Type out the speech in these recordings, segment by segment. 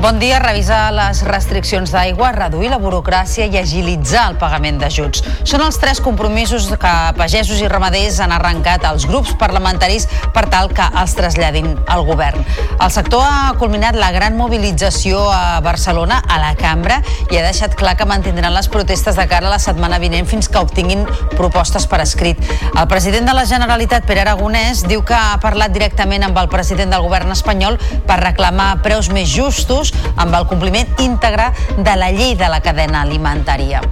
Bon dia. Revisar les restriccions d'aigua, reduir la burocràcia i agilitzar el pagament d'ajuts. Són els tres compromisos que pagesos i ramaders han arrencat als grups parlamentaris per tal que els traslladin al govern. El sector ha culminat la gran mobilització a Barcelona, a la cambra, i ha deixat clar que mantindran les protestes de cara a la setmana vinent fins que obtinguin propostes per escrit. El president de la Generalitat, Pere Aragonès, diu que ha parlat directament amb el president del govern espanyol per reclamar preus més justos amb el compliment íntegre de la llei de la cadena alimentària.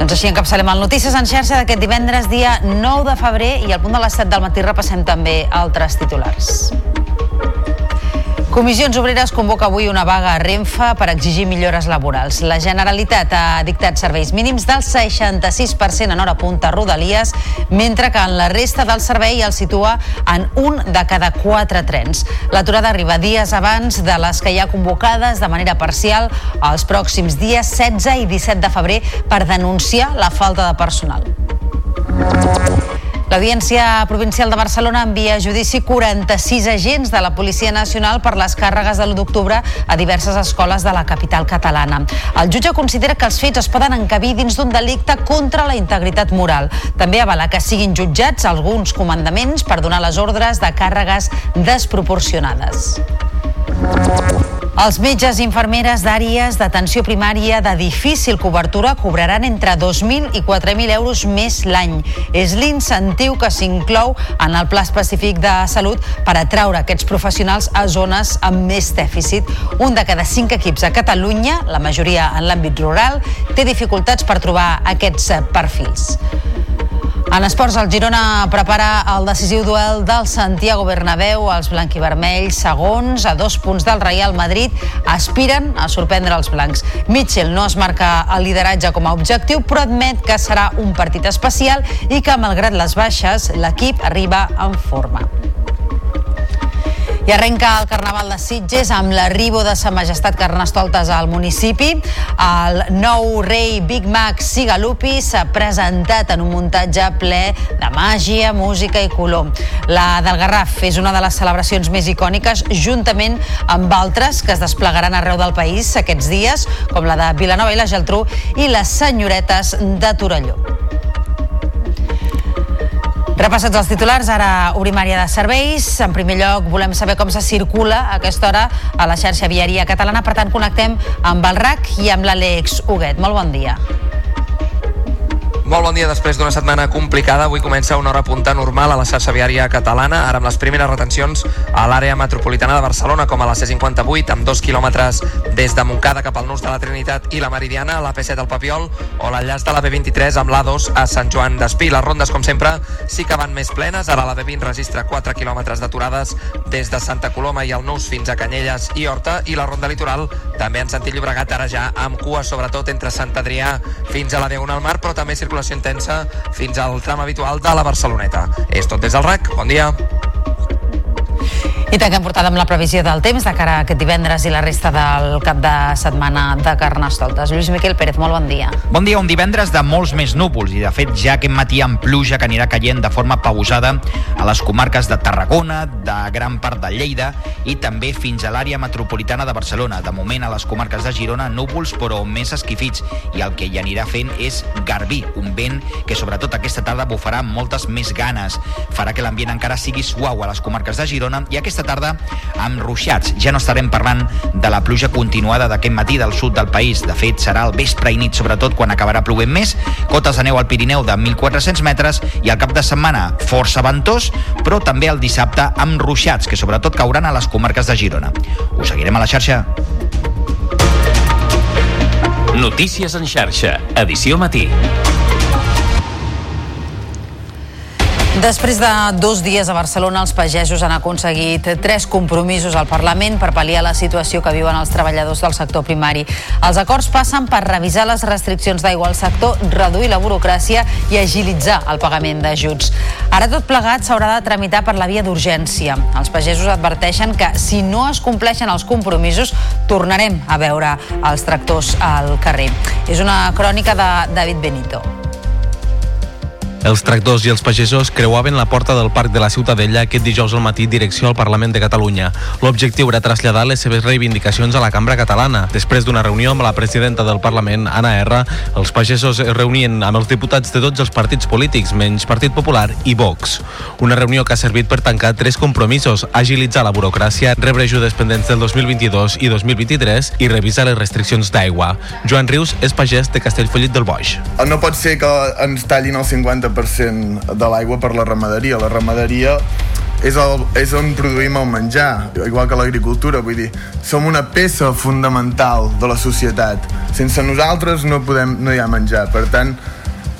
Doncs així encapçalem el Notícies en xarxa d'aquest divendres, dia 9 de febrer, i al punt de les 7 del matí repassem també altres titulars. Comissions Obreres convoca avui una vaga a Renfe per exigir millores laborals. La Generalitat ha dictat serveis mínims del 66% en hora punta a Rodalies, mentre que en la resta del servei el situa en un de cada quatre trens. L'aturada arriba dies abans de les que hi ha convocades de manera parcial els pròxims dies 16 i 17 de febrer per denunciar la falta de personal. L'Audiència Provincial de Barcelona envia a judici 46 agents de la Policia Nacional per les càrregues de l'1 d'octubre a diverses escoles de la capital catalana. El jutge considera que els fets es poden encabir dins d'un delicte contra la integritat moral. També avala que siguin jutjats alguns comandaments per donar les ordres de càrregues desproporcionades. Els metges i infermeres d'àrees d'atenció primària de difícil cobertura cobraran entre 2.000 i 4.000 euros més l'any. És l'incentiu que s'inclou en el Pla Específic de Salut per atraure aquests professionals a zones amb més dèficit. Un de cada cinc equips a Catalunya, la majoria en l'àmbit rural, té dificultats per trobar aquests perfils. En esports, el Girona prepara el decisiu duel del Santiago Bernabéu. Els blanquivermells, segons, a dos punts del Real Madrid, aspiren a sorprendre els blancs. Mitchell no es marca el lideratge com a objectiu, però admet que serà un partit especial i que, malgrat les baixes, l'equip arriba en forma. I arrenca el Carnaval de Sitges amb l'arribo de Sa Majestat Carnestoltes al municipi. El nou rei Big Mac Sigalupi s'ha presentat en un muntatge ple de màgia, música i color. La del Garraf és una de les celebracions més icòniques, juntament amb altres que es desplegaran arreu del país aquests dies, com la de Vilanova i la Geltrú i les senyoretes de Torelló. Repassats els titulars, ara obrim àrea de serveis. En primer lloc, volem saber com se circula a aquesta hora a la xarxa viària catalana. Per tant, connectem amb el RAC i amb l'Àlex Huguet. Molt bon dia. Molt bon dia. Després d'una setmana complicada, avui comença una hora punta normal a la xarxa viària catalana, ara amb les primeres retencions a l'àrea metropolitana de Barcelona, com a la C58, amb dos quilòmetres des de Montcada cap al Nus de la Trinitat i la Meridiana, a la P7 al Papiol, o l'enllaç de la B23 amb l'A2 a Sant Joan d'Espí. Les rondes, com sempre, sí que van més plenes. Ara la B20 registra 4 quilòmetres d'aturades des de Santa Coloma i el Nus fins a Canyelles i Horta, i la ronda litoral també en sentit Llobregat, ara ja amb cua, sobretot entre Sant Adrià fins a la Diagonal Mar, però també circulació intensa fins al tram habitual de la Barceloneta. És tot des del RAC. Bon dia. I tanquem portada amb la previsió del temps de cara a aquest divendres i la resta del cap de setmana de Carnestoltes. Lluís Miquel Pérez, molt bon dia. Bon dia, un divendres de molts més núvols i de fet ja aquest matí amb pluja que anirà caient de forma pausada a les comarques de Tarragona, de gran part de Lleida i també fins a l'àrea metropolitana de Barcelona. De moment a les comarques de Girona núvols però més esquifits i el que hi anirà fent és garbí, un vent que sobretot aquesta tarda bufarà moltes més ganes. Farà que l'ambient encara sigui suau a les comarques de Girona i aquesta tarda amb ruixats. Ja no estarem parlant de la pluja continuada d'aquest matí del sud del país. De fet, serà el vespre i nit, sobretot quan acabarà plovent més. Cotes de neu al Pirineu de 1.400 metres i al cap de setmana força ventós, però també el dissabte amb ruixats, que sobretot cauran a les comarques de Girona. Us seguirem a la xarxa. Notícies en xarxa, edició matí. Després de dos dies a Barcelona, els pagesos han aconseguit tres compromisos al Parlament per pal·liar la situació que viuen els treballadors del sector primari. Els acords passen per revisar les restriccions d'aigua al sector, reduir la burocràcia i agilitzar el pagament d'ajuts. Ara tot plegat s'haurà de tramitar per la via d'urgència. Els pagesos adverteixen que si no es compleixen els compromisos, tornarem a veure els tractors al carrer. És una crònica de David Benito. Els tractors i els pagesos creuaven la porta del Parc de la Ciutadella aquest dijous al matí direcció al Parlament de Catalunya. L'objectiu era traslladar les seves reivindicacions a la cambra catalana. Després d'una reunió amb la presidenta del Parlament, Anna R, els pagesos es reunien amb els diputats de tots els partits polítics, menys Partit Popular i Vox. Una reunió que ha servit per tancar tres compromisos, agilitzar la burocràcia, rebre ajudes pendents del 2022 i 2023 i revisar les restriccions d'aigua. Joan Rius és pagès de Castellfollit del Boix. No pot ser que ens tallin el 50 50% de l'aigua per la ramaderia. La ramaderia és, el, és on produïm el menjar, igual que l'agricultura, vull dir, som una peça fundamental de la societat. Sense nosaltres no, podem, no hi ha menjar, per tant,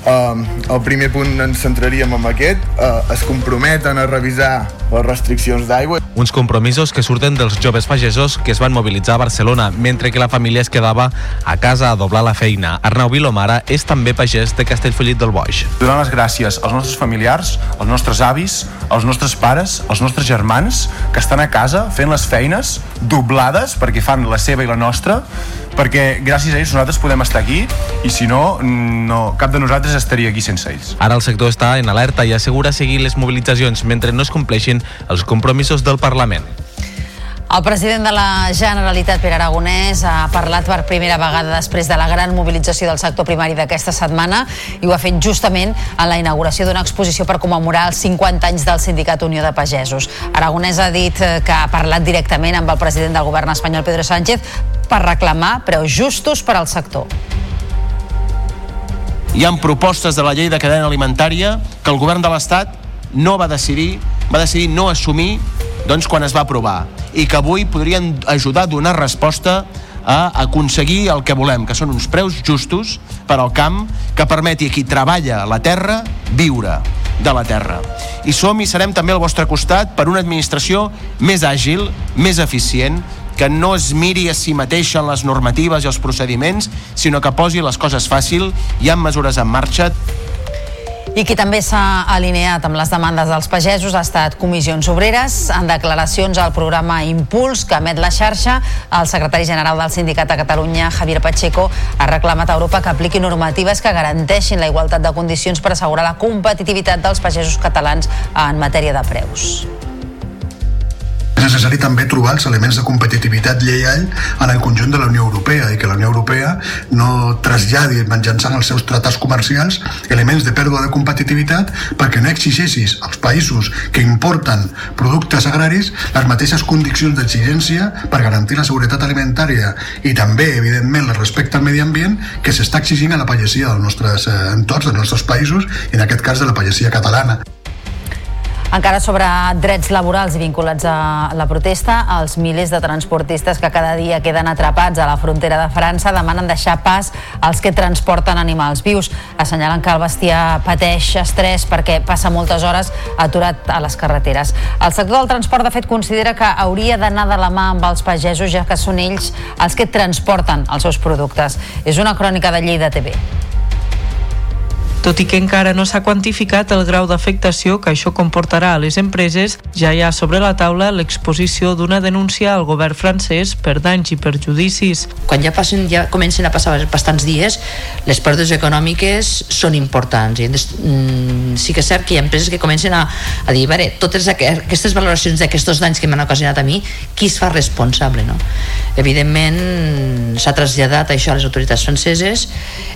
Uh, el primer punt ens centraríem en aquest, uh, es comprometen a revisar les restriccions d'aigua. Uns compromisos que surten dels joves pagesos que es van mobilitzar a Barcelona, mentre que la família es quedava a casa a doblar la feina. Arnau Vilomara és també pagès de Castellfollit del Boix. Donar les gràcies als nostres familiars, als nostres avis, als nostres pares, als nostres germans, que estan a casa fent les feines doblades, perquè fan la seva i la nostra, perquè gràcies a ells nosaltres podem estar aquí i si no, no cap de nosaltres estaria aquí sense ells. Ara el sector està en alerta i assegura seguir les mobilitzacions mentre no es compleixin els compromisos del Parlament. El president de la Generalitat, Pere Aragonès, ha parlat per primera vegada després de la gran mobilització del sector primari d'aquesta setmana i ho ha fet justament en la inauguració d'una exposició per commemorar els 50 anys del Sindicat Unió de Pagesos. Aragonès ha dit eh, que ha parlat directament amb el president del govern espanyol, Pedro Sánchez, per reclamar preus justos per al sector. Hi han propostes de la llei de cadena alimentària que el govern de l'Estat no va decidir, va decidir no assumir doncs, quan es va aprovar i que avui podrien ajudar a donar resposta a aconseguir el que volem, que són uns preus justos per al camp que permeti a qui treballa la terra viure de la terra. I som i serem també al vostre costat per una administració més àgil, més eficient, que no es miri a si mateixa en les normatives i els procediments, sinó que posi les coses fàcil, hi ha mesures en marxa i qui també s'ha alineat amb les demandes dels pagesos ha estat Comissions Obreres. En declaracions al programa Impuls que emet la xarxa, el secretari general del Sindicat de Catalunya, Javier Pacheco, ha reclamat a Europa que apliqui normatives que garanteixin la igualtat de condicions per assegurar la competitivitat dels pagesos catalans en matèria de preus. És necessari també trobar els elements de competitivitat lleial en el conjunt de la Unió Europea i que la Unió Europea no traslladi mitjançant els seus tractats comercials elements de pèrdua de competitivitat perquè no exigeixis als països que importen productes agraris les mateixes condicions d'exigència per garantir la seguretat alimentària i també, evidentment, el respecte al medi ambient que s'està exigint a la pagesia dels nostres eh, entorns, dels nostres països i en aquest cas de la pagesia catalana. Encara sobre drets laborals vinculats a la protesta, els milers de transportistes que cada dia queden atrapats a la frontera de França demanen deixar pas als que transporten animals vius. Assenyalen que el bestiar pateix estrès perquè passa moltes hores aturat a les carreteres. El sector del transport, de fet, considera que hauria d'anar de la mà amb els pagesos, ja que són ells els que transporten els seus productes. És una crònica de Lleida TV. Tot i que encara no s'ha quantificat el grau d'afectació que això comportarà a les empreses, ja hi ha sobre la taula l'exposició d'una denúncia al govern francès per danys i perjudicis. Quan ja, passen, ja comencen a passar bastants dies, les pèrdues econòmiques són importants. I mm, sí que és cert que hi ha empreses que comencen a, a dir, veure, totes aquestes valoracions d'aquests danys que m'han ocasionat a mi, qui es fa responsable? No? Evidentment, s'ha traslladat això a les autoritats franceses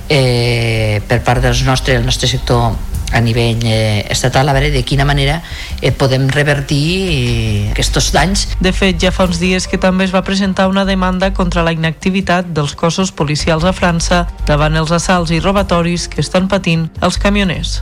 eh, per part dels nostres el nostre sector a nivell eh, estatal a veure de quina manera eh, podem revertir eh, aquests danys. De fet, ja fa uns dies que també es va presentar una demanda contra la inactivitat dels cossos policials a França davant els assalts i robatoris que estan patint els camioners.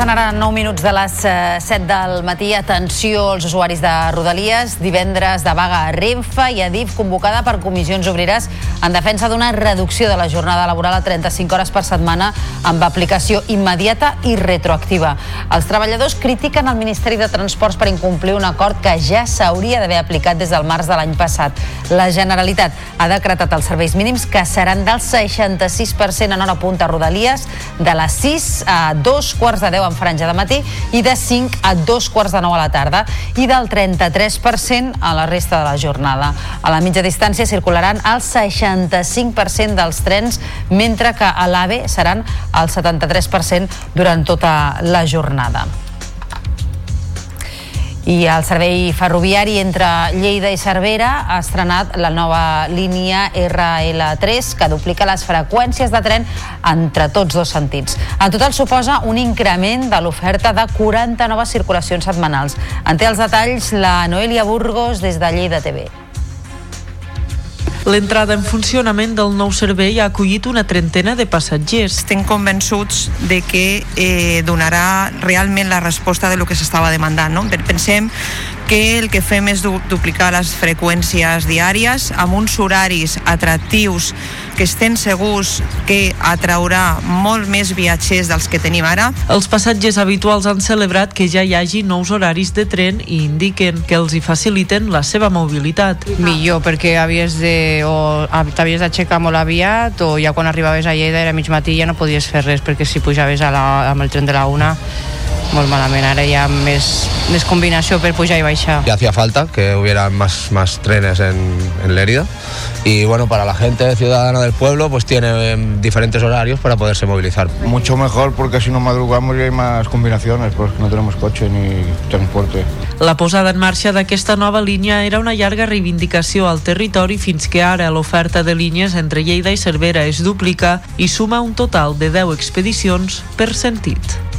Passant ara 9 minuts de les 7 eh, del matí, atenció als usuaris de Rodalies, divendres de vaga a Renfe i a DIF convocada per comissions obreres en defensa d'una reducció de la jornada laboral a 35 hores per setmana amb aplicació immediata i retroactiva. Els treballadors critiquen el Ministeri de Transports per incomplir un acord que ja s'hauria d'haver aplicat des del març de l'any passat. La Generalitat ha decretat els serveis mínims que seran del 66% en hora punta a Rodalies de les 6 a 2 quarts de 10 en franja de matí i de 5 a 2 quarts de 9 a la tarda i del 33% a la resta de la jornada. A la mitja distància circularan el 65% dels trens, mentre que a l'AVE seran el 73% durant tota la jornada. I el servei ferroviari entre Lleida i Cervera ha estrenat la nova línia RL3 que duplica les freqüències de tren entre tots dos sentits. En total suposa un increment de l'oferta de 40 noves circulacions setmanals. En té els detalls la Noelia Burgos des de Lleida TV. L'entrada en funcionament del nou servei ha acollit una trentena de passatgers. Estem convençuts de que eh, donarà realment la resposta de lo que s'estava demandant. No? Pensem que el que fem és du duplicar les freqüències diàries amb uns horaris atractius que estem segurs que atraurà molt més viatgers dels que tenim ara. Els passatgers habituals han celebrat que ja hi hagi nous horaris de tren i indiquen que els hi faciliten la seva mobilitat. Millor, perquè havies de o t'havies d'aixecar molt aviat o ja quan arribaves a Lleida era mig matí ja no podies fer res perquè si pujaves a la, amb el tren de la una molt malament. Ara hi ha més, més combinació per pujar i baixar. Ya hacía falta que hubiera más, más trenes en, en Lérida y bueno, para la gente ciudadana del pueblo pues tiene diferentes horarios para poderse movilizar. Mucho mejor porque si no madrugamos y hay más combinaciones porque no tenemos coche ni transporte. La posada en marxa d'aquesta nova línia era una llarga reivindicació al territori fins que ara l'oferta de línies entre Lleida i Cervera es duplica i suma un total de 10 expedicions per sentit.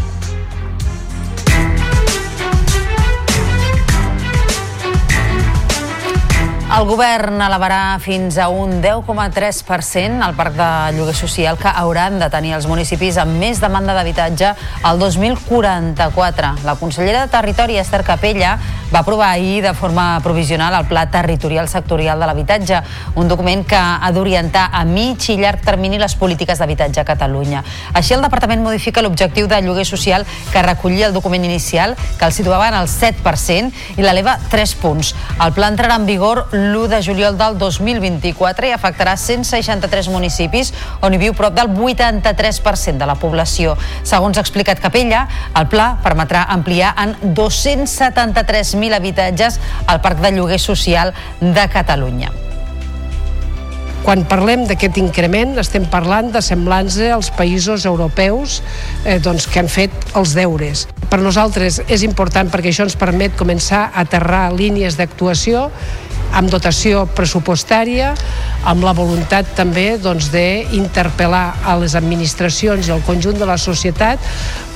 El govern elevarà fins a un 10,3% el parc de lloguer social que hauran de tenir els municipis amb més demanda d'habitatge al 2044. La consellera de Territori, Esther Capella, va aprovar ahir de forma provisional el Pla Territorial Sectorial de l'Habitatge, un document que ha d'orientar a mig i llarg termini les polítiques d'habitatge a Catalunya. Així, el departament modifica l'objectiu de lloguer social que recollia el document inicial, que el situava en el 7%, i l'eleva 3 punts. El pla entrarà en vigor l'1 de juliol del 2024 i afectarà 163 municipis on hi viu prop del 83% de la població. Segons ha explicat Capella, el pla permetrà ampliar en 273.000 habitatges al parc de lloguer social de Catalunya. Quan parlem d'aquest increment estem parlant de semblança als països europeus eh, doncs, que han fet els deures. Per nosaltres és important perquè això ens permet començar a aterrar línies d'actuació amb dotació pressupostària, amb la voluntat també doncs, d'interpel·lar a les administracions i al conjunt de la societat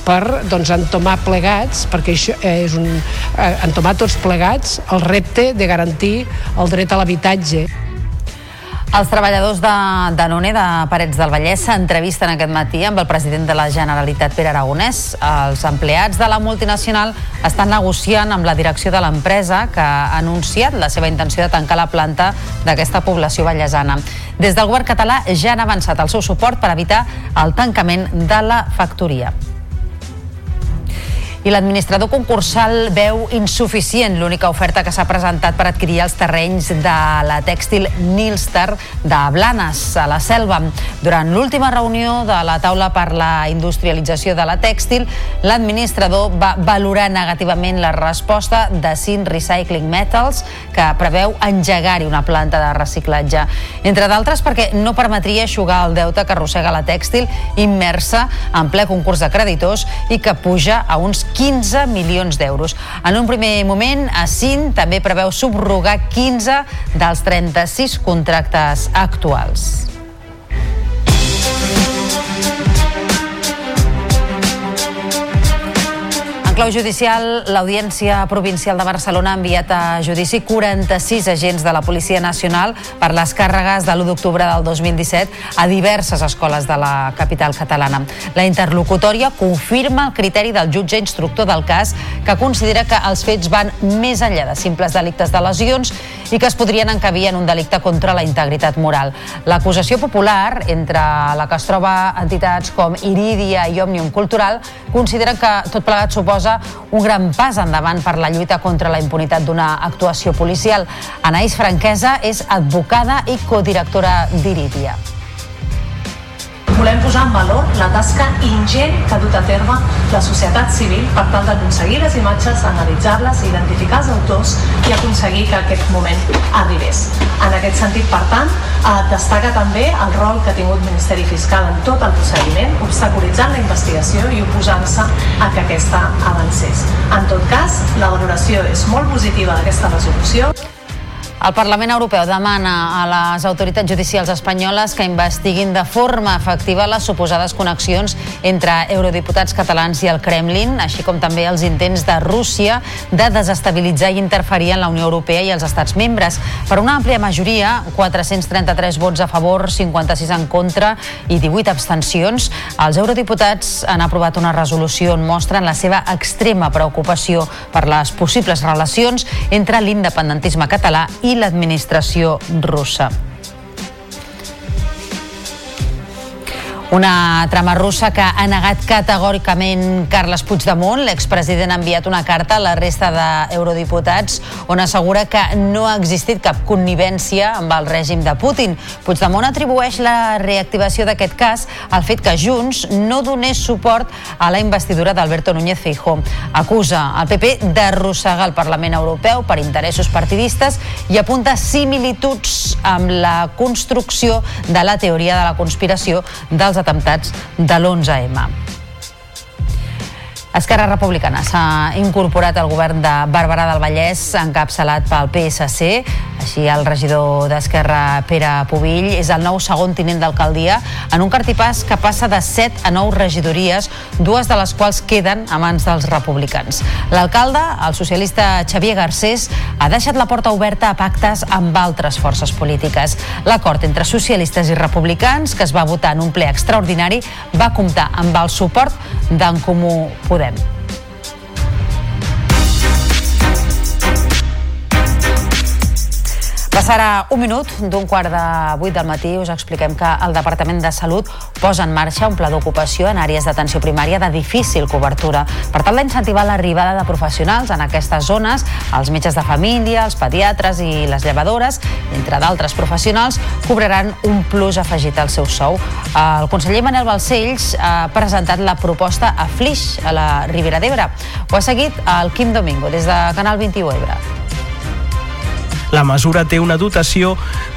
per doncs, entomar plegats, perquè això és un, eh, entomar tots plegats el repte de garantir el dret a l'habitatge. Els treballadors de Danone de Parets del Vallès s'entrevisten aquest matí amb el president de la Generalitat, Pere Aragonès. Els empleats de la multinacional estan negociant amb la direcció de l'empresa que ha anunciat la seva intenció de tancar la planta d'aquesta població vallesana. Des del govern català ja han avançat el seu suport per evitar el tancament de la factoria i l'administrador concursal veu insuficient l'única oferta que s'ha presentat per adquirir els terrenys de la tèxtil Nilstar de Blanes, a la Selva. Durant l'última reunió de la taula per la industrialització de la tèxtil, l'administrador va valorar negativament la resposta de Sin Recycling Metals, que preveu engegar-hi una planta de reciclatge. Entre d'altres perquè no permetria aixugar el deute que arrossega la tèxtil immersa en ple concurs de creditors i que puja a uns 15 milions d'euros. En un primer moment, ASIN també preveu subrogar 15 dels 36 contractes actuals. Clau judicial, l'Audiència Provincial de Barcelona ha enviat a judici 46 agents de la Policia Nacional per les càrregues de l'1 d'octubre del 2017 a diverses escoles de la capital catalana. La interlocutòria confirma el criteri del jutge instructor del cas que considera que els fets van més enllà de simples delictes de lesions i que es podrien encabir en un delicte contra la integritat moral. L'acusació popular, entre la que es troba entitats com Iridia i Òmnium Cultural, considera que tot plegat suposa un gran pas endavant per la lluita contra la impunitat d'una actuació policial. Anaïs Franquesa és advocada i codirectora d'Iridia volem posar en valor la tasca ingent que ha dut a terme la societat civil per tal d'aconseguir les imatges, analitzar-les, identificar els autors i aconseguir que aquest moment arribés. En aquest sentit, per tant, eh, destaca també el rol que ha tingut el Ministeri Fiscal en tot el procediment, obstaculitzant la investigació i oposant-se a que aquesta avancés. En tot cas, la valoració és molt positiva d'aquesta resolució. El Parlament Europeu demana a les autoritats judicials espanyoles que investiguin de forma efectiva les suposades connexions entre eurodiputats catalans i el Kremlin, així com també els intents de Rússia de desestabilitzar i interferir en la Unió Europea i els estats membres. Per una àmplia majoria, 433 vots a favor, 56 en contra i 18 abstencions, els eurodiputats han aprovat una resolució on mostren la seva extrema preocupació per les possibles relacions entre l'independentisme català i l'administració russa. Una trama russa que ha negat categòricament Carles Puigdemont. L'expresident ha enviat una carta a la resta d'eurodiputats on assegura que no ha existit cap connivència amb el règim de Putin. Puigdemont atribueix la reactivació d'aquest cas al fet que Junts no donés suport a la investidura d'Alberto Núñez Feijó. Acusa el PP d'arrossegar el Parlament Europeu per interessos partidistes i apunta similituds amb la construcció de la teoria de la conspiració dels dels atemptats de l'11M. Esquerra Republicana s'ha incorporat al govern de Barberà del Vallès encapçalat pel PSC. Així el regidor d'Esquerra, Pere Pubill, és el nou segon tinent d'alcaldia en un cartipàs que passa de 7 a 9 regidories, dues de les quals queden a mans dels republicans. L'alcalde, el socialista Xavier Garcés, ha deixat la porta oberta a pactes amb altres forces polítiques. L'acord entre socialistes i republicans, que es va votar en un ple extraordinari, va comptar amb el suport d'en Comú Podem. Podem. Passarà un minut d'un quart de vuit del matí. Us expliquem que el Departament de Salut posa en marxa un pla d'ocupació en àrees d'atenció primària de difícil cobertura per tal d'incentivar l'arribada de professionals en aquestes zones. Els metges de família, els pediatres i les llevadores, entre d'altres professionals, cobraran un plus afegit al seu sou. El conseller Manel Balcells ha presentat la proposta a Flix, a la Ribera d'Ebre. Ho ha seguit el Quim Domingo, des de Canal 21 Ebre. La mesura té una dotació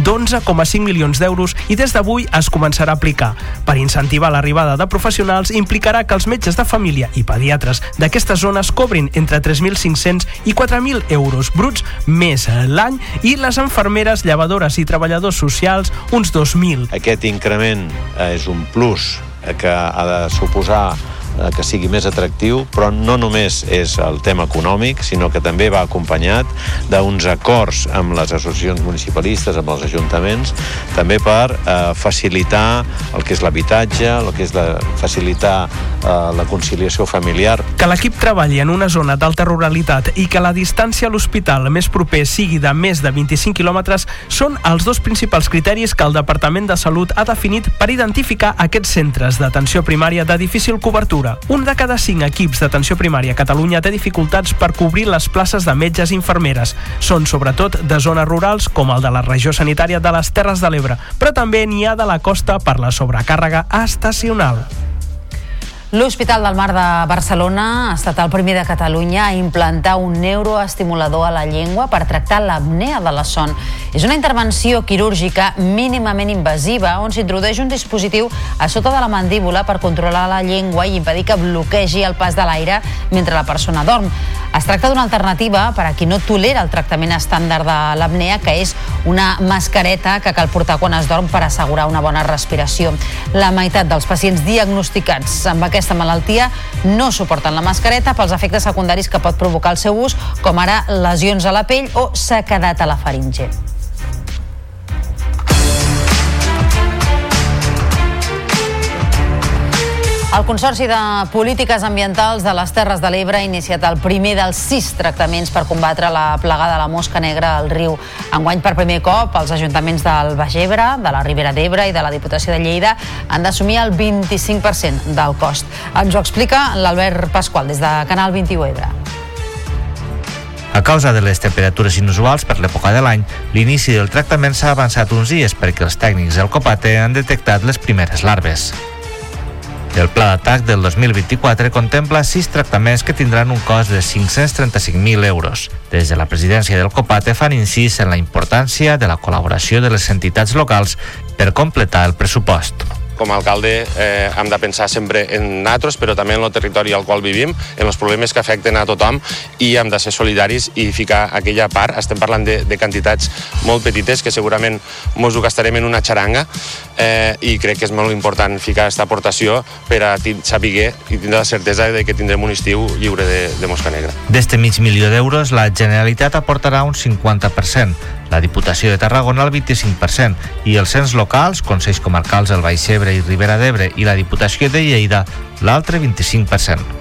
d'11,5 milions d'euros i des d'avui es començarà a aplicar. Per incentivar l'arribada de professionals implicarà que els metges de família i pediatres d'aquestes zones cobrin entre 3.500 i 4.000 euros bruts més l'any i les enfermeres, llevadores i treballadors socials uns 2.000. Aquest increment és un plus que ha de suposar que sigui més atractiu, però no només és el tema econòmic, sinó que també va acompanyat d'uns acords amb les associacions municipalistes, amb els ajuntaments, també per eh, facilitar el que és l'habitatge, el que és la, facilitar eh, la conciliació familiar. Que l'equip treballi en una zona d'alta ruralitat i que la distància a l'hospital més proper sigui de més de 25 quilòmetres són els dos principals criteris que el Departament de Salut ha definit per identificar aquests centres d'atenció primària de difícil cobertura Cultura. Un de cada cinc equips d'atenció primària a Catalunya té dificultats per cobrir les places de metges i infermeres. Són sobretot de zones rurals com el de la regió sanitària de les Terres de l'Ebre, però també n'hi ha de la costa per la sobrecàrrega estacional. L'Hospital del Mar de Barcelona ha estat el primer de Catalunya a implantar un neuroestimulador a la llengua per tractar l'apnea de la son. És una intervenció quirúrgica mínimament invasiva on s'introdueix un dispositiu a sota de la mandíbula per controlar la llengua i impedir que bloquegi el pas de l'aire mentre la persona dorm. Es tracta d'una alternativa per a qui no tolera el tractament estàndard de l'apnea, que és una mascareta que cal portar quan es dorm per assegurar una bona respiració. La meitat dels pacients diagnosticats amb aquest aquesta malaltia no suporten la mascareta pels efectes secundaris que pot provocar el seu ús, com ara lesions a la pell o sequedat a la faringe. El Consorci de Polítiques Ambientals de les Terres de l'Ebre ha iniciat el primer dels sis tractaments per combatre la plaga de la mosca negra al riu. Enguany, per primer cop, els ajuntaments del Baix Ebre, de la Ribera d'Ebre i de la Diputació de Lleida han d'assumir el 25% del cost. Ens ho explica l'Albert Pasqual, des de Canal 21 Ebre. A causa de les temperatures inusuals per l'època de l'any, l'inici del tractament s'ha avançat uns dies perquè els tècnics del Copate han detectat les primeres larves. El pla d'atac del 2024 contempla sis tractaments que tindran un cost de 535.000 euros. Des de la presidència del COPATE fan incís en la importància de la col·laboració de les entitats locals per completar el pressupost com a alcalde eh, hem de pensar sempre en nosaltres, però també en el territori al qual vivim, en els problemes que afecten a tothom i hem de ser solidaris i ficar aquella part. Estem parlant de, de quantitats molt petites que segurament ens ho gastarem en una xaranga eh, i crec que és molt important ficar aquesta aportació per a saber i tindre la certesa de que tindrem un estiu lliure de, de mosca negra. D'este mig milió d'euros, la Generalitat aportarà un 50%, la Diputació de Tarragona el 25% i els cens locals, Consells Comarcals del Baix Ebre i Ribera d'Ebre i la Diputació de Lleida l'altre 25%.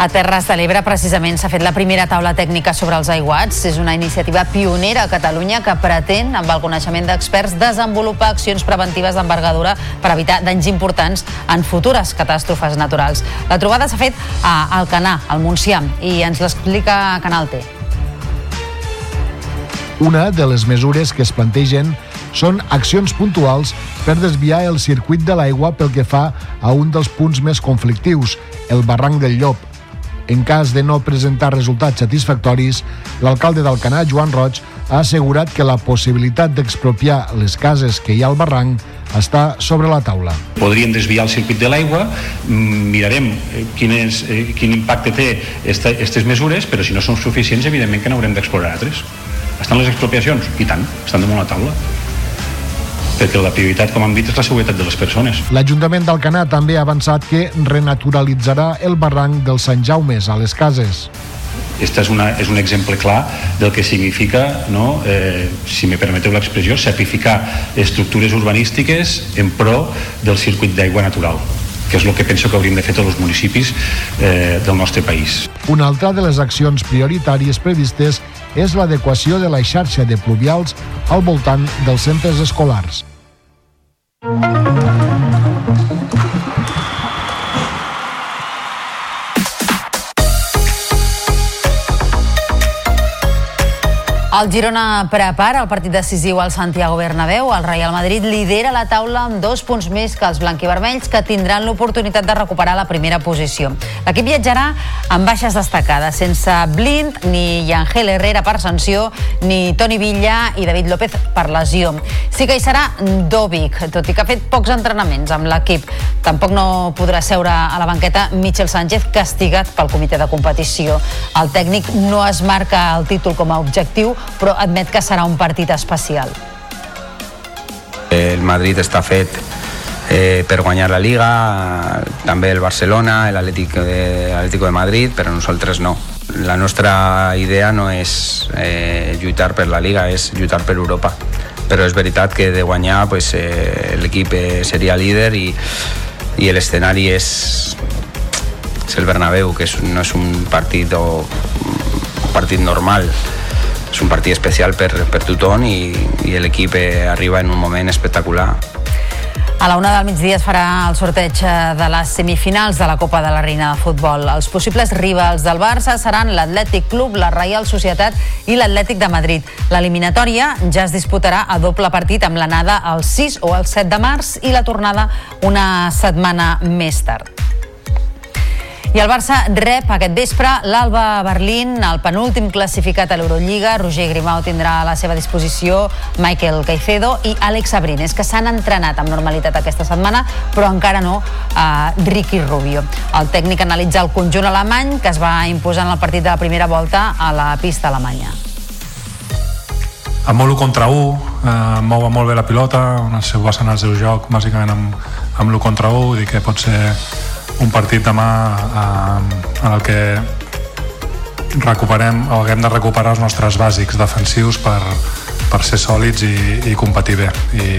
A Terres de l'Ebre, precisament, s'ha fet la primera taula tècnica sobre els aiguats. És una iniciativa pionera a Catalunya que pretén, amb el coneixement d'experts, desenvolupar accions preventives d'envergadura per evitar danys importants en futures catàstrofes naturals. La trobada s'ha fet a Alcanar, al Montsià, i ens l'explica Canal T. Una de les mesures que es plantegen són accions puntuals per desviar el circuit de l'aigua pel que fa a un dels punts més conflictius, el barranc del Llop. En cas de no presentar resultats satisfactoris, l'alcalde d'Alcanar, Joan Roig, ha assegurat que la possibilitat d'expropiar les cases que hi ha al barranc està sobre la taula. Podríem desviar el circuit de l'aigua, mm, mirarem eh, quin, és, eh, quin impacte té aquestes mesures, però si no són suficients, evidentment que n'haurem d'explorar altres. Estan les expropiacions? I tant, estan damunt la taula perquè la prioritat, com hem dit, és la seguretat de les persones. L'Ajuntament d'Alcanar també ha avançat que renaturalitzarà el barranc dels Sant Jaumes a les cases. Este és, una, és un exemple clar del que significa, no, eh, si me permeteu l'expressió, sacrificar estructures urbanístiques en pro del circuit d'aigua natural que és el que penso que hauríem de fer tots els municipis eh, del nostre país. Una altra de les accions prioritàries previstes és l'adequació de la xarxa de pluvials al voltant dels centres escolars. El Girona prepara el partit decisiu al Santiago Bernabéu. El Real Madrid lidera la taula amb dos punts més que els blanquivermells, que tindran l'oportunitat de recuperar la primera posició. L'equip viatjarà amb baixes destacades, sense Blind, ni Yangel Herrera per sanció, ni Toni Villa i David López per lesió. Sí que hi serà Dovic, tot i que ha fet pocs entrenaments amb l'equip. Tampoc no podrà seure a la banqueta Michel Sánchez, castigat pel comitè de competició. El tècnic no es marca el títol com a objectiu, però admet que serà un partit especial. El Madrid està fet eh, per guanyar la Liga, també el Barcelona, l'Atlético de, Atlético de Madrid, però nosaltres no. La nostra idea no és eh, lluitar per la Liga, és lluitar per Europa. Però és veritat que de guanyar pues, eh, l'equip eh, seria líder i, i l'escenari és, és el Bernabéu, que és, no és un partit, o, un partit normal és un partit especial per, per tothom i, i l'equip eh, arriba en un moment espectacular. A la una del migdia es farà el sorteig eh, de les semifinals de la Copa de la Reina de Futbol. Els possibles rivals del Barça seran l'Atlètic Club, la Reial Societat i l'Atlètic de Madrid. L'eliminatòria ja es disputarà a doble partit amb l'anada el 6 o el 7 de març i la tornada una setmana més tard. I el Barça rep aquest vespre l'Alba Berlín, el penúltim classificat a l'Eurolliga. Roger Grimau tindrà a la seva disposició Michael Caicedo i Àlex Abrines, que s'han entrenat amb normalitat aquesta setmana, però encara no a eh, Ricky Rubio. El tècnic analitza el conjunt alemany que es va imposar en el partit de la primera volta a la pista alemanya. A molt 1 contra 1, eh, mou molt bé la pilota, on es basen el seu joc bàsicament amb, amb l'1 contra 1, vull dir que pot ser un partit demà eh, en el que recuperem o haguem de recuperar els nostres bàsics defensius per, per ser sòlids i, i competir bé i,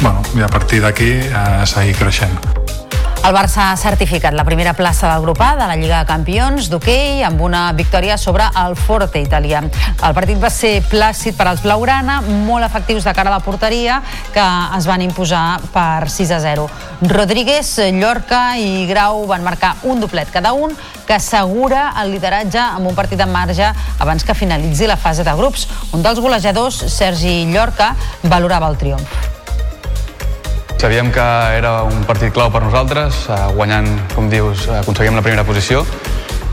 bueno, i a partir d'aquí eh, seguir creixent. El Barça ha certificat la primera plaça del grup A de la Lliga de Campions d'hoquei amb una victòria sobre el Forte italià. El partit va ser plàcid per als blaugrana, molt efectius de cara a la porteria, que es van imposar per 6 a 0. Rodríguez, Llorca i Grau van marcar un doblet cada un, que assegura el lideratge amb un partit en marge abans que finalitzi la fase de grups. Un dels golejadors, Sergi Llorca, valorava el triomf Sabíem que era un partit clau per nosaltres, eh, guanyant, com dius, aconseguim la primera posició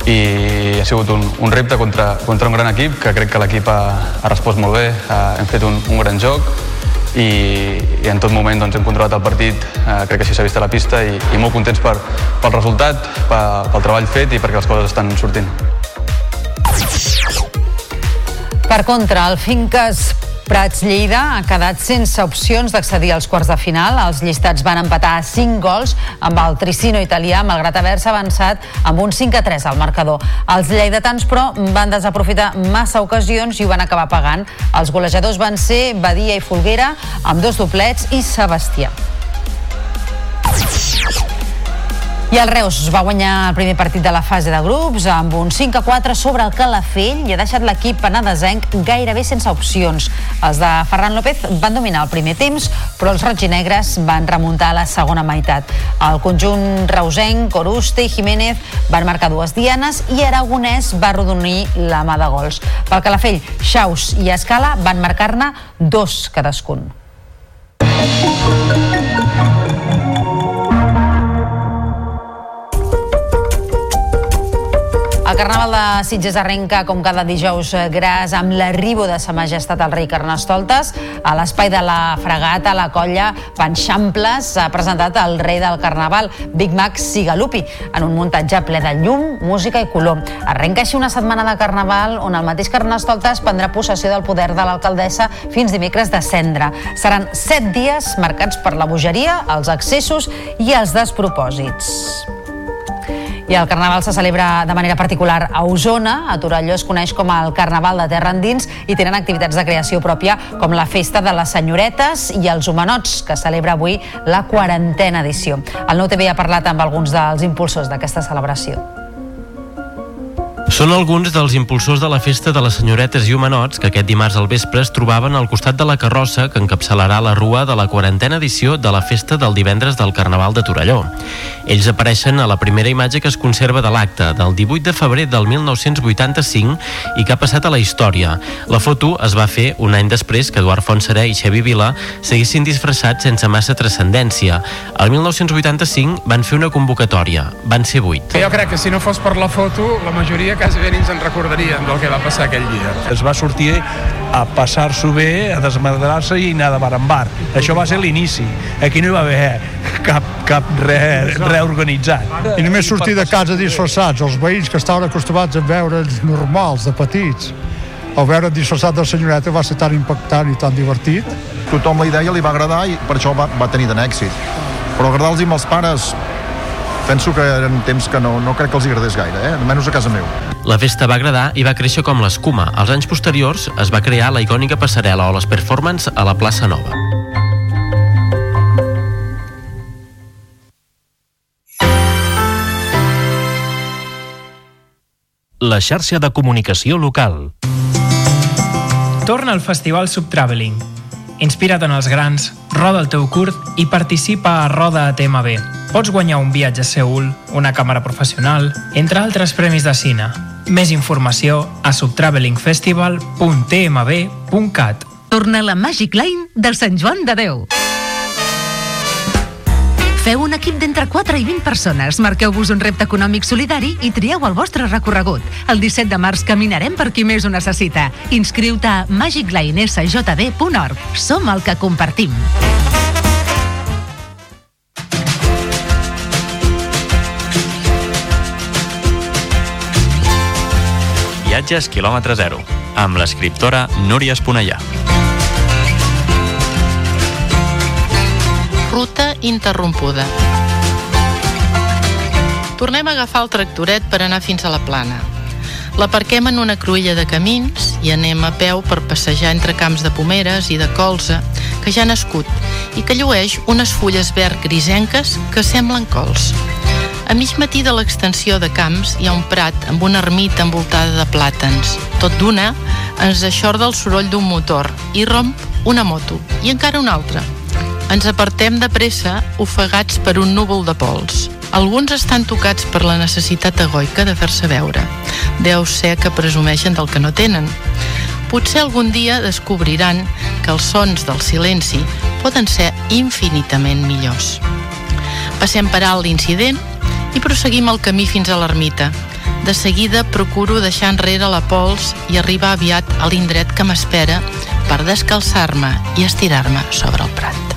i ha sigut un, un repte contra, contra un gran equip, que crec que l'equip ha, ha respost molt bé, ha, hem fet un, un gran joc i, i en tot moment doncs, hem controlat el partit, eh, crec que així s'ha vist a la pista i, i molt contents per, pel resultat, pel, pel treball fet i perquè les coses estan sortint. Per contra, el Finques Prats Lleida ha quedat sense opcions d'accedir als quarts de final. Els llistats van empatar a 5 gols amb el Tricino italià, malgrat haver-se avançat amb un 5 a 3 al marcador. Els lleidatans, però, van desaprofitar massa ocasions i ho van acabar pagant. Els golejadors van ser Badia i Folguera, amb dos doblets, i Sebastià. I el Reus va guanyar el primer partit de la fase de grups amb un 5 a 4 sobre el Calafell i ha deixat l'equip penadesenc gairebé sense opcions. Els de Ferran López van dominar el primer temps, però els roig i negres van remuntar a la segona meitat. El conjunt reusenc, Coruste i Jiménez van marcar dues dianes i Aragonès va rodonir la mà de gols. Pel Calafell, Xaus i Escala van marcar-ne dos cadascun. El Carnaval de Sitges arrenca com cada dijous eh, gras amb l'arribo de Sa Majestat el rei Carnestoltes. A l'espai de la fregata, la colla Panxamples ha presentat el rei del Carnaval, Big Mac Sigalupi, en un muntatge ple de llum, música i color. Arrenca així una setmana de Carnaval on el mateix Carnestoltes prendrà possessió del poder de l'alcaldessa fins dimecres de cendre. Seran set dies marcats per la bogeria, els excessos i els despropòsits. I el Carnaval se celebra de manera particular a Osona. A Torelló es coneix com el Carnaval de Terra Endins i tenen activitats de creació pròpia com la Festa de les Senyoretes i els Humanots, que celebra avui la quarantena edició. El Nou TV ha parlat amb alguns dels impulsors d'aquesta celebració. Són alguns dels impulsors de la festa de les senyoretes i humanots que aquest dimarts al vespre es trobaven al costat de la carrossa que encapçalarà la rua de la quarantena edició de la festa del divendres del Carnaval de Torelló. Ells apareixen a la primera imatge que es conserva de l'acte, del 18 de febrer del 1985 i que ha passat a la història. La foto es va fer un any després que Eduard Fontserè i Xavi Vila seguissin disfressats sense massa transcendència. El 1985 van fer una convocatòria. Van ser vuit. Jo crec que si no fos per la foto, la majoria quasi bé ni ens en recordaríem del que va passar aquell dia. Es va sortir a passar-s'ho bé, a desmadrar-se i anar de bar en bar. Això va ser l'inici. Aquí no hi va haver cap, cap res re organitzat. I només sortir de casa disfressats, els veïns que estaven acostumats a veure'ns normals, de petits, el veure disfressat de senyoreta va ser tan impactant i tan divertit. Tothom la idea li va agradar i per això va, va tenir tant èxit. Però agradar-los als pares penso que eren temps que no, no crec que els agradés gaire, eh? almenys a casa meu. La festa va agradar i va créixer com l'escuma. Als anys posteriors es va crear la icònica passarel·la o les performance a la plaça Nova. La xarxa de comunicació local. Torna al Festival Subtraveling. Inspira't en els grans, roda el teu curt i participa a Roda TMB. Pots guanyar un viatge a Seul, una càmera professional, entre altres premis de cine. Més informació a subtravelingfestival.tmb.cat Torna la Magic Line del Sant Joan de Déu. Feu un equip d'entre 4 i 20 persones, marqueu-vos un repte econòmic solidari i trieu el vostre recorregut. El 17 de març caminarem per qui més ho necessita. Inscriu-te a magiclinesjb.org. Som el que compartim. Viatges quilòmetre zero, amb l'escriptora Núria Esponellà. Interrompuda. Tornem a agafar el tractoret per anar fins a la plana. L'aparquem en una cruïlla de camins i anem a peu per passejar entre camps de pomeres i de colza que ja ha nascut i que llueix unes fulles verd grisenques que semblen cols. A mig matí de l'extensió de camps hi ha un prat amb una ermita envoltada de plàtans. Tot d'una ens aixorda el soroll d'un motor i romp una moto i encara una altra. Ens apartem de pressa, ofegats per un núvol de pols. Alguns estan tocats per la necessitat egoica de fer-se veure. Deu ser que presumeixen del que no tenen. Potser algun dia descobriran que els sons del silenci poden ser infinitament millors. Passem per alt l'incident i proseguim el camí fins a l'ermita. De seguida procuro deixar enrere la pols i arribar aviat a l'indret que m'espera per descalçar-me i estirar-me sobre el prat.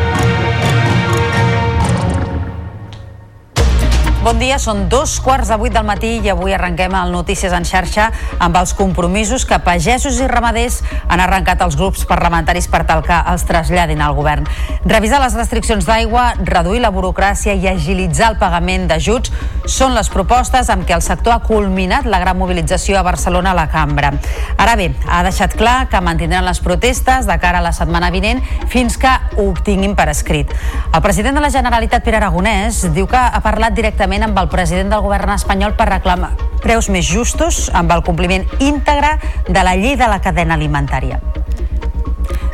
Bon dia, són dos quarts de vuit del matí i avui arrenquem el Notícies en xarxa amb els compromisos que pagesos i ramaders han arrencat els grups parlamentaris per tal que els traslladin al govern. Revisar les restriccions d'aigua, reduir la burocràcia i agilitzar el pagament d'ajuts són les propostes amb què el sector ha culminat la gran mobilització a Barcelona a la cambra. Ara bé, ha deixat clar que mantindran les protestes de cara a la setmana vinent fins que ho obtinguin per escrit. El president de la Generalitat, Pere Aragonès, diu que ha parlat directament amb el president del govern espanyol per reclamar preus més justos amb el compliment íntegre de la llei de la cadena alimentària.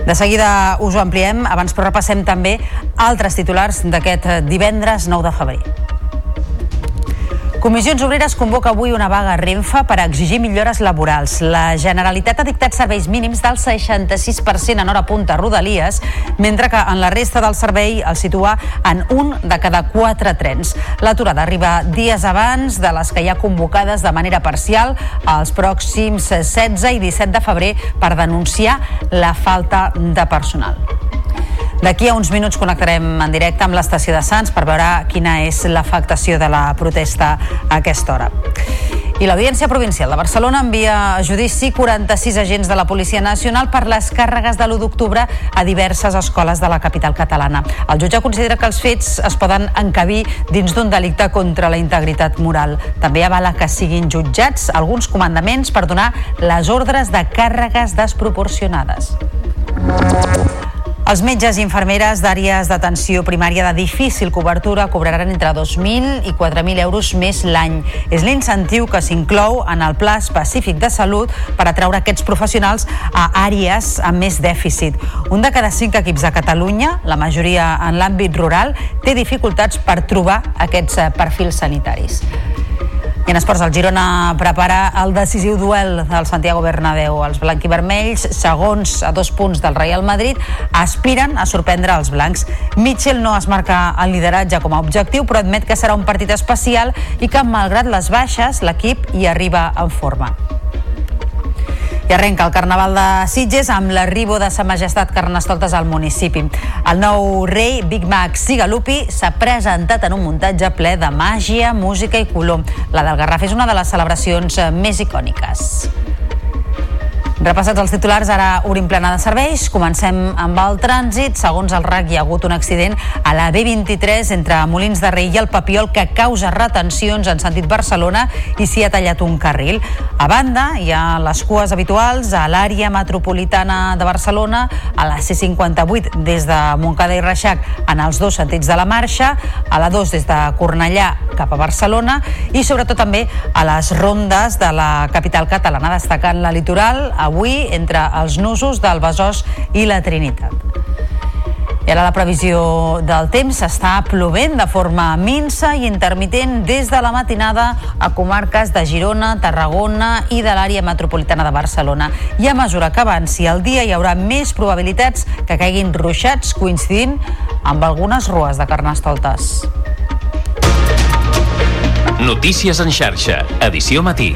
De seguida us ho ampliem, abans però repassem també altres titulars d'aquest divendres 9 de febrer. Comissions Obreres convoca avui una vaga a Renfe per exigir millores laborals. La Generalitat ha dictat serveis mínims del 66% en hora punta a Rodalies, mentre que en la resta del servei el situa en un de cada quatre trens. L'aturada arriba dies abans de les que hi ha convocades de manera parcial els pròxims 16 i 17 de febrer per denunciar la falta de personal. D'aquí a uns minuts connectarem en directe amb l'estació de Sants per veure quina és l'afectació de la protesta a aquesta hora. I l'Audiència Provincial de Barcelona envia a judici 46 agents de la Policia Nacional per les càrregues de l'1 d'octubre a diverses escoles de la capital catalana. El jutge considera que els fets es poden encabir dins d'un delicte contra la integritat moral. També avala que siguin jutjats alguns comandaments per donar les ordres de càrregues desproporcionades. Els metges i infermeres d'àrees d'atenció primària de difícil cobertura cobraran entre 2.000 i 4.000 euros més l'any. És l'incentiu que s'inclou en el Pla Específic de Salut per atraure aquests professionals a àrees amb més dèficit. Un de cada cinc equips de Catalunya, la majoria en l'àmbit rural, té dificultats per trobar aquests eh, perfils sanitaris. I en esports, el Girona prepara el decisiu duel del Santiago Bernabéu. Els blanquivermells, segons a dos punts del Real Madrid, aspiren a sorprendre els blancs. Mitchell no es marca el lideratge com a objectiu, però admet que serà un partit especial i que, malgrat les baixes, l'equip hi arriba en forma. I arrenca el Carnaval de Sitges amb l'arribo de Sa Majestat Carnestoltes al municipi. El nou rei, Big Mac Sigalupi, s'ha presentat en un muntatge ple de màgia, música i color. La del Garraf és una de les celebracions més icòniques. Repassats els titulars, ara obrim plena de serveis. Comencem amb el trànsit. Segons el RAC, hi ha hagut un accident a la B23 entre Molins de Rei i el Papiol que causa retencions en sentit Barcelona i s'hi ha tallat un carril. A banda, hi ha les cues habituals a l'àrea metropolitana de Barcelona, a la C58 des de Montcada i Reixac en els dos sentits de la marxa, a la 2 des de Cornellà cap a Barcelona i sobretot també a les rondes de la capital catalana, destacant la litoral, avui entre els nusos del Besòs i la Trinitat. I ara la previsió del temps està plovent de forma minsa i intermitent des de la matinada a comarques de Girona, Tarragona i de l'àrea metropolitana de Barcelona. I a mesura que avanci el dia hi haurà més probabilitats que caiguin ruixats coincidint amb algunes rues de carnestoltes. Notícies en xarxa, edició matí.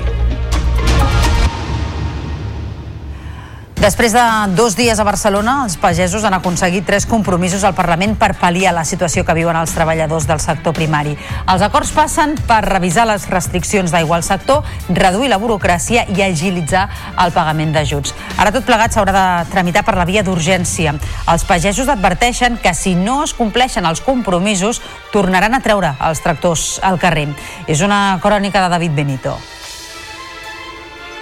Després de dos dies a Barcelona, els pagesos han aconseguit tres compromisos al Parlament per pal·liar la situació que viuen els treballadors del sector primari. Els acords passen per revisar les restriccions d'aigua al sector, reduir la burocràcia i agilitzar el pagament d'ajuts. Ara tot plegat s'haurà de tramitar per la via d'urgència. Els pagesos adverteixen que si no es compleixen els compromisos, tornaran a treure els tractors al carrer. És una crònica de David Benito.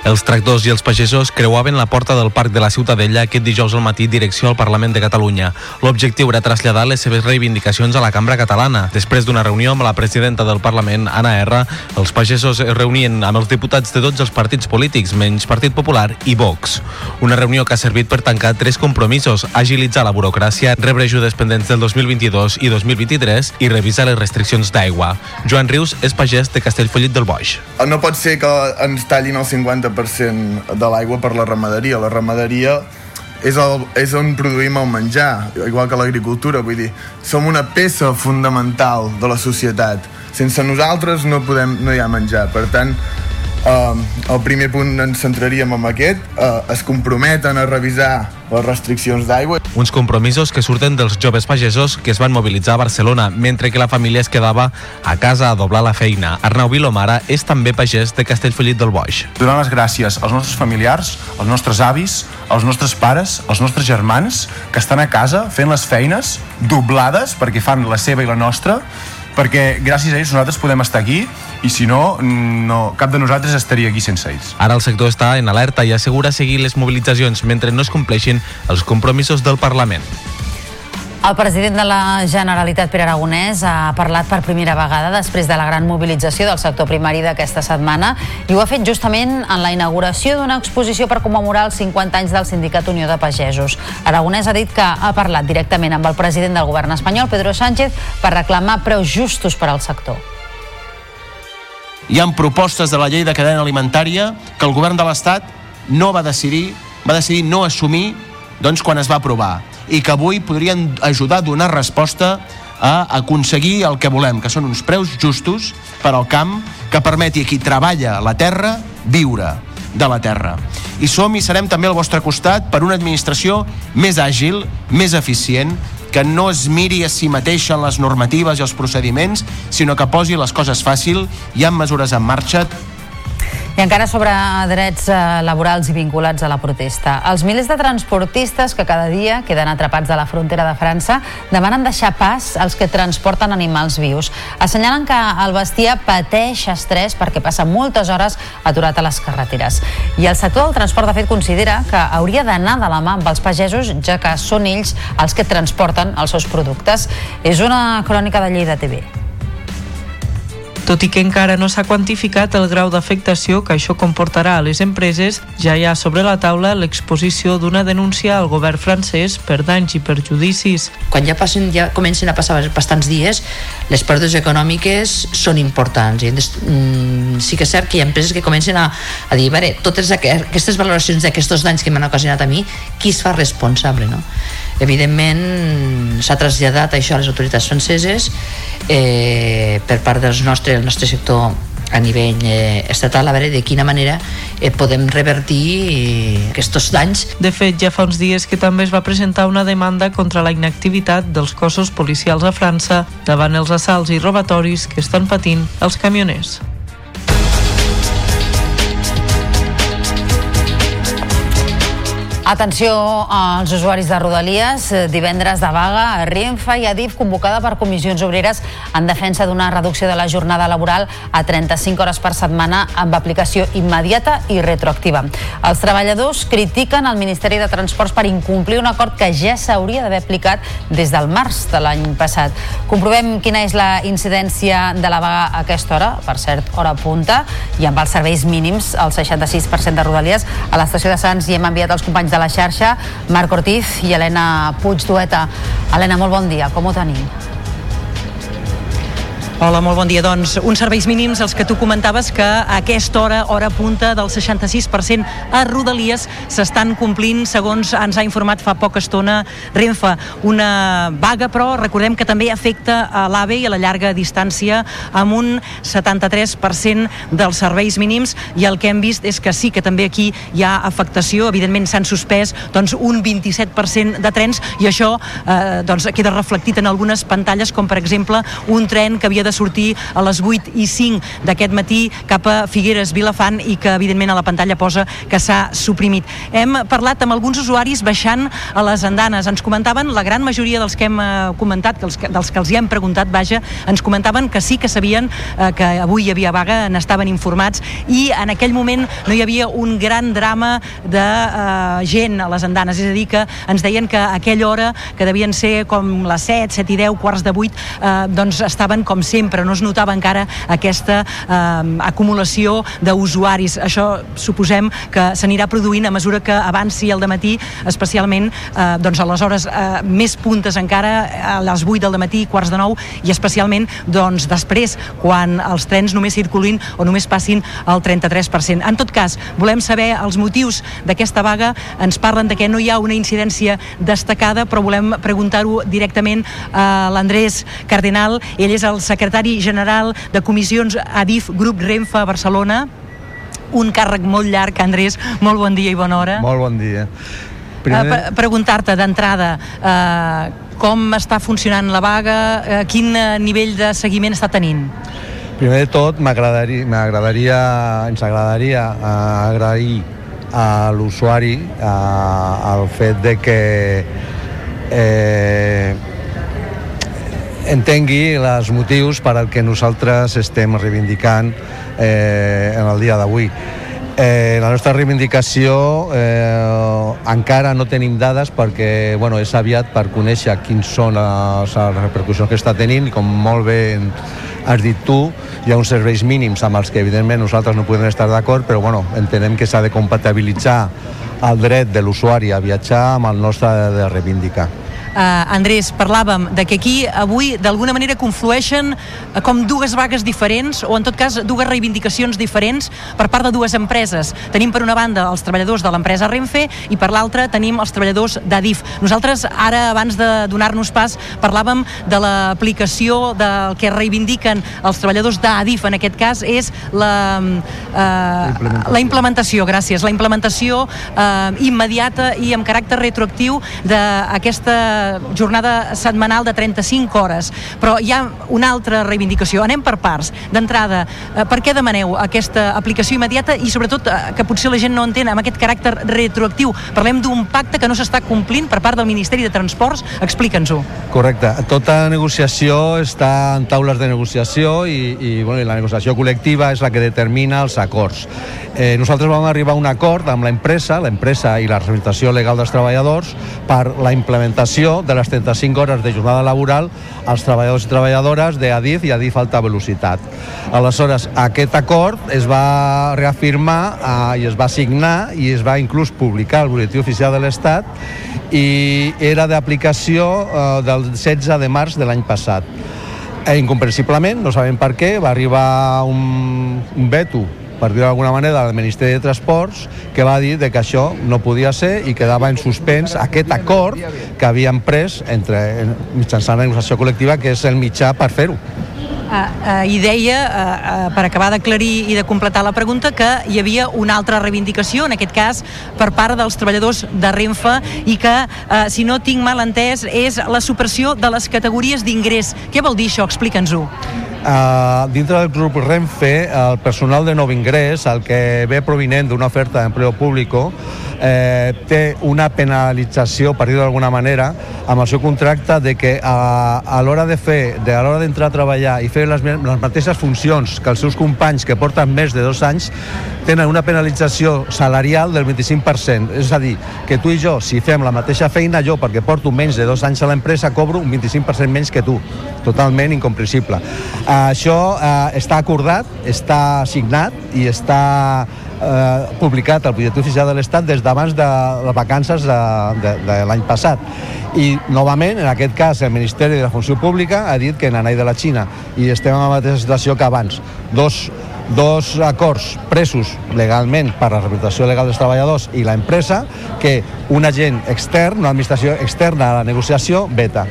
Els tractors i els pagesos creuaven la porta del Parc de la Ciutadella aquest dijous al matí direcció al Parlament de Catalunya. L'objectiu era traslladar les seves reivindicacions a la cambra catalana. Després d'una reunió amb la presidenta del Parlament, Anna R, els pagesos es reunien amb els diputats de tots els partits polítics, menys Partit Popular i Vox. Una reunió que ha servit per tancar tres compromisos, agilitzar la burocràcia, rebre ajudes pendents del 2022 i 2023 i revisar les restriccions d'aigua. Joan Rius és pagès de Castellfollit del Boix. No pot ser que ens tallin el 50% de l'aigua per la ramaderia. La ramaderia és, el, és on produïm el menjar, igual que l'agricultura, vull dir, som una peça fundamental de la societat. Sense nosaltres no, podem, no hi ha menjar. Per tant, Uh, el primer punt ens centraríem en aquest, uh, es comprometen a revisar les restriccions d'aigua. Uns compromisos que surten dels joves pagesos que es van mobilitzar a Barcelona, mentre que la família es quedava a casa a doblar la feina. Arnau Vilomara és també pagès de Castellfollit del Boix. Donar les gràcies als nostres familiars, als nostres avis, als nostres pares, als nostres germans, que estan a casa fent les feines doblades, perquè fan la seva i la nostra, perquè gràcies a ells nosaltres podem estar aquí i si no, no cap de nosaltres estaria aquí sense ells. Ara el sector està en alerta i assegura seguir les mobilitzacions mentre no es compleixin els compromisos del Parlament. El president de la Generalitat, Pere Aragonès, ha parlat per primera vegada després de la gran mobilització del sector primari d'aquesta setmana i ho ha fet justament en la inauguració d'una exposició per commemorar els 50 anys del Sindicat Unió de Pagesos. Aragonès ha dit que ha parlat directament amb el president del govern espanyol, Pedro Sánchez, per reclamar preus justos per al sector. Hi han propostes de la llei de cadena alimentària que el govern de l'Estat no va decidir, va decidir no assumir doncs, quan es va aprovar i que avui podrien ajudar a donar resposta a aconseguir el que volem, que són uns preus justos per al camp que permeti a qui treballa la terra viure de la terra. I som i serem també al vostre costat per una administració més àgil, més eficient, que no es miri a si mateixa en les normatives i els procediments, sinó que posi les coses fàcil, hi ha mesures en marxa i encara sobre drets eh, laborals i vinculats a la protesta. Els milers de transportistes que cada dia queden atrapats a la frontera de França demanen deixar pas als que transporten animals vius. Assenyalen que el bestiar pateix estrès perquè passa moltes hores aturat a les carreteres. I el sector del transport, de fet, considera que hauria d'anar de la mà amb els pagesos, ja que són ells els que transporten els seus productes. És una crònica de Lleida TV. Tot i que encara no s'ha quantificat el grau d'afectació que això comportarà a les empreses, ja hi ha sobre la taula l'exposició d'una denúncia al govern francès per danys i perjudicis. Quan ja, passen, ja comencen a passar bastants dies, les pèrdues econòmiques són importants. I mm, sí que és cert que hi ha empreses que comencen a, a dir, veure, totes aquestes valoracions d'aquests danys que m'han ocasionat a mi, qui es fa responsable, no? Evidentment s'ha traslladat això a les autoritats franceses eh, per part del nostre, el nostre sector a nivell eh, estatal a veure de quina manera eh, podem revertir eh, aquests danys. De fet, ja fa uns dies que també es va presentar una demanda contra la inactivitat dels cossos policials a França davant els assalts i robatoris que estan patint els camioners. Atenció als usuaris de Rodalies. Divendres de vaga a Renfe i Adif convocada per comissions obreres en defensa d'una reducció de la jornada laboral a 35 hores per setmana amb aplicació immediata i retroactiva. Els treballadors critiquen el Ministeri de Transports per incomplir un acord que ja s'hauria d'haver aplicat des del març de l'any passat. Comprovem quina és la incidència de la vaga a aquesta hora, per cert, hora punta, i amb els serveis mínims, el 66% de Rodalies. A l'estació de Sants hi hem enviat els companys de la xarxa, Marc Ortiz i Helena Puig Dueta. Helena, molt bon dia, com ho tenim? Hola, molt bon dia. Doncs uns serveis mínims, els que tu comentaves que a aquesta hora, hora punta del 66% a Rodalies s'estan complint, segons ens ha informat fa poca estona Renfe. Una vaga, però recordem que també afecta a l'AVE i a la llarga distància amb un 73% dels serveis mínims i el que hem vist és que sí que també aquí hi ha afectació, evidentment s'han suspès doncs, un 27% de trens i això eh, doncs, queda reflectit en algunes pantalles com per exemple un tren que havia de de sortir a les 8 i 5 d'aquest matí cap a Figueres Vilafant i que evidentment a la pantalla posa que s'ha suprimit. Hem parlat amb alguns usuaris baixant a les andanes. Ens comentaven, la gran majoria dels que hem eh, comentat, que els, dels que els hi hem preguntat, vaja, ens comentaven que sí que sabien eh, que avui hi havia vaga, n'estaven informats i en aquell moment no hi havia un gran drama de eh, gent a les andanes, és a dir, que ens deien que a aquella hora, que devien ser com les 7, 7 i 10, quarts de 8, eh, doncs estaven com sempre, no es notava encara aquesta eh, acumulació d'usuaris. Això suposem que s'anirà produint a mesura que avanci el matí, especialment eh, doncs a les hores eh, més puntes encara, a les 8 del matí, quarts de 9, i especialment doncs, després, quan els trens només circulin o només passin el 33%. En tot cas, volem saber els motius d'aquesta vaga. Ens parlen de que no hi ha una incidència destacada, però volem preguntar-ho directament a l'Andrés Cardenal. Ell és el secretari general de comissions ADIF Grup Renfe Barcelona un càrrec molt llarg, Andrés. Molt bon dia i bona hora. Molt bon dia. Primer... Uh, Preguntar-te d'entrada uh, com està funcionant la vaga, uh, quin nivell de seguiment està tenint? Primer de tot, m'agradaria, ens agradaria uh, agrair a l'usuari uh, el fet de que eh, entengui els motius per al que nosaltres estem reivindicant eh, en el dia d'avui. Eh, la nostra reivindicació eh, encara no tenim dades perquè bueno, és aviat per conèixer quins són les, les repercussions que està tenint i com molt bé has dit tu, hi ha uns serveis mínims amb els que evidentment nosaltres no podem estar d'acord, però bueno, entenem que s'ha de compatibilitzar el dret de l'usuari a viatjar amb el nostre de reivindicar Andrés, parlàvem de que aquí avui d'alguna manera conflueixen eh, com dues vagues diferents o en tot cas dues reivindicacions diferents per part de dues empreses. Tenim per una banda els treballadors de l'empresa Renfe i per l'altra tenim els treballadors d'Adif. Nosaltres ara, abans de donar-nos pas, parlàvem de l'aplicació del que reivindiquen els treballadors d'Adif, en aquest cas és la, eh, implementació. la implementació, gràcies, la implementació eh, immediata i amb caràcter retroactiu d'aquesta jornada setmanal de 35 hores. Però hi ha una altra reivindicació. Anem per parts. D'entrada, eh, per què demaneu aquesta aplicació immediata i sobretot eh, que potser la gent no entén amb aquest caràcter retroactiu? Parlem d'un pacte que no s'està complint per part del Ministeri de Transports. Explica'ns-ho. Correcte. Tota negociació està en taules de negociació i, i, bueno, i la negociació col·lectiva és la que determina els acords. Eh, nosaltres vam arribar a un acord amb l'empresa, l'empresa i la representació legal dels treballadors per la implementació de les 35 hores de jornada laboral als treballadors i treballadores d'Adif i Adif Alta Velocitat. Aleshores, aquest acord es va reafirmar eh, i es va signar i es va inclús publicar al Boletí Oficial de l'Estat i era d'aplicació eh, del 16 de març de l'any passat. E, incomprensiblement, no sabem per què, va arribar un, un veto per dir d'alguna manera, del Ministeri de Transports, que va dir de que això no podia ser i quedava en suspens aquest acord que havien pres entre, mitjançant la negociació col·lectiva, que és el mitjà per fer-ho. Uh, uh, I deia, uh, uh, per acabar d'aclarir i de completar la pregunta, que hi havia una altra reivindicació, en aquest cas per part dels treballadors de Renfe, i que, uh, si no tinc mal entès, és la supressió de les categories d'ingrés. Què vol dir això? Explica'ns-ho. Uh, dintre del grup Renfe, el personal de nou ingrés, el que ve provinent d'una oferta d'empleo públic, eh, té una penalització, per dir-ho d'alguna manera, amb el seu contracte de que a, a l'hora de fer, de, a l'hora d'entrar a treballar i fer les, les mateixes funcions que els seus companys que porten més de dos anys, tenen una penalització salarial del 25%. És a dir, que tu i jo, si fem la mateixa feina, jo, perquè porto menys de dos anys a l'empresa, cobro un 25% menys que tu. Totalment incomprensible. Això eh, està acordat, està signat i està eh, publicat al butlletí oficial de l'Estat des d'abans de les vacances de, de, de l'any passat. I, novament, en aquest cas, el Ministeri de la Funció Pública ha dit que n'anai de la Xina i estem en la mateixa situació que abans. Dos dos acords presos legalment per la representació legal dels treballadors i l'empresa que un agent extern, una administració externa a la negociació, veta.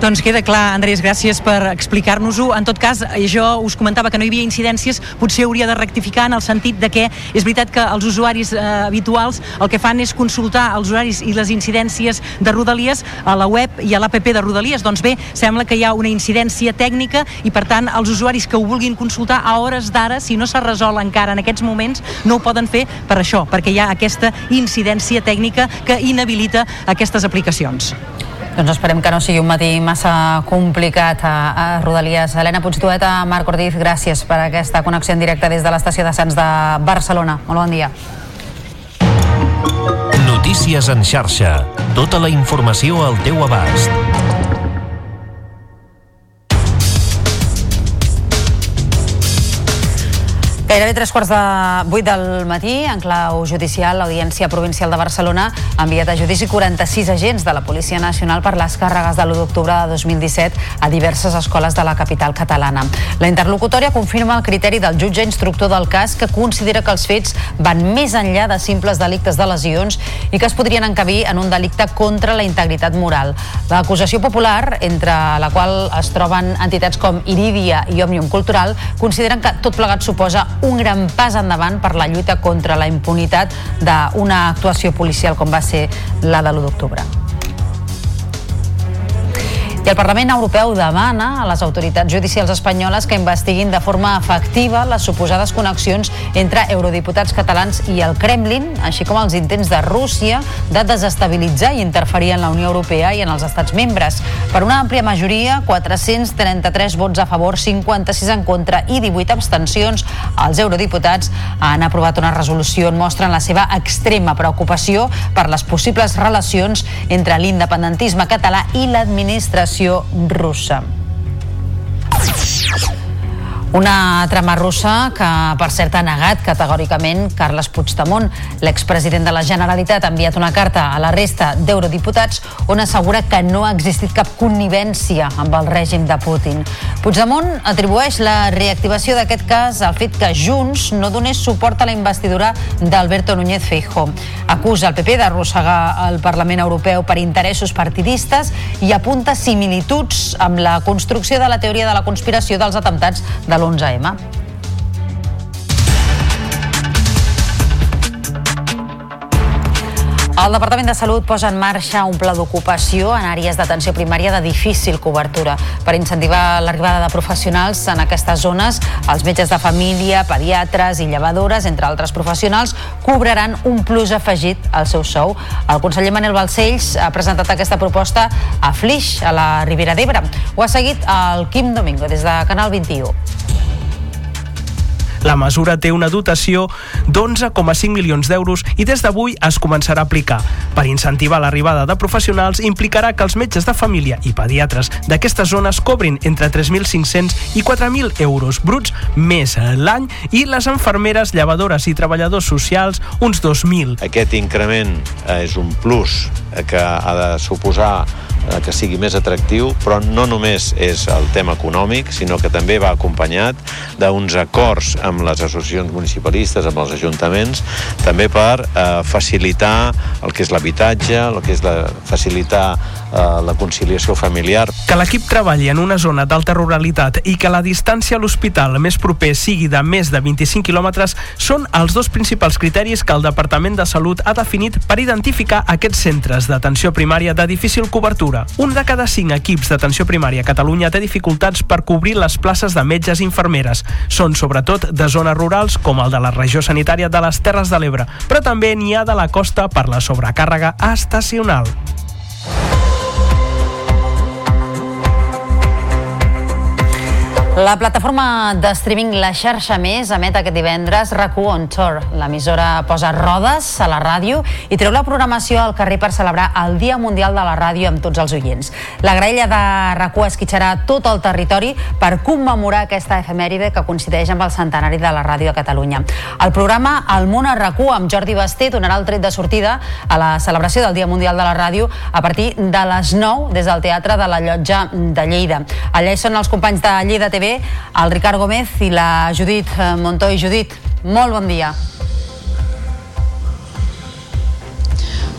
Doncs queda clar, Andrés, gràcies per explicar-nos-ho. En tot cas, eh, jo us comentava que no hi havia incidències, potser hauria de rectificar en el sentit de que és veritat que els usuaris eh, habituals el que fan és consultar els horaris i les incidències de Rodalies a la web i a l'APP de Rodalies. Doncs bé, sembla que hi ha una incidència tècnica i, per tant, els usuaris que ho vulguin consultar a hores d'ara, si no s'ha resolt encara en aquests moments, no ho poden fer per això, perquè hi ha aquesta incidència tècnica que inhabilita aquestes aplicacions. Doncs esperem que no sigui un matí massa complicat a, a Rodalies. Helena Puigdueta, Marc Ordiz, gràcies per aquesta connexió en directe des de l'estació de Sants de Barcelona. Molt bon dia. Notícies en xarxa. Tota la informació al teu abast. Gairebé tres quarts de vuit del matí, en clau judicial, l'Audiència Provincial de Barcelona ha enviat a judici 46 agents de la Policia Nacional per les càrregues de l'1 d'octubre de 2017 a diverses escoles de la capital catalana. La interlocutòria confirma el criteri del jutge instructor del cas que considera que els fets van més enllà de simples delictes de lesions i que es podrien encabir en un delicte contra la integritat moral. L'acusació popular, entre la qual es troben entitats com Iridia i Òmnium Cultural, consideren que tot plegat suposa un gran pas endavant per la lluita contra la impunitat d'una actuació policial com va ser la de l'1 d'octubre. I el Parlament Europeu demana a les autoritats judicials espanyoles que investiguin de forma efectiva les suposades connexions entre eurodiputats catalans i el Kremlin, així com els intents de Rússia de desestabilitzar i interferir en la Unió Europea i en els estats membres. Per una àmplia majoria, 433 vots a favor, 56 en contra i 18 abstencions, els eurodiputats han aprovat una resolució on mostren la seva extrema preocupació per les possibles relacions entre l'independentisme català i l'administració Federació Russa. Una trama russa que, per cert, ha negat categòricament Carles Puigdemont. L'expresident de la Generalitat ha enviat una carta a la resta d'eurodiputats on assegura que no ha existit cap connivència amb el règim de Putin. Puigdemont atribueix la reactivació d'aquest cas al fet que Junts no donés suport a la investidura d'Alberto Núñez Feijó. Acusa el PP d'arrossegar el Parlament Europeu per interessos partidistes i apunta similituds amb la construcció de la teoria de la conspiració dels atemptats de l'11M. El Departament de Salut posa en marxa un pla d'ocupació en àrees d'atenció primària de difícil cobertura. Per incentivar l'arribada de professionals en aquestes zones, els metges de família, pediatres i llevadores, entre altres professionals, cobraran un plus afegit al seu sou. El conseller Manel Balcells ha presentat aquesta proposta a Flix, a la Ribera d'Ebre. Ho ha seguit el Quim Domingo des de Canal 21. La mesura té una dotació d'11,5 milions d'euros i des d'avui es començarà a aplicar. Per incentivar l'arribada de professionals implicarà que els metges de família i pediatres d'aquestes zones cobrin entre 3.500 i 4.000 euros bruts més l'any i les enfermeres, llevadores i treballadors socials uns 2.000. Aquest increment eh, és un plus que ha de suposar que sigui més atractiu, però no només és el tema econòmic, sinó que també va acompanyat d'uns acords amb les associacions municipalistes, amb els ajuntaments, també per eh, facilitar el que és l'habitatge, el que és la, facilitar eh, la conciliació familiar. Que l'equip treballi en una zona d'alta ruralitat i que la distància a l'hospital més proper sigui de més de 25 quilòmetres són els dos principals criteris que el Departament de Salut ha definit per identificar aquests centres d'atenció primària de difícil cobertura. Un de cada cinc equips d'atenció primària a Catalunya té dificultats per cobrir les places de metges i infermeres. Són sobretot de zones rurals com el de la regió sanitària de les Terres de l'Ebre, però també n'hi ha de la costa per la sobrecàrrega estacional. La plataforma de streaming La Xarxa Més emet aquest divendres RAC1 on Tour. L'emissora posa rodes a la ràdio i treu la programació al carrer per celebrar el Dia Mundial de la Ràdio amb tots els oients. La graella de RAC1 esquitxarà tot el territori per commemorar aquesta efemèride que coincideix amb el centenari de la ràdio a Catalunya. El programa El món a RAC1 amb Jordi Basté donarà el tret de sortida a la celebració del Dia Mundial de la Ràdio a partir de les 9 des del Teatre de la Llotja de Lleida. Allà hi són els companys de Lleida TV el Ricard Gómez i la Judit eh, Montoy. Judit, molt bon dia.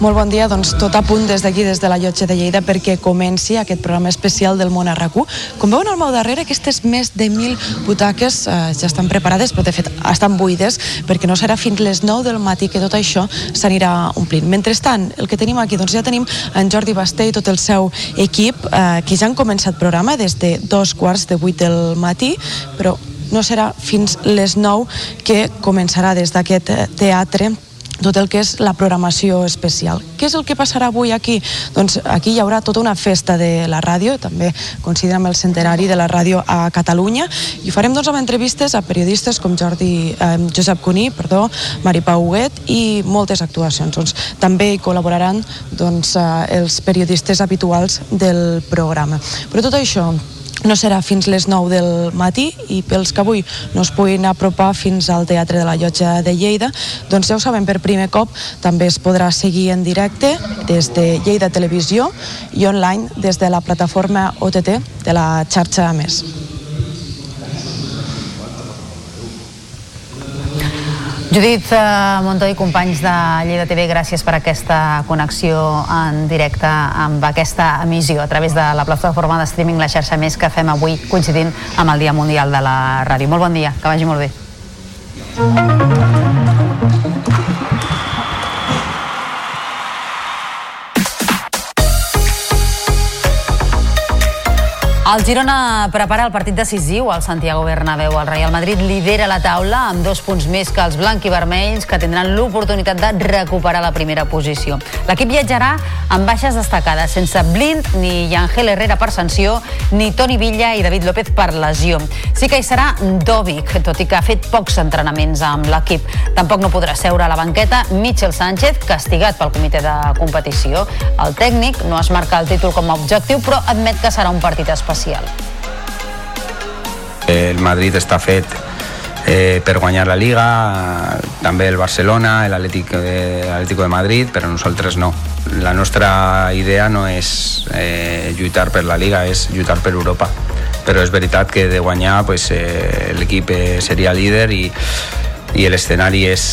Molt bon dia, doncs tot a punt des d'aquí, des de la llotja de Lleida, perquè comenci aquest programa especial del món a RAC1. Com veuen al meu darrere, aquestes més de 1.000 butaques eh, ja estan preparades, però de fet estan buides, perquè no serà fins les 9 del matí que tot això s'anirà omplint. Mentrestant, el que tenim aquí, doncs ja tenim en Jordi Basté i tot el seu equip, eh, que ja han començat programa des de dos quarts de 8 del matí, però no serà fins les 9 que començarà des d'aquest eh, teatre tot el que és la programació especial. Què és el que passarà avui aquí? Doncs aquí hi haurà tota una festa de la ràdio, també considerem el centenari de la ràdio a Catalunya, i ho farem doncs, amb entrevistes a periodistes com Jordi, eh, Josep Cuní, perdó, Mari Pau Huguet i moltes actuacions. Doncs, també hi col·laboraran doncs, eh, els periodistes habituals del programa. Però tot això no serà fins les 9 del matí i pels que avui no es puguin apropar fins al Teatre de la Llotja de Lleida, doncs ja ho sabem, per primer cop també es podrà seguir en directe des de Lleida Televisió i online des de la plataforma OTT de la xarxa Més. Judit eh, Montoy, companys de Lleida TV, gràcies per aquesta connexió en directe amb aquesta emissió a través de la plataforma de streaming La xarxa Més que fem avui coincidint amb el Dia Mundial de la Ràdio. Molt bon dia, que vagi molt bé. El Girona prepara el partit decisiu al Santiago Bernabéu. El Real Madrid lidera la taula amb dos punts més que els blanc i vermells que tindran l'oportunitat de recuperar la primera posició. L'equip viatjarà amb baixes destacades, sense Blind ni Ángel Herrera per sanció, ni Toni Villa i David López per lesió. Sí que hi serà Dovic, tot i que ha fet pocs entrenaments amb l'equip. Tampoc no podrà seure a la banqueta Michel Sánchez, castigat pel comitè de competició. El tècnic no es marca el títol com a objectiu, però admet que serà un partit especial especial. El Madrid està fet eh, per guanyar la Liga, també el Barcelona, l'Atlético de, de Madrid, però nosaltres no. La nostra idea no és eh, lluitar per la Liga, és lluitar per Europa. Però és veritat que de guanyar pues, eh, l'equip eh, seria líder i, i l'escenari és,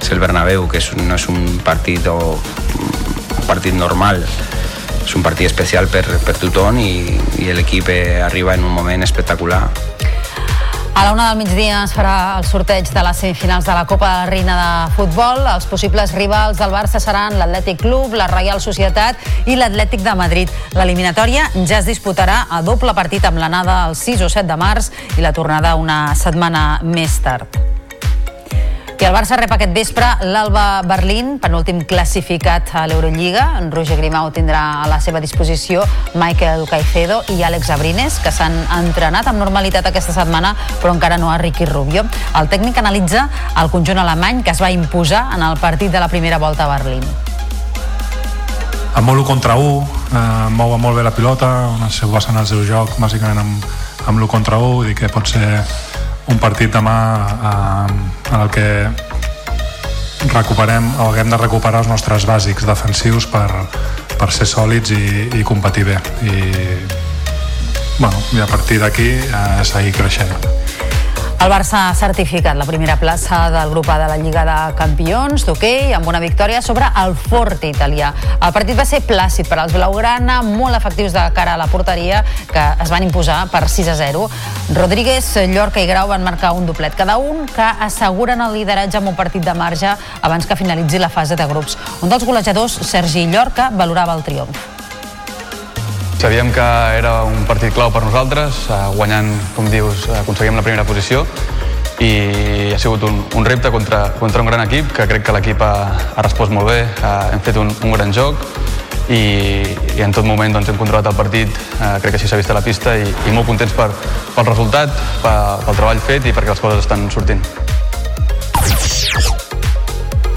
és el Bernabéu, que és, no és un partit o un partit normal és un partit especial per, per tothom i, i l'equip eh, arriba en un moment espectacular. A la una del migdia es farà el sorteig de les semifinals de la Copa de la Reina de Futbol. Els possibles rivals del Barça seran l'Atlètic Club, la Reial Societat i l'Atlètic de Madrid. L'eliminatòria ja es disputarà a doble partit amb l'anada el 6 o 7 de març i la tornada una setmana més tard. I el Barça rep aquest vespre l'Alba Berlín, penúltim classificat a l'Eurolliga. En Roger Grimau tindrà a la seva disposició Michael Caicedo i Àlex Abrines, que s'han entrenat amb normalitat aquesta setmana, però encara no a Ricky Rubio. El tècnic analitza el conjunt alemany que es va imposar en el partit de la primera volta a Berlín. A molt 1 contra 1, eh, mou molt bé la pilota, es basen el seu joc bàsicament amb, amb l'1 contra 1, vull dir que pot ser un partit demà eh, en el que recuperem o haguem de recuperar els nostres bàsics defensius per, per ser sòlids i, i competir bé. I, bueno, i a partir d'aquí eh, seguir creixent el Barça ha certificat la primera plaça del grup A de la Lliga de Campions d'hoquei amb una victòria sobre el Forte italià. El partit va ser plàcid per als Blaugrana, molt efectius de cara a la porteria, que es van imposar per 6 a 0. Rodríguez, Llorca i Grau van marcar un doblet cada un, que asseguren el lideratge amb un partit de marge abans que finalitzi la fase de grups. Un dels golejadors, Sergi Llorca, valorava el triomf. Sabíem que era un partit clau per nosaltres, eh, guanyant, com dius, aconseguim la primera posició i ha sigut un, un repte contra, contra un gran equip, que crec que l'equip ha, ha respost molt bé, ha, hem fet un, un gran joc i, i en tot moment doncs, hem controlat el partit, eh, crec que així s'ha vist a la pista i, i molt contents per, pel resultat, pel, pel treball fet i perquè les coses estan sortint.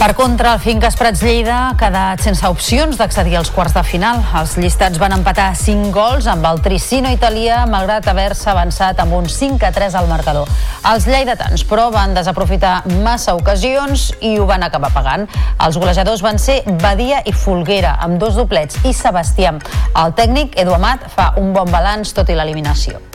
Per contra, el Finques Prats Lleida ha quedat sense opcions d'accedir als quarts de final. Els llistats van empatar 5 gols amb el Tricino italià, malgrat haver-se avançat amb un 5 a 3 al marcador. Els lleidatans, però, van desaprofitar massa ocasions i ho van acabar pagant. Els golejadors van ser Badia i Folguera, amb dos doblets, i Sebastià. El tècnic, Edu Amat, fa un bon balanç tot i l'eliminació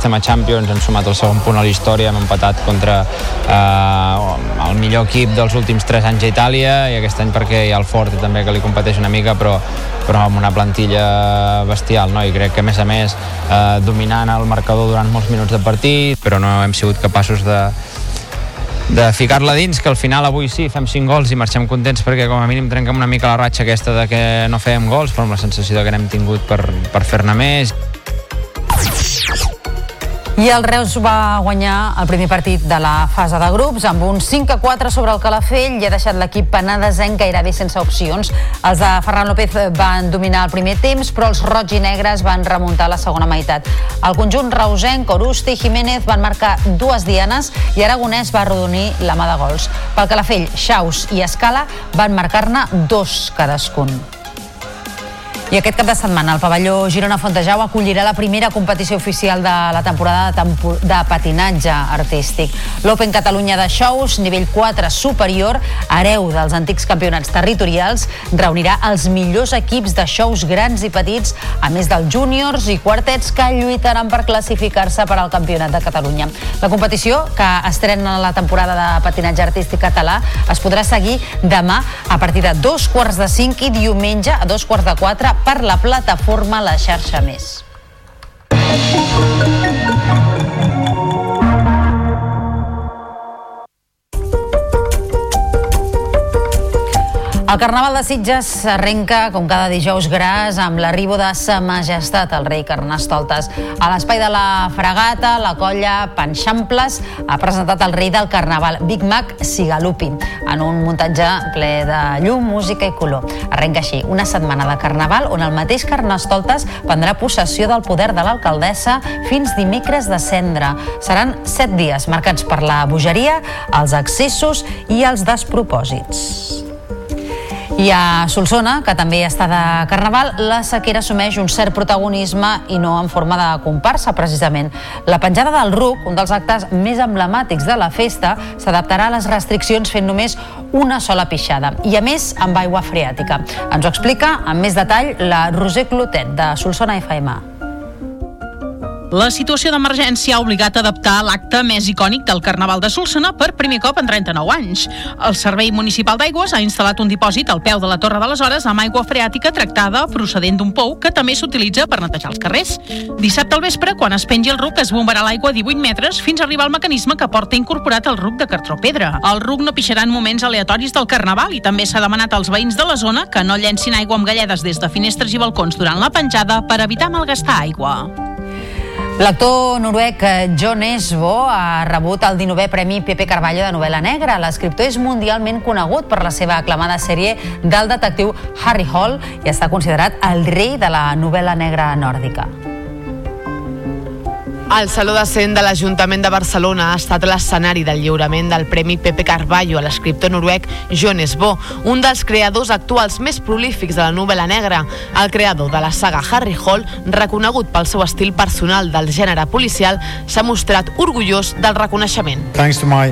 estem a Champions, hem sumat el segon punt a la història, hem empatat contra eh, el millor equip dels últims 3 anys a Itàlia i aquest any perquè hi ha el Forte també que li competeix una mica però, però amb una plantilla bestial no? i crec que a més a més eh, dominant el marcador durant molts minuts de partit però no hem sigut capaços de, de ficar-la dins, que al final avui sí fem 5 gols i marxem contents perquè com a mínim trenquem una mica la ratxa aquesta de que no fèiem gols, però amb la sensació que n'hem tingut per, per fer-ne més. I el Reus va guanyar el primer partit de la fase de grups amb un 5 a 4 sobre el Calafell i ha deixat l'equip penadesenc gairebé sense opcions. Els de Ferran López van dominar el primer temps, però els roig i negres van remuntar la segona meitat. El conjunt reusenc, Oruste i Jiménez van marcar dues dianes i Aragonès va arrodonir la mà de gols. Pel Calafell, Xaus i Escala van marcar-ne dos cadascun. I aquest cap de setmana el pavelló Girona Fontejau acollirà la primera competició oficial de la temporada de, tempo de patinatge artístic. L'Open Catalunya de Shows, nivell 4 superior, hereu dels antics campionats territorials, reunirà els millors equips de shows grans i petits, a més dels júniors i quartets que lluitaran per classificar-se per al Campionat de Catalunya. La competició, que estrena la temporada de patinatge artístic català, es podrà seguir demà a partir de dos quarts de cinc i diumenge a dos quarts de quatre per la plataforma La Xarxa Més. El Carnaval de Sitges arrenca, com cada dijous gras, amb l'arribo de Sa Majestat, el rei Carnestoltes. A l'espai de la Fregata, la colla Panxamples ha presentat el rei del Carnaval, Big Mac Sigalupi, en un muntatge ple de llum, música i color. Arrenca així una setmana de Carnaval on el mateix Carnestoltes prendrà possessió del poder de l'alcaldessa fins dimecres de cendre. Seran set dies marcats per la bogeria, els excessos i els despropòsits. I a Solsona, que també està de Carnaval, la sequera assumeix un cert protagonisme i no en forma de comparsa, precisament. La penjada del RUC, un dels actes més emblemàtics de la festa, s'adaptarà a les restriccions fent només una sola pixada i, a més, amb aigua freàtica. Ens ho explica amb més detall la Roser Clotet, de Solsona FM. La situació d'emergència ha obligat a adaptar l'acte més icònic del Carnaval de Solsona per primer cop en 39 anys. El Servei Municipal d'Aigües ha instal·lat un dipòsit al peu de la Torre de les Hores amb aigua freàtica tractada procedent d'un pou que també s'utilitza per netejar els carrers. Dissabte al vespre, quan es pengi el ruc, es bombarà l'aigua a 18 metres fins a arribar al mecanisme que porta incorporat el ruc de cartró pedra. El ruc no pixarà en moments aleatoris del Carnaval i també s'ha demanat als veïns de la zona que no llencin aigua amb galledes des de finestres i balcons durant la penjada per evitar malgastar aigua. L'actor noruec John Esbo ha rebut el 19è Premi Pepe Carballo de novel·la negra. L'escriptor és mundialment conegut per la seva aclamada sèrie del detectiu Harry Hall i està considerat el rei de la novel·la negra nòrdica. El Saló de Cent de l'Ajuntament de Barcelona ha estat l'escenari del lliurament del Premi Pepe Carballo a l'escriptor noruec John Esbo, un dels creadors actuals més prolífics de la novel·la negra. El creador de la saga Harry Hall, reconegut pel seu estil personal del gènere policial, s'ha mostrat orgullós del reconeixement. Thanks to my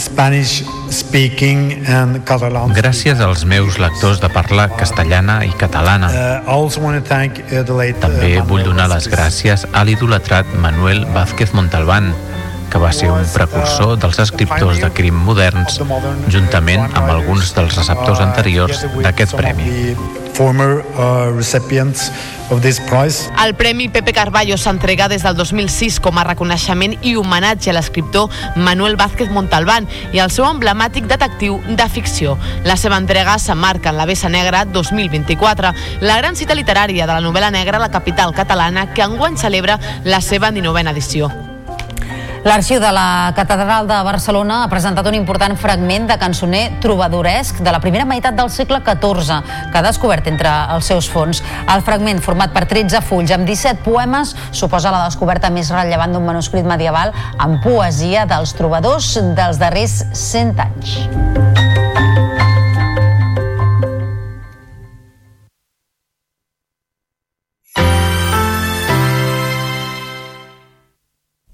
Spanish speaking and Catalan. Gràcies als meus lectors de parla castellana i catalana. Uh, uh, També uh, vull donar les gràcies a l'idolatrat Manuel Vázquez Montalbán, que va ser un precursor dels escriptors de crim moderns, juntament amb alguns dels receptors anteriors d'aquest premi. uh. El Premi Pepe Carballo s'entrega des del 2006 com a reconeixement i homenatge a l'escriptor Manuel Vázquez Montalbán i al seu emblemàtic detectiu de ficció. La seva entrega s'emmarca en la Bessa Negra 2024, la gran cita literària de la novel·la negra a la capital catalana que enguany celebra la seva 19a edició. L'Arxiu de la Catedral de Barcelona ha presentat un important fragment de cançoner trobadoresc de la primera meitat del segle XIV, que ha descobert entre els seus fons. El fragment, format per 13 fulls amb 17 poemes, suposa la descoberta més rellevant d'un manuscrit medieval amb poesia dels trobadors dels darrers 100 anys.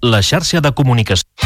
La xarxa de comunicació.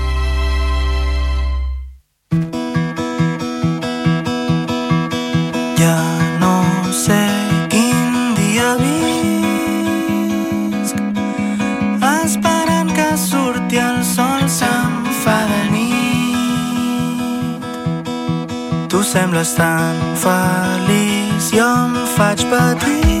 Tu sembles tan feliç. Jo em faig patir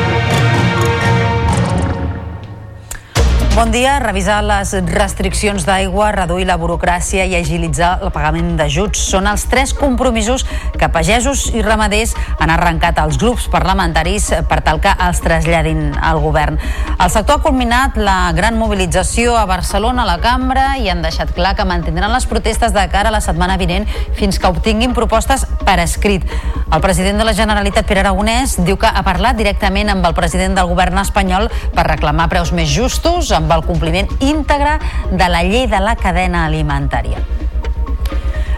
Bon dia. Revisar les restriccions d'aigua, reduir la burocràcia i agilitzar el pagament d'ajuts són els tres compromisos que pagesos i ramaders han arrencat als grups parlamentaris per tal que els traslladin al govern. El sector ha culminat la gran mobilització a Barcelona, a la cambra, i han deixat clar que mantindran les protestes de cara a la setmana vinent fins que obtinguin propostes per escrit. El president de la Generalitat, Pere Aragonès, diu que ha parlat directament amb el president del govern espanyol per reclamar preus més justos amb el compliment íntegre de la llei de la cadena alimentària.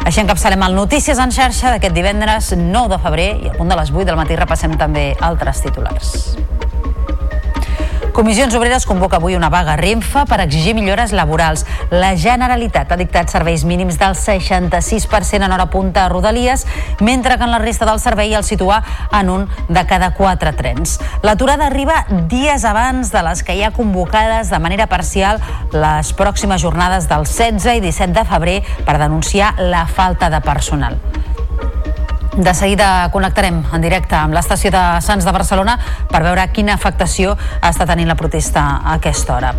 Així encapçalem el Notícies en xarxa d'aquest divendres 9 de febrer i al punt de les 8 del matí repassem també altres titulars. Comissions Obreres convoca avui una vaga a Renfe per exigir millores laborals. La Generalitat ha dictat serveis mínims del 66% en hora punta a Rodalies, mentre que en la resta del servei el situa en un de cada quatre trens. L'aturada arriba dies abans de les que hi ha convocades de manera parcial les pròximes jornades del 16 i 17 de febrer per denunciar la falta de personal. De seguida connectarem en directe amb l'estació de Sants de Barcelona per veure quina afectació està tenint la protesta a aquesta hora.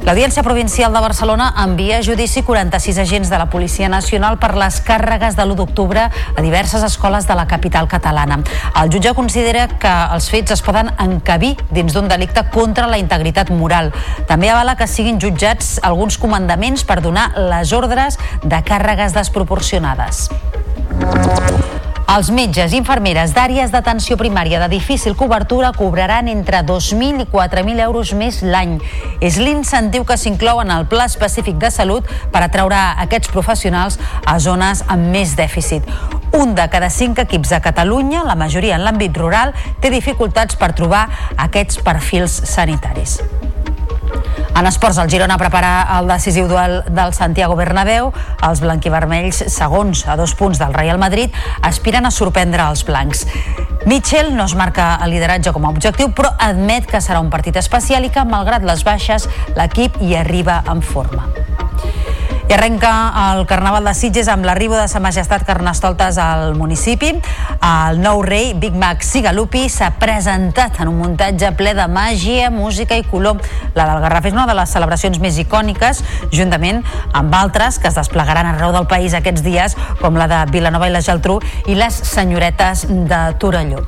L'Audiència Provincial de Barcelona envia a judici 46 agents de la Policia Nacional per les càrregues de l'1 d'octubre a diverses escoles de la capital catalana. El jutge considera que els fets es poden encabir dins d'un delicte contra la integritat moral. També avala que siguin jutjats alguns comandaments per donar les ordres de càrregues desproporcionades. Els metges i infermeres d'àrees d'atenció primària de difícil cobertura cobraran entre 2.000 i 4.000 euros més l'any. És l'incentiu que s'inclou en el Pla Específic de Salut per atraure aquests professionals a zones amb més dèficit. Un de cada cinc equips a Catalunya, la majoria en l'àmbit rural, té dificultats per trobar aquests perfils sanitaris. En esports, el Girona prepara el decisiu duel del Santiago Bernabéu. Els blanquivermells, segons a dos punts del Real Madrid, aspiren a sorprendre els blancs. Mitchell no es marca el lideratge com a objectiu, però admet que serà un partit especial i que, malgrat les baixes, l'equip hi arriba en forma. I arrenca el Carnaval de Sitges amb l'arribo de Sa Majestat Carnestoltes al municipi. El nou rei, Big Mac Sigalupi, s'ha presentat en un muntatge ple de màgia, música i color. La del Garraf és una de les celebracions més icòniques, juntament amb altres que es desplegaran arreu del país aquests dies, com la de Vilanova i la Geltrú i les senyoretes de Torelló.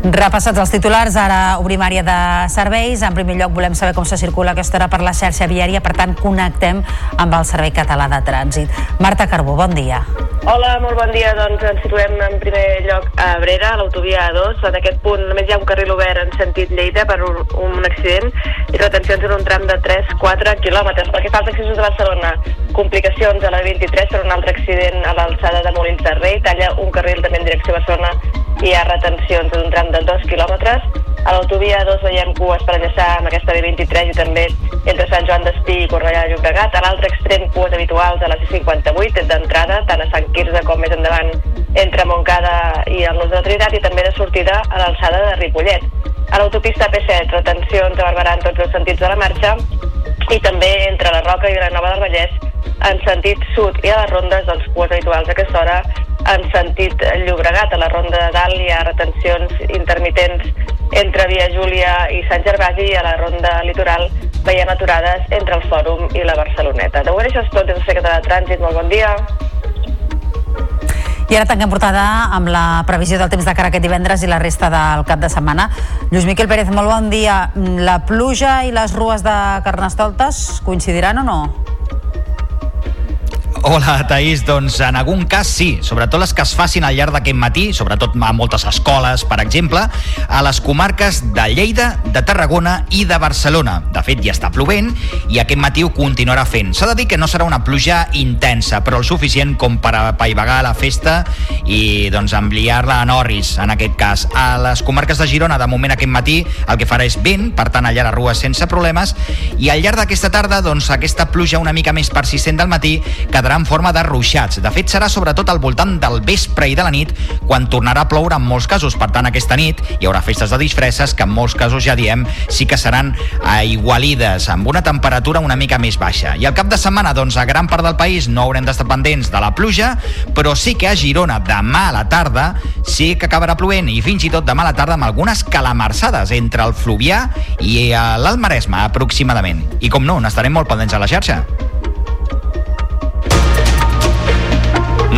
Repassats els titulars, ara obrim àrea de serveis. En primer lloc volem saber com se circula aquesta hora per la xarxa viària, per tant connectem amb el Servei Català de Trànsit. Marta Carbó, bon dia. Hola, molt bon dia. Doncs ens situem en primer lloc a Abrera, a l'autovia A2. En aquest punt només hi ha un carril obert en sentit Lleida per un, un accident i retencions en un tram de 3-4 quilòmetres. Pel que fa als accessos de Barcelona, complicacions a la 23 per un altre accident a l'alçada de Molins de Rei, talla un carril també en direcció a Barcelona i hi ha retencions en un tram de 2 quilòmetres. A l'autovia 2 veiem cues per enllaçar amb aquesta B23 i també entre Sant Joan d'Espí i Cornellà de Llobregat. A l'altre extrem, cues habituals a la C58 d'entrada, tant a Sant Quirze com més endavant entre Montcada i el Nus de la Trinitat i també de sortida a l'alçada de Ripollet. A l'autopista P7, retencions a Barberà en tots els sentits de la marxa i també entre la Roca i Vilanova del Vallès en sentit sud i a les rondes, doncs, cues habituals a aquesta hora en sentit Llobregat. A la ronda de dalt hi ha retencions intermitents entre Via Júlia i Sant Gervasi i a la ronda litoral veiem aturades entre el Fòrum i la Barceloneta. De moment això és tot del Secretari de Trànsit. Molt bon dia. I ara tanquem portada amb la previsió del temps de cara aquest divendres i la resta del cap de setmana. Lluís Miquel Pérez, molt bon dia. La pluja i les rues de Carnestoltes coincidiran o no? Hola, Taís. Doncs en algun cas sí, sobretot les que es facin al llarg d'aquest matí, sobretot a moltes escoles, per exemple, a les comarques de Lleida, de Tarragona i de Barcelona. De fet, ja està plovent i aquest matí ho continuarà fent. S'ha de dir que no serà una pluja intensa, però el suficient com per apaivagar la festa i doncs enviar-la a Norris, en aquest cas. A les comarques de Girona, de moment aquest matí, el que farà és vent, per tant, allà a les rues sense problemes, i al llarg d'aquesta tarda, doncs, aquesta pluja una mica més persistent del matí quedarà en forma de ruixats. De fet, serà sobretot al voltant del vespre i de la nit quan tornarà a ploure en molts casos. Per tant, aquesta nit hi haurà festes de disfresses que en molts casos, ja diem, sí que seran aigualides, amb una temperatura una mica més baixa. I al cap de setmana, doncs, a gran part del país no haurem d'estar pendents de la pluja, però sí que a Girona, demà a la tarda, sí que acabarà plovent i fins i tot demà a la tarda amb algunes calamarsades entre el Fluvià i l'Alt Maresme, aproximadament. I com no, n'estarem molt pendents a la xarxa.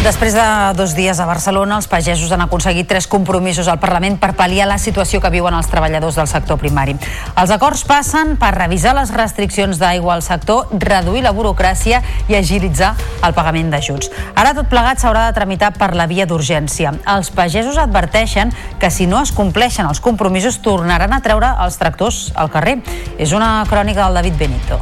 Després de dos dies a Barcelona, els pagesos han aconseguit tres compromisos al Parlament per pal·liar la situació que viuen els treballadors del sector primari. Els acords passen per revisar les restriccions d'aigua al sector, reduir la burocràcia i agilitzar el pagament d'ajuts. Ara tot plegat s'haurà de tramitar per la via d'urgència. Els pagesos adverteixen que si no es compleixen els compromisos tornaran a treure els tractors al carrer. És una crònica del David Benito.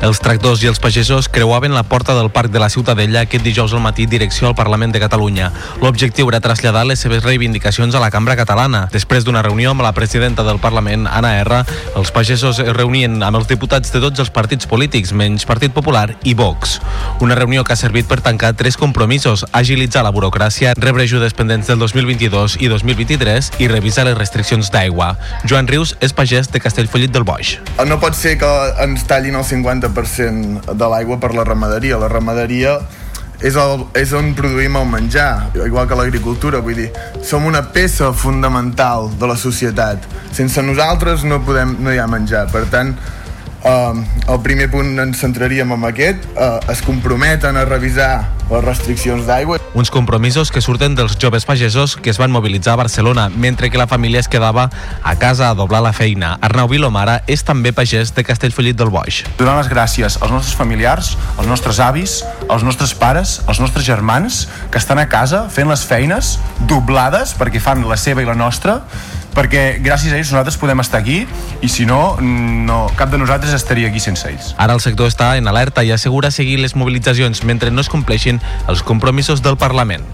Els tractors i els pagesos creuaven la porta del Parc de la Ciutadella aquest dijous al matí direcció al Parlament de Catalunya. L'objectiu era traslladar les seves reivindicacions a la cambra catalana. Després d'una reunió amb la presidenta del Parlament, Anna R, els pagesos es reunien amb els diputats de tots els partits polítics, menys Partit Popular i Vox. Una reunió que ha servit per tancar tres compromisos, agilitzar la burocràcia, rebre ajudes pendents del 2022 i 2023 i revisar les restriccions d'aigua. Joan Rius és pagès de Castellfollit del Boix. No pot ser que ens tallin el 50% de l'aigua per la ramaderia. La ramaderia és, el, és on produïm el menjar, igual que l'agricultura, vull dir, som una peça fundamental de la societat. Sense nosaltres no, podem, no hi ha menjar, per tant, Uh, el primer punt ens centraríem en aquest uh, es comprometen a revisar les restriccions d'aigua Uns compromisos que surten dels joves pagesos que es van mobilitzar a Barcelona, mentre que la família es quedava a casa a doblar la feina. Arnau Vilomara és també pagès de Castellfollit del Boix. Donar les gràcies als nostres familiars, als nostres avis, als nostres pares, als nostres germans, que estan a casa fent les feines doblades perquè fan la seva i la nostra, perquè gràcies a ells nosaltres podem estar aquí i si no, no cap de nosaltres estaria aquí sense ells. Ara el sector està en alerta i assegura seguir les mobilitzacions mentre no es compleixin els compromisos del Parlament.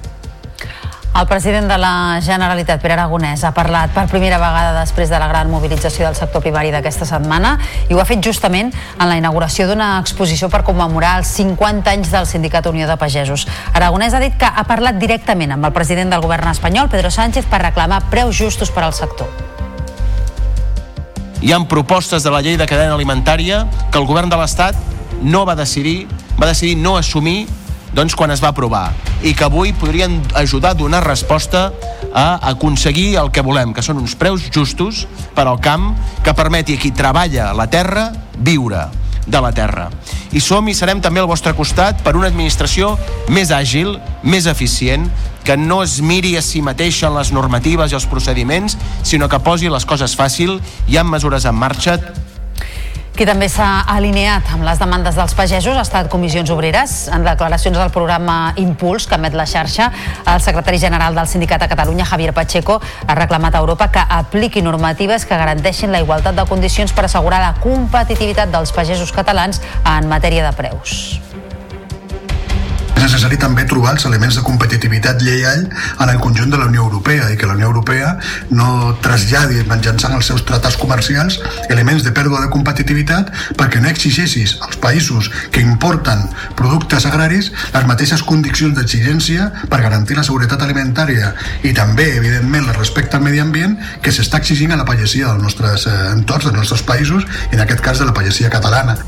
El president de la Generalitat, Pere Aragonès, ha parlat per primera vegada després de la gran mobilització del sector primari d'aquesta setmana i ho ha fet justament en la inauguració d'una exposició per commemorar els 50 anys del Sindicat Unió de Pagesos. Aragonès ha dit que ha parlat directament amb el president del govern espanyol, Pedro Sánchez, per reclamar preus justos per al sector. Hi han propostes de la llei de cadena alimentària que el govern de l'Estat no va decidir, va decidir no assumir doncs, quan es va aprovar i que avui podrien ajudar a donar resposta a aconseguir el que volem, que són uns preus justos per al camp que permeti a qui treballa la terra viure. de la terra. I som i serem també al vostre costat per una administració més àgil, més eficient, que no es miri a si mateixa en les normatives i els procediments, sinó que posi les coses fàcil i amb mesures en marxa qui també s'ha alineat amb les demandes dels pagesos ha estat Comissions Obreres. En declaracions del programa Impuls, que emet la xarxa, el secretari general del Sindicat a Catalunya, Javier Pacheco, ha reclamat a Europa que apliqui normatives que garanteixin la igualtat de condicions per assegurar la competitivitat dels pagesos catalans en matèria de preus. Necessari també trobar els elements de competitivitat lleial en el conjunt de la Unió Europea i que la Unió Europea no traslladi mitjançant els seus tractats comercials elements de pèrdua de competitivitat perquè no exigeixis als països que importen productes agraris les mateixes condicions d'exigència per garantir la seguretat alimentària i també, evidentment, el respecte al medi ambient que s'està exigint a la pagesia dels nostres eh, entorns, dels nostres països i en aquest cas de la pagesia catalana.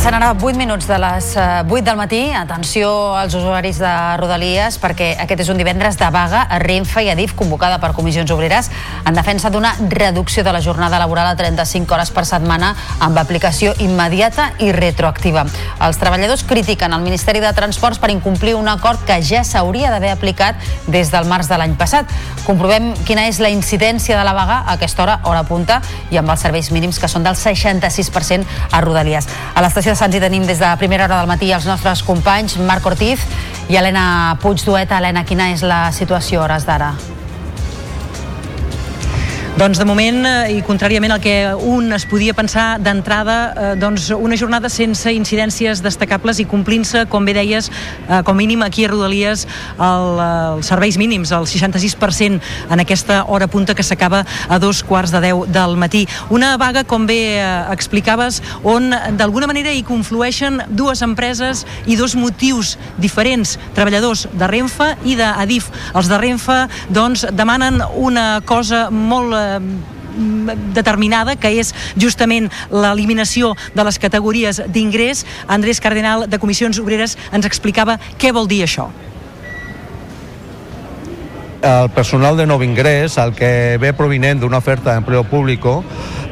Passen ara 8 minuts de les 8 del matí. Atenció als usuaris de Rodalies perquè aquest és un divendres de vaga a Renfe i Adif convocada per comissions obreres en defensa d'una reducció de la jornada laboral a 35 hores per setmana amb aplicació immediata i retroactiva. Els treballadors critiquen el Ministeri de Transports per incomplir un acord que ja s'hauria d'haver aplicat des del març de l'any passat. Comprovem quina és la incidència de la vaga a aquesta hora, hora punta, i amb els serveis mínims que són del 66% a Rodalies. A l'estació de Sants hi tenim des de primera hora del matí els nostres companys Marc Ortiz i Helena Puigdueta. Helena, quina és la situació a hores d'ara? Doncs de moment, eh, i contràriament al que un es podia pensar d'entrada, eh, doncs una jornada sense incidències destacables i complint-se, com bé deies, eh, com mínim aquí a Rodalies, el, els serveis mínims, el 66% en aquesta hora punta que s'acaba a dos quarts de deu del matí. Una vaga, com bé explicaves, on d'alguna manera hi conflueixen dues empreses i dos motius diferents, treballadors de Renfe i d'Adif. Els de Renfe doncs, demanen una cosa molt determinada, que és justament l'eliminació de les categories d'ingrés. Andrés Cardenal, de Comissions Obreres, ens explicava què vol dir això el personal de nou ingrés, el que ve provinent d'una oferta d'empleo públic,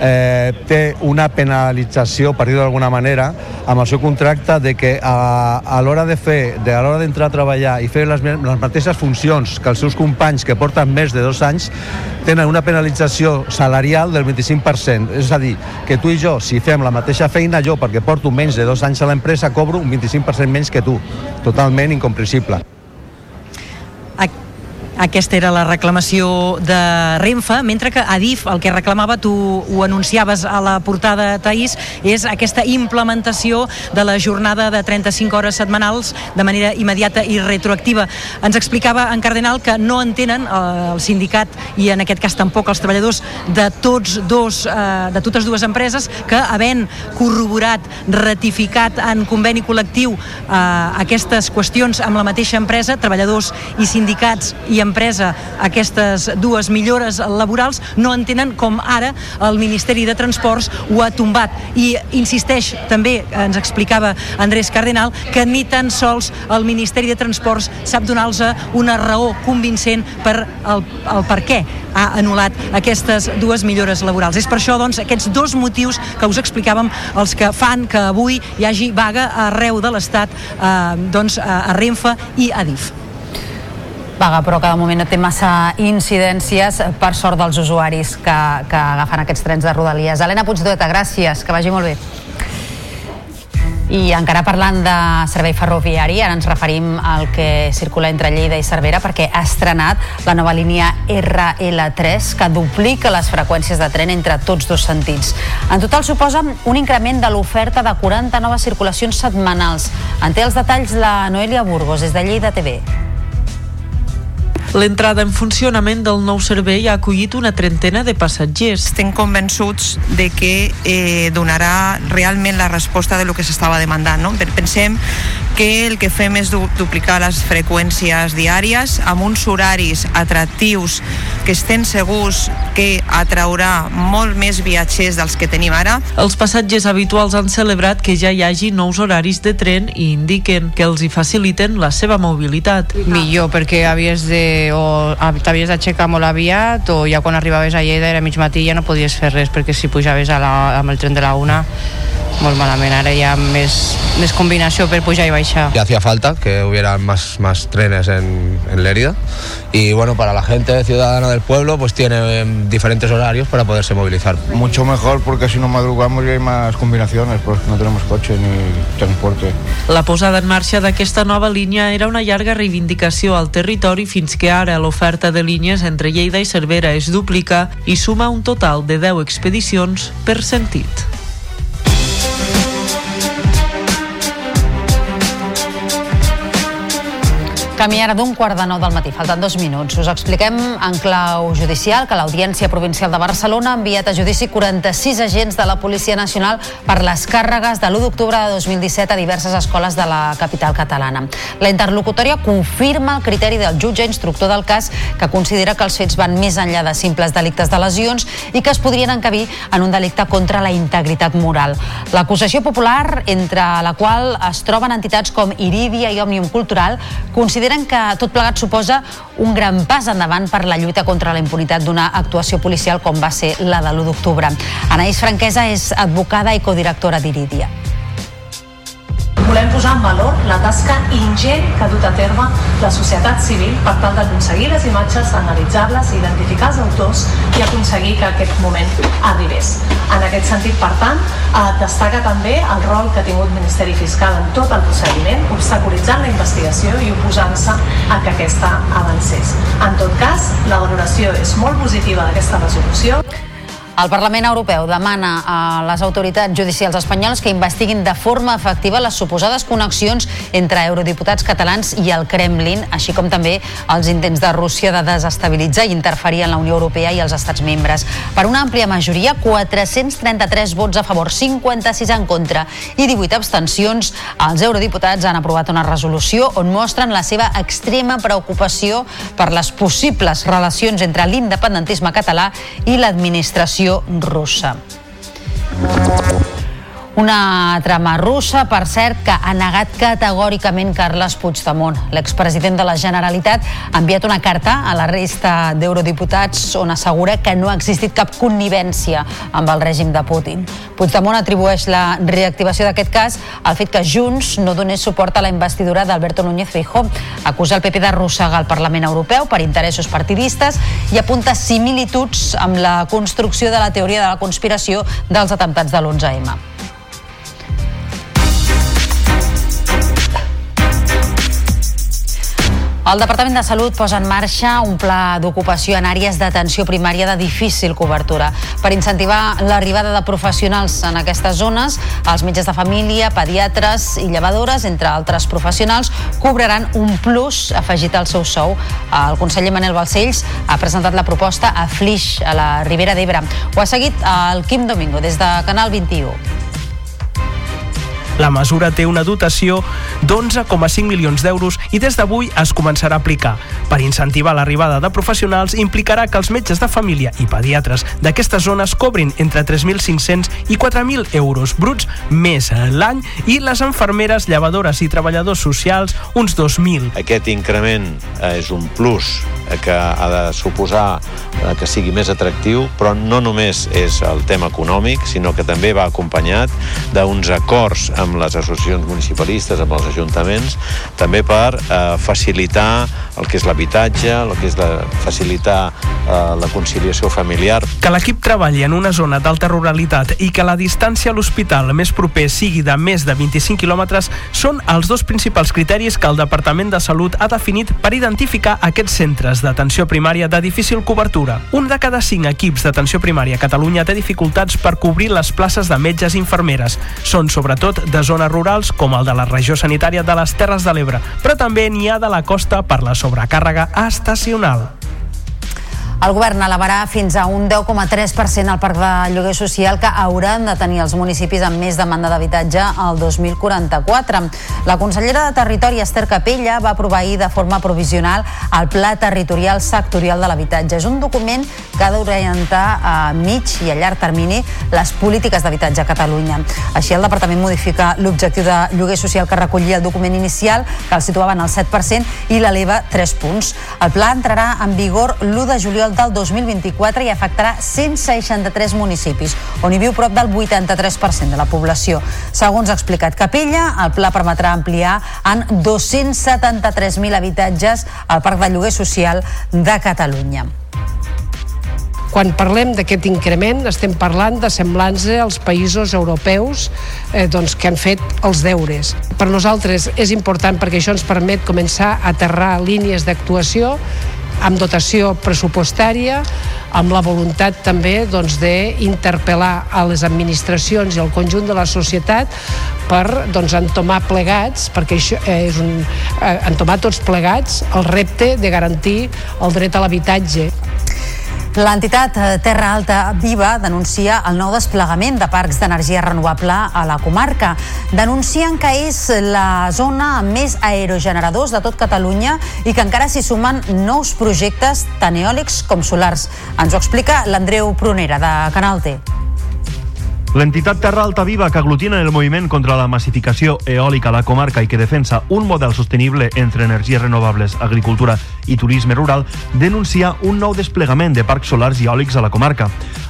eh, té una penalització, per dir-ho d'alguna manera, amb el seu contracte de que a, a l'hora de fer, de, a l'hora d'entrar a treballar i fer les, les mateixes funcions que els seus companys que porten més de dos anys, tenen una penalització salarial del 25%. És a dir, que tu i jo, si fem la mateixa feina, jo, perquè porto menys de dos anys a l'empresa, cobro un 25% menys que tu. Totalment incomprensible. Aquesta era la reclamació de Renfe, mentre que Adif el que reclamava, tu ho anunciaves a la portada, Taís, és aquesta implementació de la jornada de 35 hores setmanals de manera immediata i retroactiva. Ens explicava en Cardenal que no entenen eh, el sindicat i en aquest cas tampoc els treballadors de tots dos, eh, de totes dues empreses que havent corroborat, ratificat en conveni col·lectiu eh, aquestes qüestions amb la mateixa empresa, treballadors i sindicats i empresa aquestes dues millores laborals no entenen com ara el Ministeri de Transports ho ha tombat i insisteix també, ens explicava Andrés Cardenal, que ni tan sols el Ministeri de Transports sap donar-los una raó convincent per el, el per què ha anul·lat aquestes dues millores laborals. És per això, doncs, aquests dos motius que us explicàvem els que fan que avui hi hagi vaga arreu de l'Estat eh, doncs, a Renfe i a DIF vaga, però cada moment no té massa incidències per sort dels usuaris que, que agafen aquests trens de Rodalies. Helena Puigdueta, gràcies, que vagi molt bé. I encara parlant de servei ferroviari, ara ens referim al que circula entre Lleida i Cervera perquè ha estrenat la nova línia RL3 que duplica les freqüències de tren entre tots dos sentits. En total suposa un increment de l'oferta de 40 noves circulacions setmanals. En té els detalls la Noelia Burgos, des de Lleida TV. L'entrada en funcionament del nou servei ha acollit una trentena de passatgers. Estem convençuts de que eh, donarà realment la resposta de lo que s'estava demandant. No? Pensem que el que fem és du duplicar les freqüències diàries amb uns horaris atractius que estem segurs que atraurà molt més viatgers dels que tenim ara. Els passatgers habituals han celebrat que ja hi hagi nous horaris de tren i indiquen que els hi faciliten la seva mobilitat. Millor, perquè havies de, o t'havies d'aixecar molt aviat o ja quan arribaves a Lleida era mig matí ja no podies fer res perquè si pujaves a la, amb el tren de la una molt malament, ara hi ha més, més combinació per pujar i baixar. que hacía falta que hubiera más, más trenes en, en Lérida y bueno, para la gente ciudadana del pueblo pues tiene diferentes horarios para poderse movilizar. Mucho mejor porque si no madrugamos ya hay más combinaciones, porque no tenemos coche ni transporte. La posada en marxa d'aquesta nova línia era una llarga reivindicació al territori fins que ara l'oferta de línies entre Lleida i Cervera es duplica i suma un total de 10 expedicions per sentit. Camí ara d'un quart de nou del matí, falten dos minuts. Us expliquem en clau judicial que l'Audiència Provincial de Barcelona ha enviat a judici 46 agents de la Policia Nacional per les càrregues de l'1 d'octubre de 2017 a diverses escoles de la capital catalana. La interlocutòria confirma el criteri del jutge instructor del cas que considera que els fets van més enllà de simples delictes de lesions i que es podrien encabir en un delicte contra la integritat moral. L'acusació popular, entre la qual es troben entitats com Iridia i Òmnium Cultural, consideren que tot plegat suposa un gran pas endavant per la lluita contra la impunitat d'una actuació policial com va ser la de l'1 d'octubre. Anaïs Franquesa és advocada i codirectora d'Iridia. Volem posar en valor la tasca ingent que ha dut a terme la societat civil per tal d'aconseguir les imatges, analitzar-les, identificar els autors i aconseguir que aquest moment arribés. En aquest sentit, per tant, eh, destaca també el rol que ha tingut el Ministeri Fiscal en tot el procediment, obstaculitzant la investigació i oposant-se a que aquesta avancés. En tot cas, la valoració és molt positiva d'aquesta resolució. El Parlament Europeu demana a les autoritats judicials espanyoles que investiguin de forma efectiva les suposades connexions entre eurodiputats catalans i el Kremlin, així com també els intents de Rússia de desestabilitzar i interferir en la Unió Europea i els estats membres. Per una àmplia majoria, 433 vots a favor, 56 en contra i 18 abstencions, els eurodiputats han aprovat una resolució on mostren la seva extrema preocupació per les possibles relacions entre l'independentisme català i l'administració russa. Una trama russa, per cert, que ha negat categòricament Carles Puigdemont. L'expresident de la Generalitat ha enviat una carta a la resta d'eurodiputats on assegura que no ha existit cap connivència amb el règim de Putin. Puigdemont atribueix la reactivació d'aquest cas al fet que Junts no donés suport a la investidura d'Alberto Núñez Feijó. Acusa el PP d'arrossegar el Parlament Europeu per interessos partidistes i apunta similituds amb la construcció de la teoria de la conspiració dels atemptats de l'11M. El Departament de Salut posa en marxa un pla d'ocupació en àrees d'atenció primària de difícil cobertura. Per incentivar l'arribada de professionals en aquestes zones, els metges de família, pediatres i llevadores, entre altres professionals, cobraran un plus afegit al seu sou. El conseller Manel Balcells ha presentat la proposta a Flix, a la Ribera d'Ebre. Ho ha seguit el Quim Domingo des de Canal 21. La mesura té una dotació d'11,5 milions d'euros i des d'avui es començarà a aplicar. Per incentivar l'arribada de professionals implicarà que els metges de família i pediatres d'aquestes zones cobrin entre 3.500 i 4.000 euros bruts més l'any i les enfermeres, llevadores i treballadors socials uns 2.000. Aquest increment eh, és un plus que ha de suposar eh, que sigui més atractiu, però no només és el tema econòmic, sinó que també va acompanyat d'uns acords amb les associacions municipalistes, amb els ajuntaments, també per eh, facilitar el que és l'habitatge, el que és la, facilitar eh, la conciliació familiar. Que l'equip treballi en una zona d'alta ruralitat i que la distància a l'hospital més proper sigui de més de 25 quilòmetres són els dos principals criteris que el Departament de Salut ha definit per identificar aquests centres d'atenció primària de difícil cobertura. Un de cada cinc equips d'atenció primària a Catalunya té dificultats per cobrir les places de metges i infermeres. Són sobretot de zones rurals com el de la regió sanitària de les Terres de l'Ebre, però també n'hi ha de la costa per la sobrecàrrega estacional. El govern elevarà fins a un 10,3% el parc de lloguer social que hauran de tenir els municipis amb més demanda d'habitatge al 2044. La consellera de Territori, Esther Capella, va aprovar ahir de forma provisional el Pla Territorial Sectorial de l'Habitatge. És un document que ha d'orientar a mig i a llarg termini les polítiques d'habitatge a Catalunya. Així, el departament modifica l'objectiu de lloguer social que recollia el document inicial, que el situava en el 7%, i l'eleva 3 punts. El pla entrarà en vigor l'1 de juliol juliol del 2024 i afectarà 163 municipis, on hi viu prop del 83% de la població. Segons ha explicat Capella, el pla permetrà ampliar en 273.000 habitatges al Parc de Lloguer Social de Catalunya. Quan parlem d'aquest increment estem parlant de semblança als països europeus eh, doncs, que han fet els deures. Per nosaltres és important perquè això ens permet començar a aterrar línies d'actuació amb dotació pressupostària, amb la voluntat també doncs, d'interpel·lar a les administracions i al conjunt de la societat per doncs, entomar plegats, perquè això és un, eh, entomar tots plegats el repte de garantir el dret a l'habitatge. L'entitat eh, Terra Alta Viva denuncia el nou desplegament de parcs d'energia renovable a la comarca. Denuncien que és la zona amb més aerogeneradors de tot Catalunya i que encara s'hi sumen nous projectes tant eòlics com solars. Ens ho explica l'Andreu Prunera, de Canal T. L'entitat Terra Alta Viva, que aglutina el moviment contra la massificació eòlica a la comarca i que defensa un model sostenible entre energies renovables, agricultura i turisme rural, denuncia un nou desplegament de parcs solars i eòlics a la comarca.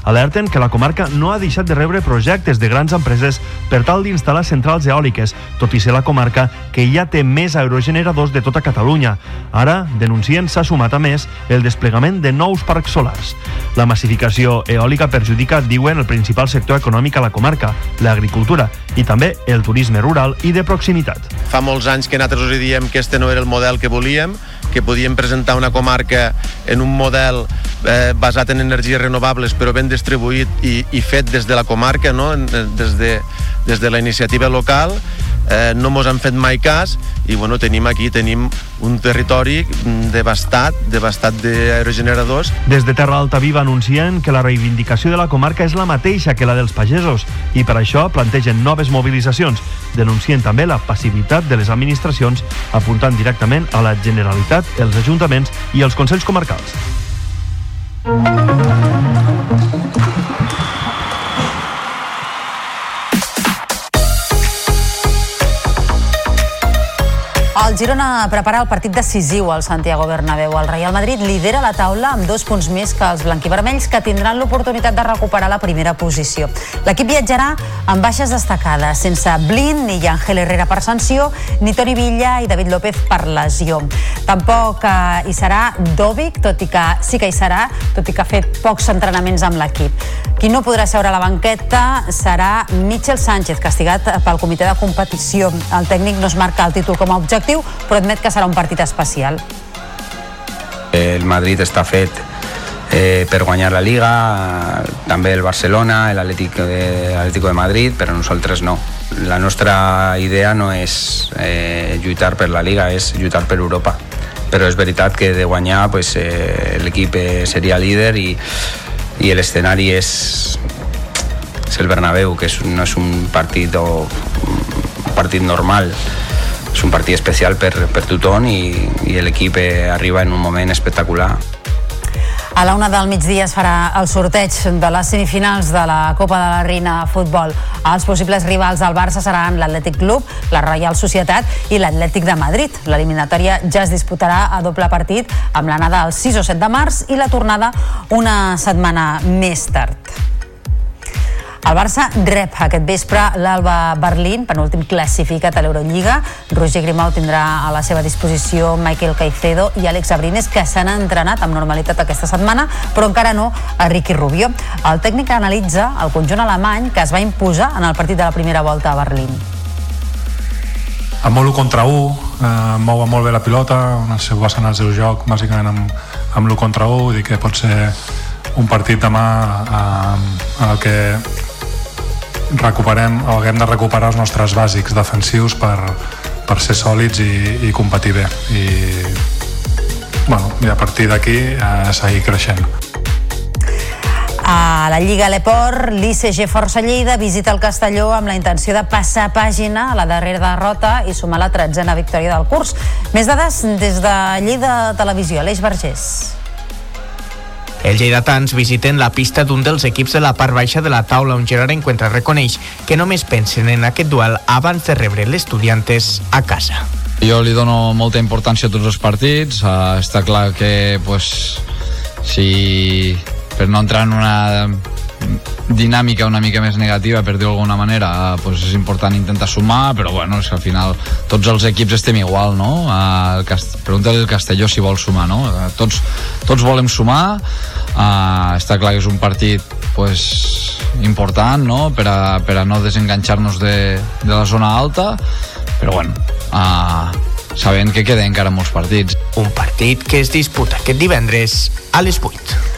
Alerten que la comarca no ha deixat de rebre projectes de grans empreses per tal d'instal·lar centrals eòliques, tot i ser la comarca que ja té més aerogeneradors de tota Catalunya. Ara, denuncien, s'ha sumat a més el desplegament de nous parcs solars. La massificació eòlica perjudica, diuen, el principal sector econòmic a la comarca, l'agricultura i també el turisme rural i de proximitat. Fa molts anys que nosaltres us diem que este no era el model que volíem, que podíem presentar una comarca en un model eh, basat en energies renovables però ben distribuït i, i fet des de la comarca, no? des, de, des de la iniciativa local eh, no mos han fet mai cas i bueno, tenim aquí tenim un territori devastat, devastat d'aerogeneradors. Des de Terra Alta Viva anuncien que la reivindicació de la comarca és la mateixa que la dels pagesos i per això plantegen noves mobilitzacions. Denuncien també la passivitat de les administracions apuntant directament a la Generalitat, els ajuntaments i els Consells Comarcals. El Girona prepara el partit decisiu al Santiago Bernabéu. El Real Madrid lidera la taula amb dos punts més que els blanquivermells que tindran l'oportunitat de recuperar la primera posició. L'equip viatjarà amb baixes destacades, sense Blin ni Ángel Herrera per sanció, ni Toni Villa i David López per lesió. Tampoc eh, hi serà Dovic, tot i que sí que hi serà, tot i que ha fet pocs entrenaments amb l'equip. Qui no podrà seure a la banqueta serà Michel Sánchez, castigat pel comitè de competició. El tècnic no es marca el títol com a objectiu, però admet que serà un partit especial. El Madrid està fet eh, per guanyar la Liga, també el Barcelona, l'Atlético de, Atlético de Madrid, però nosaltres no. La nostra idea no és eh, lluitar per la Liga, és lluitar per Europa. Però és veritat que de guanyar pues, eh, l'equip seria líder i, i l'escenari és, és el Bernabéu, que és, no és un partit, o, un partit normal és un partit especial per, per tothom i, i l'equip arriba en un moment espectacular. A la una del migdia es farà el sorteig de les semifinals de la Copa de la Reina de Futbol. Els possibles rivals del Barça seran l'Atlètic Club, la Reial Societat i l'Atlètic de Madrid. L'eliminatòria ja es disputarà a doble partit amb l'anada el 6 o 7 de març i la tornada una setmana més tard. El Barça rep aquest vespre l'Alba Berlín, penúltim classificat a l'Eurolliga. Roger Grimau tindrà a la seva disposició Michael Caicedo i Àlex Abrines, que s'han entrenat amb normalitat aquesta setmana, però encara no a Ricky Rubio. El tècnic analitza el conjunt alemany que es va imposar en el partit de la primera volta a Berlín. amb molt 1 contra 1, eh, mou molt bé la pilota, on es basen el seu joc bàsicament amb, amb l'1 contra 1, vull dir que pot ser un partit demà eh, en el que recuperem o haguem de recuperar els nostres bàsics defensius per, per ser sòlids i, i competir bé i bueno, i a partir d'aquí eh, seguir creixent. A la Lliga Leport, l'ICG Força Lleida visita el Castelló amb la intenció de passar pàgina a la darrera derrota i sumar la tretzena victòria del curs. Més dades des de Lleida Televisió. Aleix Vergés. Els lleidatans visiten la pista d'un dels equips de la part baixa de la taula on Gerard Encuentra reconeix que només pensen en aquest duel abans de rebre l'estudiantes a casa. Jo li dono molta importància a tots els partits. Uh, està clar que pues, si per no entrar en una dinàmica una mica més negativa, per dir-ho d'alguna manera, eh, pues és important intentar sumar, però bueno, és que al final tots els equips estem igual, no? Eh, el Cast... Pregunta el Castelló si vol sumar, no? Eh, tots, tots volem sumar, uh, està clar que és un partit pues, important, no? Per a, per a no desenganxar-nos de, de la zona alta, però bueno, uh, sabent que queden encara molts partits. Un partit que es disputa aquest divendres a les 8.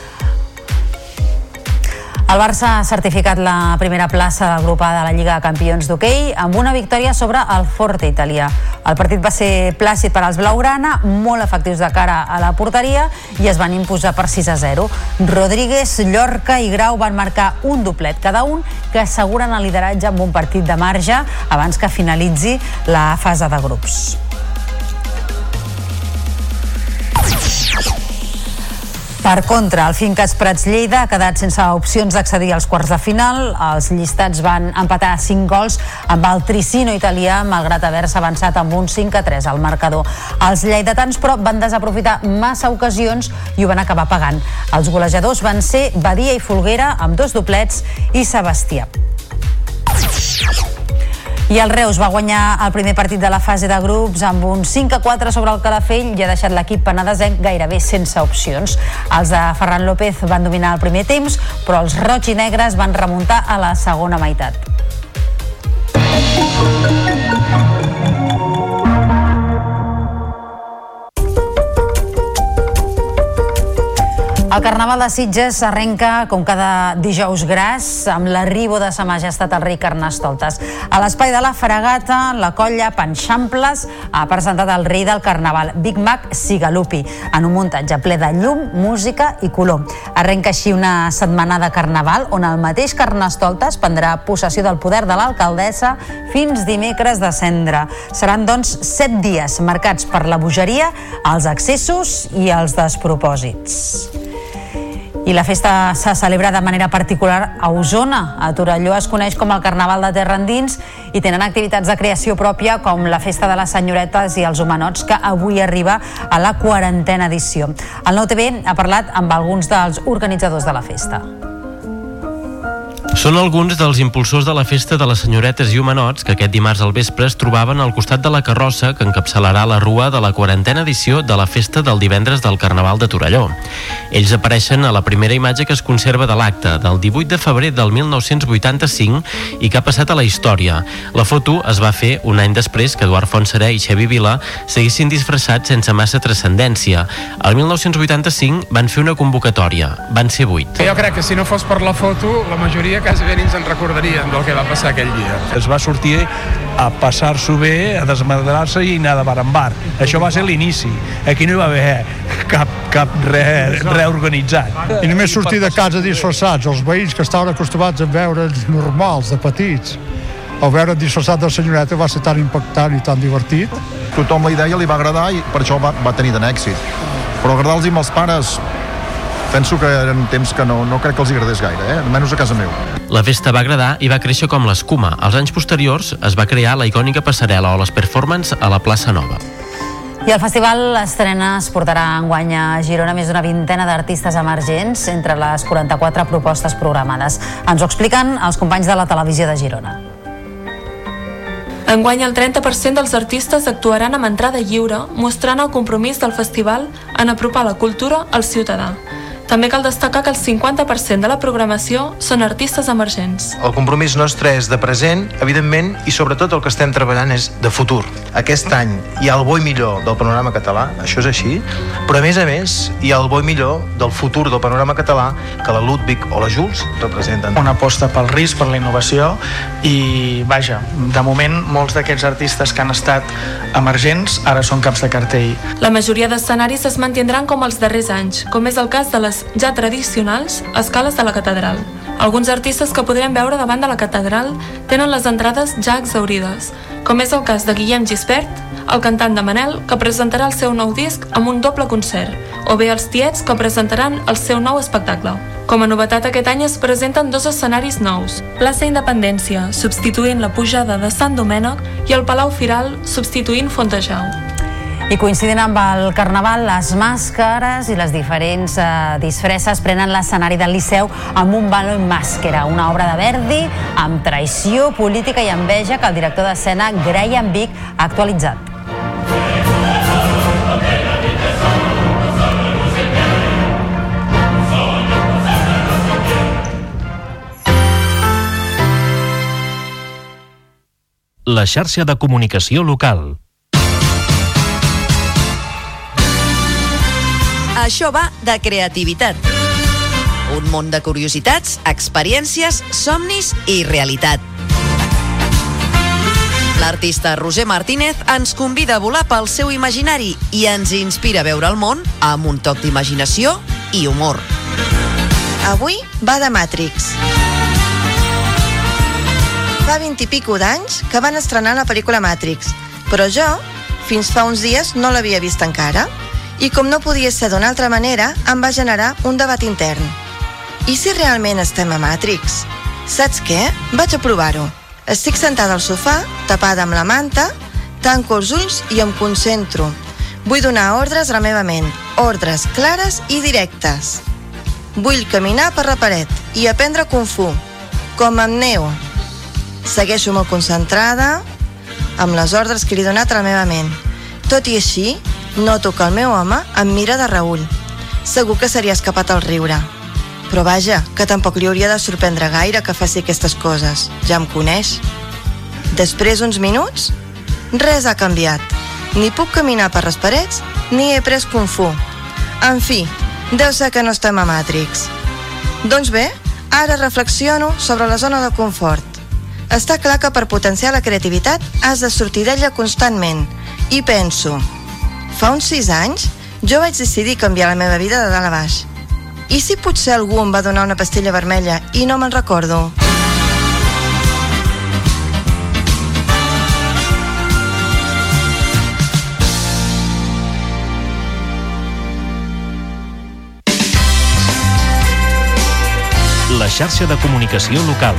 El Barça ha certificat la primera plaça del grup A de la Lliga de Campions d'hoquei amb una victòria sobre el Forte italià. El partit va ser plàcid per als Blaugrana, molt efectius de cara a la porteria i es van imposar per 6 a 0. Rodríguez, Llorca i Grau van marcar un doblet cada un que asseguren el lideratge amb un partit de marge abans que finalitzi la fase de grups. Per contra, el Fincas Prats Lleida ha quedat sense opcions d'accedir als quarts de final. Els llistats van empatar 5 gols amb el Tricino italià, malgrat haver-se avançat amb un 5 a 3 al marcador. Els lleidatans, però, van desaprofitar massa ocasions i ho van acabar pagant. Els golejadors van ser Badia i Folguera, amb dos doblets, i Sebastià. I el Reus va guanyar el primer partit de la fase de grups amb un 5 a 4 sobre el Calafell i ha deixat l'equip penedesenc gairebé sense opcions. Els de Ferran López van dominar el primer temps, però els roig i negres van remuntar a la segona meitat. El Carnaval de Sitges arrenca com cada dijous gras amb l'arribo de Sa Majestat el rei Carnestoltes. A l'espai de la Fragata, la colla Panxamples ha presentat el rei del Carnaval, Big Mac Sigalupi, en un muntatge ple de llum, música i color. Arrenca així una setmana de Carnaval on el mateix Carnestoltes prendrà possessió del poder de l'alcaldessa fins dimecres de cendre. Seran, doncs, set dies marcats per la bogeria, els excessos i els despropòsits. I la festa se celebra de manera particular a Osona. A Torelló es coneix com el Carnaval de Terra Endins i tenen activitats de creació pròpia com la Festa de les Senyoretes i els Humanots que avui arriba a la quarantena edició. El Nou TV ha parlat amb alguns dels organitzadors de la festa. Són alguns dels impulsors de la festa de les senyoretes i humanots que aquest dimarts al vespre es trobaven al costat de la carrossa que encapçalarà la rua de la quarantena edició de la festa del divendres del Carnaval de Torelló. Ells apareixen a la primera imatge que es conserva de l'acte del 18 de febrer del 1985 i que ha passat a la història. La foto es va fer un any després que Eduard Fontserè i Xavi Vila seguissin disfressats sense massa transcendència. El 1985 van fer una convocatòria. Van ser vuit. Jo crec que si no fos per la foto, la majoria quasi bé ni ens en recordarien del que va passar aquell dia. Es va sortir a passar-s'ho bé, a desmadrar-se i anar de bar en bar. Això va ser l'inici. Aquí no hi va haver cap, cap re organitzat. I només sortir de casa disfressats, els veïns que estaven acostumats a veure'ns normals, de petits, o veure disfressat de senyoreta va ser tan impactant i tan divertit. Tothom la idea li va agradar i per això va, va tenir tant èxit. Però agradar-los als pares penso que eren temps que no, no crec que els agradés gaire, eh? almenys a casa meu. La festa va agradar i va créixer com l'escuma. Als anys posteriors es va crear la icònica passarel·la o les performance a la plaça Nova. I el festival Estrena es portarà enguany a Girona més d'una vintena d'artistes emergents entre les 44 propostes programades. Ens ho expliquen els companys de la televisió de Girona. Enguany el 30% dels artistes actuaran amb entrada lliure, mostrant el compromís del festival en apropar la cultura al ciutadà. També cal destacar que el 50% de la programació són artistes emergents. El compromís nostre és de present, evidentment, i sobretot el que estem treballant és de futur. Aquest any hi ha el bo i millor del panorama català, això és així, però a més a més hi ha el bo i millor del futur del panorama català que la Ludwig o la Jules representen. Una aposta pel risc, per la innovació i, vaja, de moment molts d'aquests artistes que han estat emergents ara són caps de cartell. La majoria d'escenaris es mantindran com els darrers anys, com és el cas de les ja tradicionals escales de la catedral. Alguns artistes que podrem veure davant de la catedral tenen les entrades ja exaurides, com és el cas de Guillem Gispert, el cantant de Manel, que presentarà el seu nou disc amb un doble concert, o bé els Tiets, que presentaran el seu nou espectacle. Com a novetat aquest any es presenten dos escenaris nous, plaça Independència, substituint la pujada de Sant Domènec, i el Palau Firal, substituint Fontejau. I coincidint amb el Carnaval, les màscares i les diferents eh, disfresses prenen l'escenari del Liceu amb un balo en màscara, una obra de Verdi amb traïció política i enveja que el director d'escena Graham Vic ha actualitzat. La xarxa de comunicació local. Això va de creativitat. Un món de curiositats, experiències, somnis i realitat. L'artista Roger Martínez ens convida a volar pel seu imaginari i ens inspira a veure el món amb un toc d'imaginació i humor. Avui va de Matrix. Fa 20 i pico d'anys que van estrenar la pel·lícula Matrix, però jo, fins fa uns dies, no l'havia vist encara. I com no podia ser d'una altra manera, em va generar un debat intern. I si realment estem a Matrix? Saps què? Vaig a provar-ho. Estic sentada al sofà, tapada amb la manta, tanco els ulls i em concentro. Vull donar ordres a la meva ment, ordres clares i directes. Vull caminar per la paret i aprendre Kung Fu, com amb Neo. Segueixo molt concentrada amb les ordres que li he donat a la meva ment. Tot i així, noto que el meu home em mira de reull. Segur que seria escapat al riure. Però vaja, que tampoc li hauria de sorprendre gaire que faci aquestes coses. Ja em coneix. Després uns minuts, res ha canviat. Ni puc caminar per les parets, ni he pres Kung Fu. En fi, deu ser que no estem a Matrix. Doncs bé, ara reflexiono sobre la zona de confort. Està clar que per potenciar la creativitat has de sortir d'ella constantment. I penso, fa uns sis anys jo vaig decidir canviar la meva vida de dalt a baix. I si potser algú em va donar una pastilla vermella i no me'n recordo? La xarxa de comunicació local.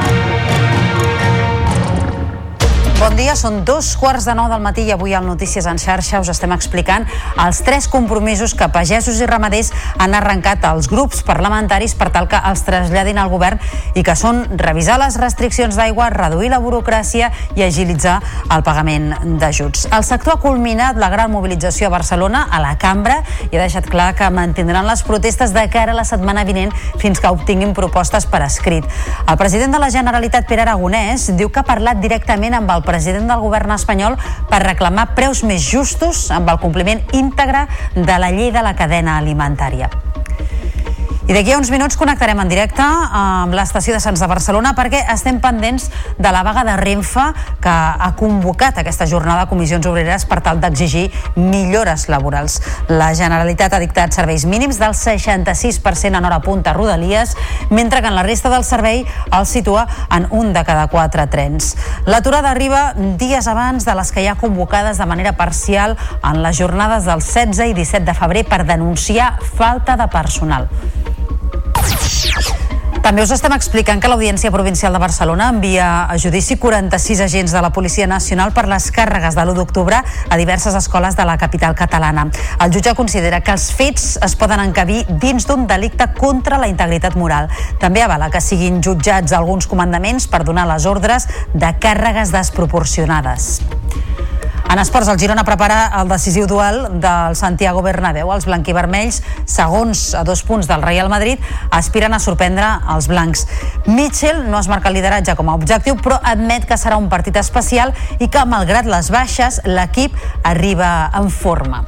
Bon dia, són dos quarts de nou del matí i avui al Notícies en xarxa us estem explicant els tres compromisos que pagesos i ramaders han arrencat als grups parlamentaris per tal que els traslladin al govern i que són revisar les restriccions d'aigua, reduir la burocràcia i agilitzar el pagament d'ajuts. El sector ha culminat la gran mobilització a Barcelona, a la cambra, i ha deixat clar que mantindran les protestes de cara a la setmana vinent fins que obtinguin propostes per escrit. El president de la Generalitat, Pere Aragonès, diu que ha parlat directament amb el president del govern espanyol per reclamar preus més justos amb el compliment íntegre de la llei de la cadena alimentària. I d'aquí a uns minuts connectarem en directe amb l'estació de Sants de Barcelona perquè estem pendents de la vaga de Renfe que ha convocat aquesta jornada a comissions obreres per tal d'exigir millores laborals. La Generalitat ha dictat serveis mínims del 66% en hora punta a Rodalies, mentre que en la resta del servei el situa en un de cada quatre trens. L'aturada arriba dies abans de les que hi ha convocades de manera parcial en les jornades del 16 i 17 de febrer per denunciar falta de personal. També us estem explicant que l'Audiència Provincial de Barcelona envia a judici 46 agents de la Policia Nacional per les càrregues de l'1 d'octubre a diverses escoles de la capital catalana. El jutge considera que els fets es poden encabir dins d'un delicte contra la integritat moral. També avala que siguin jutjats alguns comandaments per donar les ordres de càrregues desproporcionades. En esports, el Girona prepara el decisiu duel del Santiago Bernabéu. Els blanquivermells, segons a dos punts del Real Madrid, aspiren a sorprendre els blancs. Mitchell no es marca el lideratge com a objectiu, però admet que serà un partit especial i que, malgrat les baixes, l'equip arriba en forma.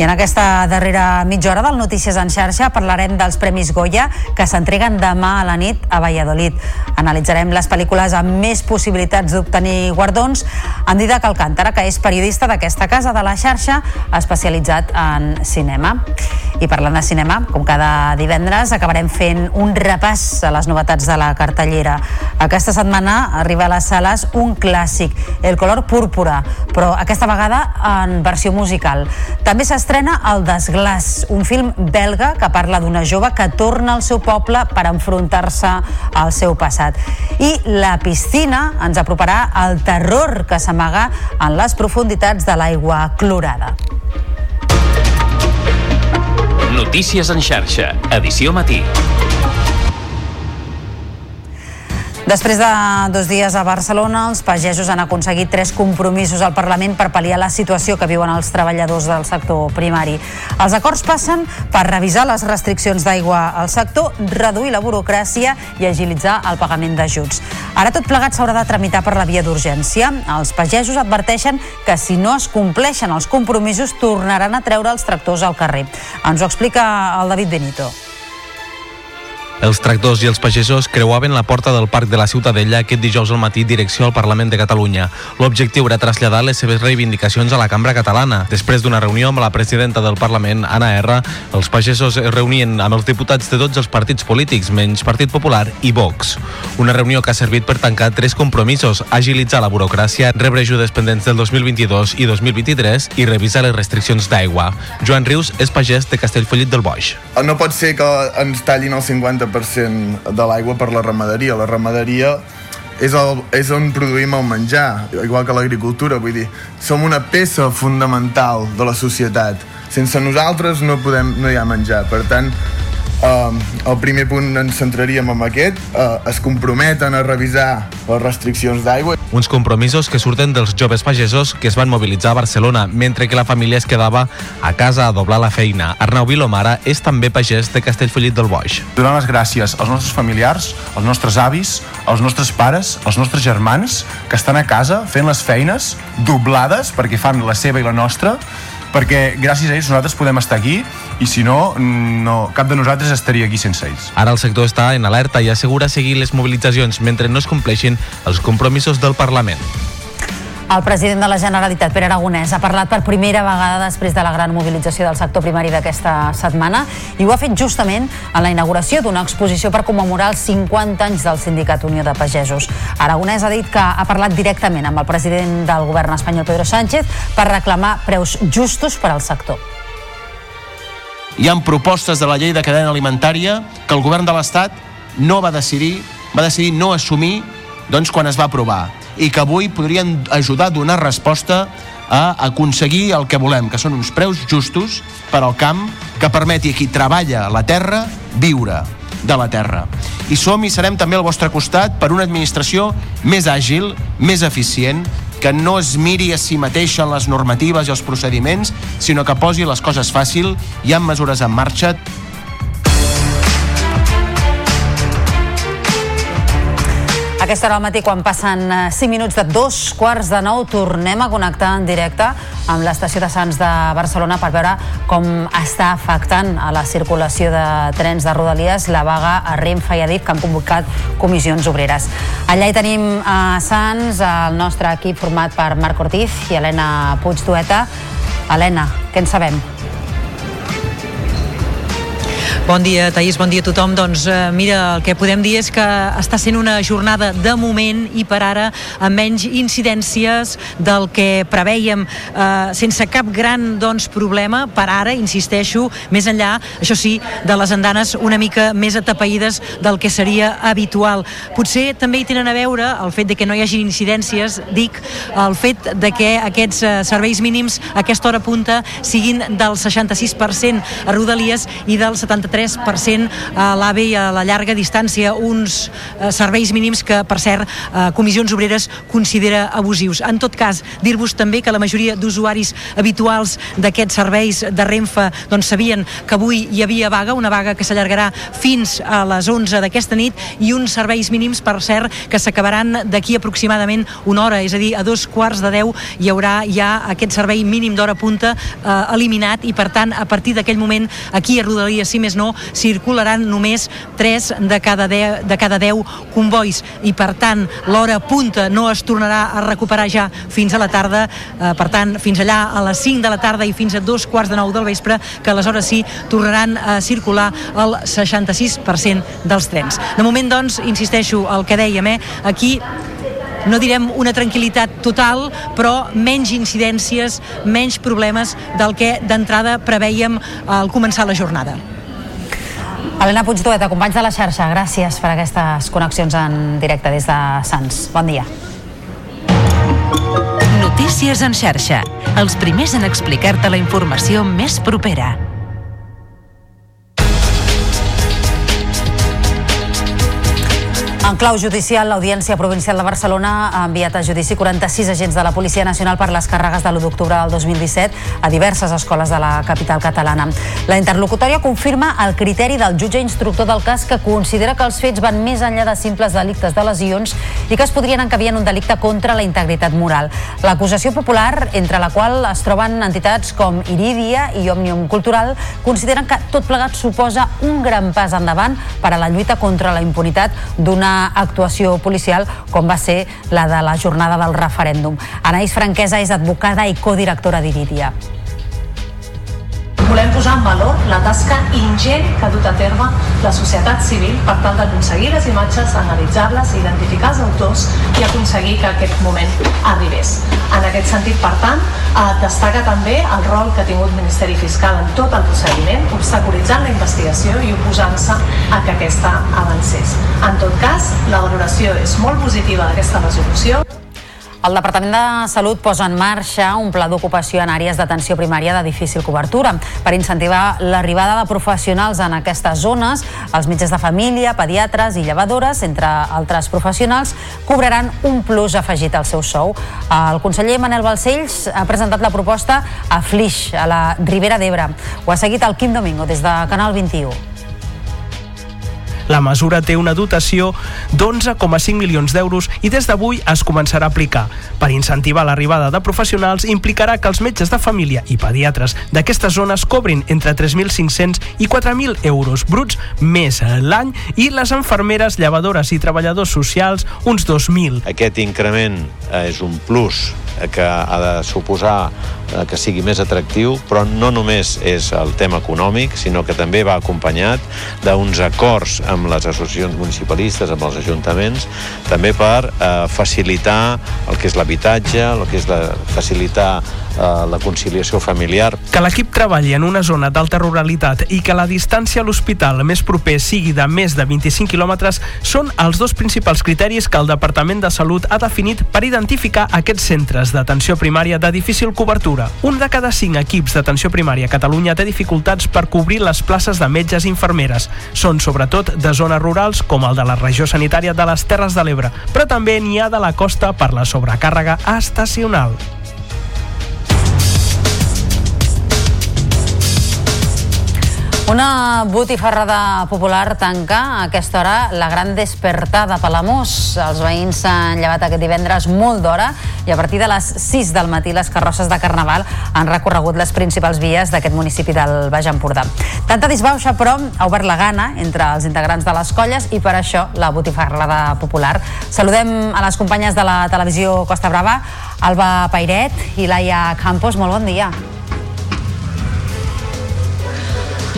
I en aquesta darrera mitja hora del Notícies en xarxa parlarem dels Premis Goya que s'entreguen demà a la nit a Valladolid. Analitzarem les pel·lícules amb més possibilitats d'obtenir guardons amb Didac Alcántara, que és periodista d'aquesta casa de la xarxa especialitzat en cinema. I parlant de cinema, com cada divendres, acabarem fent un repàs a les novetats de la cartellera. Aquesta setmana arriba a les sales un clàssic, El color púrpura, però aquesta vegada en versió musical. També s'estrena El desglàs, un film belga que parla d'una jove que torna al seu poble per enfrontar-se al seu passat. I La piscina ens aproparà al terror que s'amaga en les profunditats de l'aigua clorada. Notícies en xarxa, edició matí. Després de dos dies a Barcelona, els pagesos han aconseguit tres compromisos al Parlament per pal·liar la situació que viuen els treballadors del sector primari. Els acords passen per revisar les restriccions d'aigua al sector, reduir la burocràcia i agilitzar el pagament d'ajuts. Ara tot plegat s'haurà de tramitar per la via d'urgència. Els pagesos adverteixen que si no es compleixen els compromisos tornaran a treure els tractors al carrer. Ens ho explica el David Benito. Els tractors i els pagesos creuaven la porta del Parc de la Ciutadella aquest dijous al matí direcció al Parlament de Catalunya. L'objectiu era traslladar les seves reivindicacions a la cambra catalana. Després d'una reunió amb la presidenta del Parlament, Anna R, els pagesos es reunien amb els diputats de tots els partits polítics, menys Partit Popular i Vox. Una reunió que ha servit per tancar tres compromisos, agilitzar la burocràcia, rebre ajudes pendents del 2022 i 2023 i revisar les restriccions d'aigua. Joan Rius és pagès de Castellfollit del Boix. No pot ser que ens tallin el 50% de l'aigua per la ramaderia. La ramaderia és, el, és on produïm el menjar, igual que l'agricultura, vull dir, som una peça fundamental de la societat. Sense nosaltres no, podem, no hi ha menjar. Per tant, Uh, el primer punt ens centraríem en aquest uh, es comprometen a revisar les restriccions d'aigua Uns compromisos que surten dels joves pagesos que es van mobilitzar a Barcelona, mentre que la família es quedava a casa a doblar la feina. Arnau Vilomara és també pagès de Castellfollit del Boix. Donar les gràcies als nostres familiars, als nostres avis, als nostres pares, als nostres germans, que estan a casa fent les feines doblades perquè fan la seva i la nostra, perquè gràcies a ells nosaltres podem estar aquí i si no, no cap de nosaltres estaria aquí sense ells. Ara el sector està en alerta i assegura seguir les mobilitzacions mentre no es compleixin els compromisos del Parlament. El president de la Generalitat, Pere Aragonès, ha parlat per primera vegada després de la gran mobilització del sector primari d'aquesta setmana i ho ha fet justament en la inauguració d'una exposició per commemorar els 50 anys del Sindicat Unió de Pagesos. Aragonès ha dit que ha parlat directament amb el president del govern espanyol, Pedro Sánchez, per reclamar preus justos per al sector. Hi ha propostes de la llei de cadena alimentària que el govern de l'Estat no va decidir, va decidir no assumir doncs, quan es va aprovar i que avui podrien ajudar a donar resposta a aconseguir el que volem, que són uns preus justos per al camp que permeti a qui treballa la terra viure de la terra. I som i serem també al vostre costat per una administració més àgil, més eficient, que no es miri a si mateixa en les normatives i els procediments, sinó que posi les coses fàcil, hi ha mesures en marxa. Aquesta hora al matí, quan passen 5 minuts de dos quarts de nou, tornem a connectar en directe amb l'estació de Sants de Barcelona per veure com està afectant a la circulació de trens de Rodalies la vaga a Renfe i Adif que han convocat comissions obreres. Allà hi tenim a Sants el nostre equip format per Marc Ortiz i Helena Puigdueta. Helena, què en sabem? Bon dia, Taís, bon dia a tothom. Doncs eh, mira, el que podem dir és que està sent una jornada de moment i per ara amb menys incidències del que preveiem, eh, sense cap gran doncs, problema, per ara, insisteixo, més enllà, això sí, de les andanes una mica més atapeïdes del que seria habitual. Potser també hi tenen a veure el fet de que no hi hagi incidències, dic, el fet de que aquests eh, serveis mínims a aquesta hora punta siguin del 66% a Rodalies i del 73% a l'AVE i a la llarga distància, uns eh, serveis mínims que, per cert, eh, Comissions Obreres considera abusius. En tot cas, dir-vos també que la majoria d'usuaris habituals d'aquests serveis de Renfe doncs sabien que avui hi havia vaga, una vaga que s'allargarà fins a les 11 d'aquesta nit i uns serveis mínims, per cert, que s'acabaran d'aquí aproximadament una hora, és a dir, a dos quarts de 10 hi haurà ja aquest servei mínim d'hora punta eh, eliminat i per tant a partir d'aquell moment aquí a Rodalies, si més no, circularan només 3 de cada 10, de cada 10 convois i per tant l'hora punta no es tornarà a recuperar ja fins a la tarda, eh, per tant fins allà a les 5 de la tarda i fins a dos quarts de 9 del vespre, que aleshores sí tornaran a circular el 66% dels trens. De moment doncs, insisteixo, el que dèiem, eh, aquí no direm una tranquil·litat total, però menys incidències, menys problemes del que d'entrada preveiem al començar la jornada. Helena Puigdoeta, companys de la xarxa, gràcies per aquestes connexions en directe des de Sants. Bon dia. Notícies en xarxa. Els primers en explicar-te la informació més propera. Clau judicial, l'Audiència Provincial de Barcelona ha enviat a judici 46 agents de la Policia Nacional per les càrregues de l'1 d'octubre del 2017 a diverses escoles de la capital catalana. La interlocutòria confirma el criteri del jutge instructor del cas que considera que els fets van més enllà de simples delictes de lesions i que es podrien encabir en un delicte contra la integritat moral. L'acusació popular, entre la qual es troben entitats com Iridia i Òmnium Cultural, consideren que tot plegat suposa un gran pas endavant per a la lluita contra la impunitat d'una actuació policial com va ser la de la jornada del referèndum. Anaïs Franquesa és advocada i codirectora d'Iridia. Volem posar en valor la tasca ingent que ha dut a terme la societat civil per tal d'aconseguir les imatges, analitzar-les, identificar els autors i aconseguir que aquest moment arribés. En aquest sentit, per tant, eh, destaca també el rol que ha tingut el Ministeri Fiscal en tot el procediment, obstaculitzant la investigació i oposant-se a que aquesta avancés. En tot cas, la valoració és molt positiva d'aquesta resolució. El Departament de Salut posa en marxa un pla d'ocupació en àrees d'atenció primària de difícil cobertura per incentivar l'arribada de professionals en aquestes zones. Els metges de família, pediatres i llevadores, entre altres professionals, cobraran un plus afegit al seu sou. El conseller Manel Balcells ha presentat la proposta a Flix, a la Ribera d'Ebre. Ho ha seguit el Quim Domingo des de Canal 21. La mesura té una dotació d'11,5 milions d'euros i des d'avui es començarà a aplicar. Per incentivar l'arribada de professionals implicarà que els metges de família i pediatres d'aquestes zones cobrin entre 3.500 i 4.000 euros bruts més l'any i les enfermeres, llevadores i treballadors socials uns 2.000. Aquest increment és un plus que ha de suposar que sigui més atractiu, però no només és el tema econòmic, sinó que també va acompanyat d'uns acords amb les associacions municipalistes, amb els ajuntaments, també per eh, facilitar el que és l'habitatge, el que és la, facilitar eh, la conciliació familiar. Que l'equip treballi en una zona d'alta ruralitat i que la distància a l'hospital més proper sigui de més de 25 quilòmetres són els dos principals criteris que el Departament de Salut ha definit per identificar aquests centres d'atenció primària de difícil cobertura. Un de cada cinc equips d'atenció primària a Catalunya té dificultats per cobrir les places de metges i infermeres. Són sobretot de zones rurals com el de la regió sanitària de les Terres de l'Ebre, però també n'hi ha de la costa per la sobrecàrrega estacional. Una botifarrada popular tanca a aquesta hora la gran despertada a Palamós. Els veïns s'han llevat aquest divendres molt d'hora i a partir de les 6 del matí les carrosses de Carnaval han recorregut les principals vies d'aquest municipi del Baix Empordà. Tanta disbauxa, però, ha obert la gana entre els integrants de les colles i per això la botifarrada popular. Saludem a les companyes de la televisió Costa Brava, Alba Pairet i Laia Campos. Molt bon dia.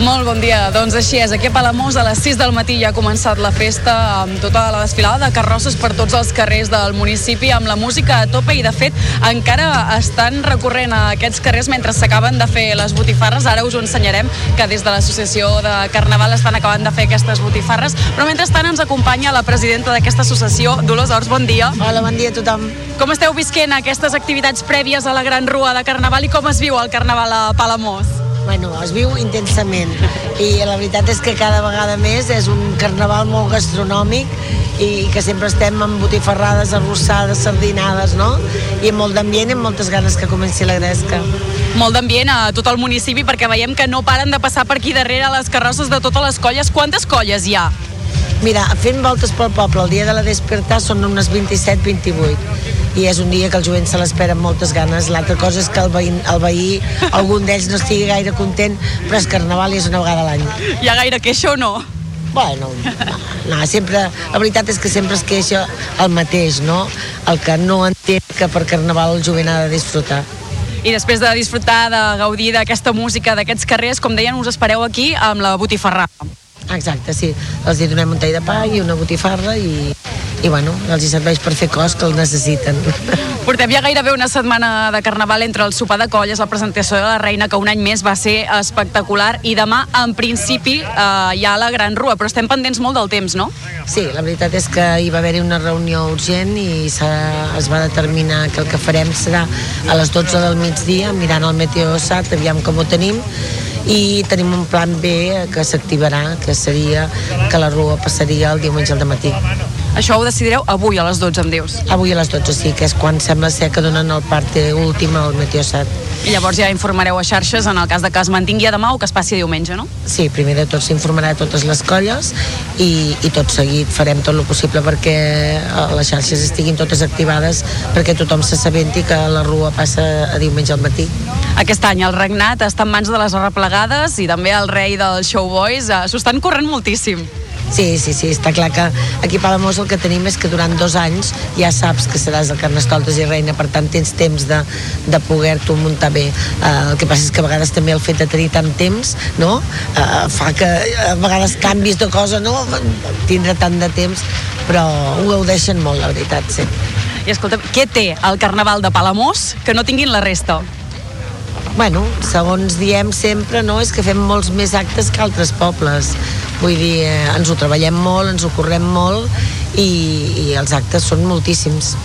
Molt bon dia. Doncs així és. Aquí a Palamós a les 6 del matí ja ha començat la festa amb tota la desfilada de carrosses per tots els carrers del municipi amb la música a tope i de fet encara estan recorrent a aquests carrers mentre s'acaben de fer les botifarres. Ara us ho ensenyarem que des de l'associació de Carnaval estan acabant de fer aquestes botifarres. Però mentrestant ens acompanya la presidenta d'aquesta associació, Dolors Ors. Bon dia. Hola, bon dia a tothom. Com esteu visquent aquestes activitats prèvies a la Gran Rua de Carnaval i com es viu el Carnaval a Palamós? Bueno, es viu intensament i la veritat és que cada vegada més és un carnaval molt gastronòmic i que sempre estem amb botifarrades, arrossades, sardinades, no? I amb molt d'ambient i amb moltes ganes que comenci la gresca. Molt d'ambient a tot el municipi perquè veiem que no paren de passar per aquí darrere les carrosses de totes les colles. Quantes colles hi ha? Mira, fent voltes pel poble el dia de la despertar són unes 27-28 i és un dia que el jovent se l'espera amb moltes ganes. L'altra cosa és que el veí, el veí algun d'ells no estigui gaire content, però és carnaval i és una vegada a l'any. Hi ha gaire queixa o no? Bueno, no, no, sempre, la veritat és que sempre es queixa el mateix, no? El que no entén que per carnaval el jovent ha de disfrutar. I després de disfrutar, de gaudir d'aquesta música, d'aquests carrers, com deien, us espereu aquí amb la botifarra. Exacte, sí. Els hi donem un tall de pa i una botifarra i, i bueno, els hi serveix per fer cos que el necessiten. Portem ja gairebé una setmana de carnaval entre el sopar de colles, la presentació de la reina, que un any més va ser espectacular, i demà, en principi, eh, hi ha la gran rua, però estem pendents molt del temps, no? Sí, la veritat és que hi va haver-hi una reunió urgent i es va determinar que el que farem serà a les 12 del migdia, mirant el meteosat, aviam com ho tenim, i tenim un plan B que s'activarà, que seria que la rua passaria el diumenge al matí. Això ho decidireu avui a les 12, em dius? Avui a les 12, sí, que és quan sembla ser que donen el parte últim al Meteosat. I llavors ja informareu a xarxes en el cas de que es mantingui a demà o que es passi diumenge, no? Sí, primer de tot s'informarà a totes les colles i, i tot seguit farem tot el possible perquè eh, les xarxes estiguin totes activades perquè tothom s'assabenti que la rua passa a diumenge al matí. Aquest any el regnat està en mans de les arreplegades i també el rei dels showboys eh, s'ho estan corrent moltíssim. Sí, sí, sí, està clar que aquí a Palamós el que tenim és que durant dos anys ja saps que seràs el Carnestoltes i Reina, per tant tens temps de, de poder-t'ho muntar bé. Uh, el que passa és que a vegades també el fet de tenir tant temps no? uh, fa que a vegades canvis de cosa, no? tindre tant de temps, però ho gaudeixen molt, la veritat, sí. I escolta, què té el Carnaval de Palamós que no tinguin la resta? Bueno, segons diem sempre, no, és que fem molts més actes que altres pobles. Vull dir, eh, ens ho treballem molt, ens ho correm molt i, i els actes són moltíssims.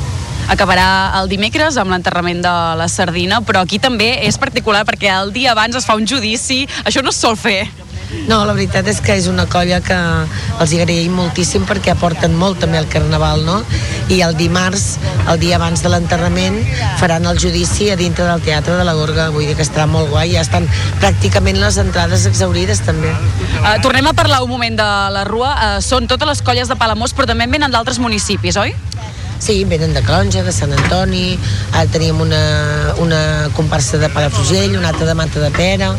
Acabarà el dimecres amb l'enterrament de la sardina, però aquí també és particular perquè el dia abans es fa un judici, això no es sol fer. No, la veritat és que és una colla que els agraïm moltíssim perquè aporten molt també al Carnaval, no? I el dimarts, el dia abans de l'enterrament, faran el judici a dintre del Teatre de la Gorga, vull dir que estarà molt guai, ja estan pràcticament les entrades exaurides també. Uh, tornem a parlar un moment de la Rua, uh, són totes les colles de Palamós, però també venen d'altres municipis, oi? Sí, venen de Calonja, de Sant Antoni, ara teníem una, una comparsa de Palafrugell, una altra de Mata de Pera.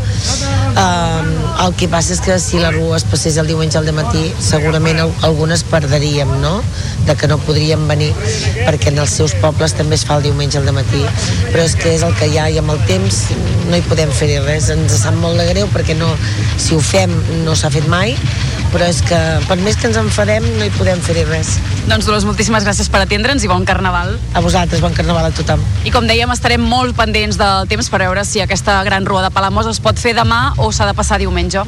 Um, el que passa és que si la rua es passés el diumenge al matí, segurament algunes perdríem, no?, de que no podríem venir, perquè en els seus pobles també es fa el diumenge al matí. Però és que és el que hi ha i amb el temps no hi podem fer res. Ens sap molt de greu perquè no, si ho fem no s'ha fet mai, però és que per més que ens enfadem no hi podem fer res. Doncs Dolors, moltíssimes gràcies per atendre'ns i bon carnaval. A vosaltres, bon carnaval a tothom. I com dèiem, estarem molt pendents del temps per veure si aquesta gran rua de Palamós es pot fer demà o s'ha de passar diumenge.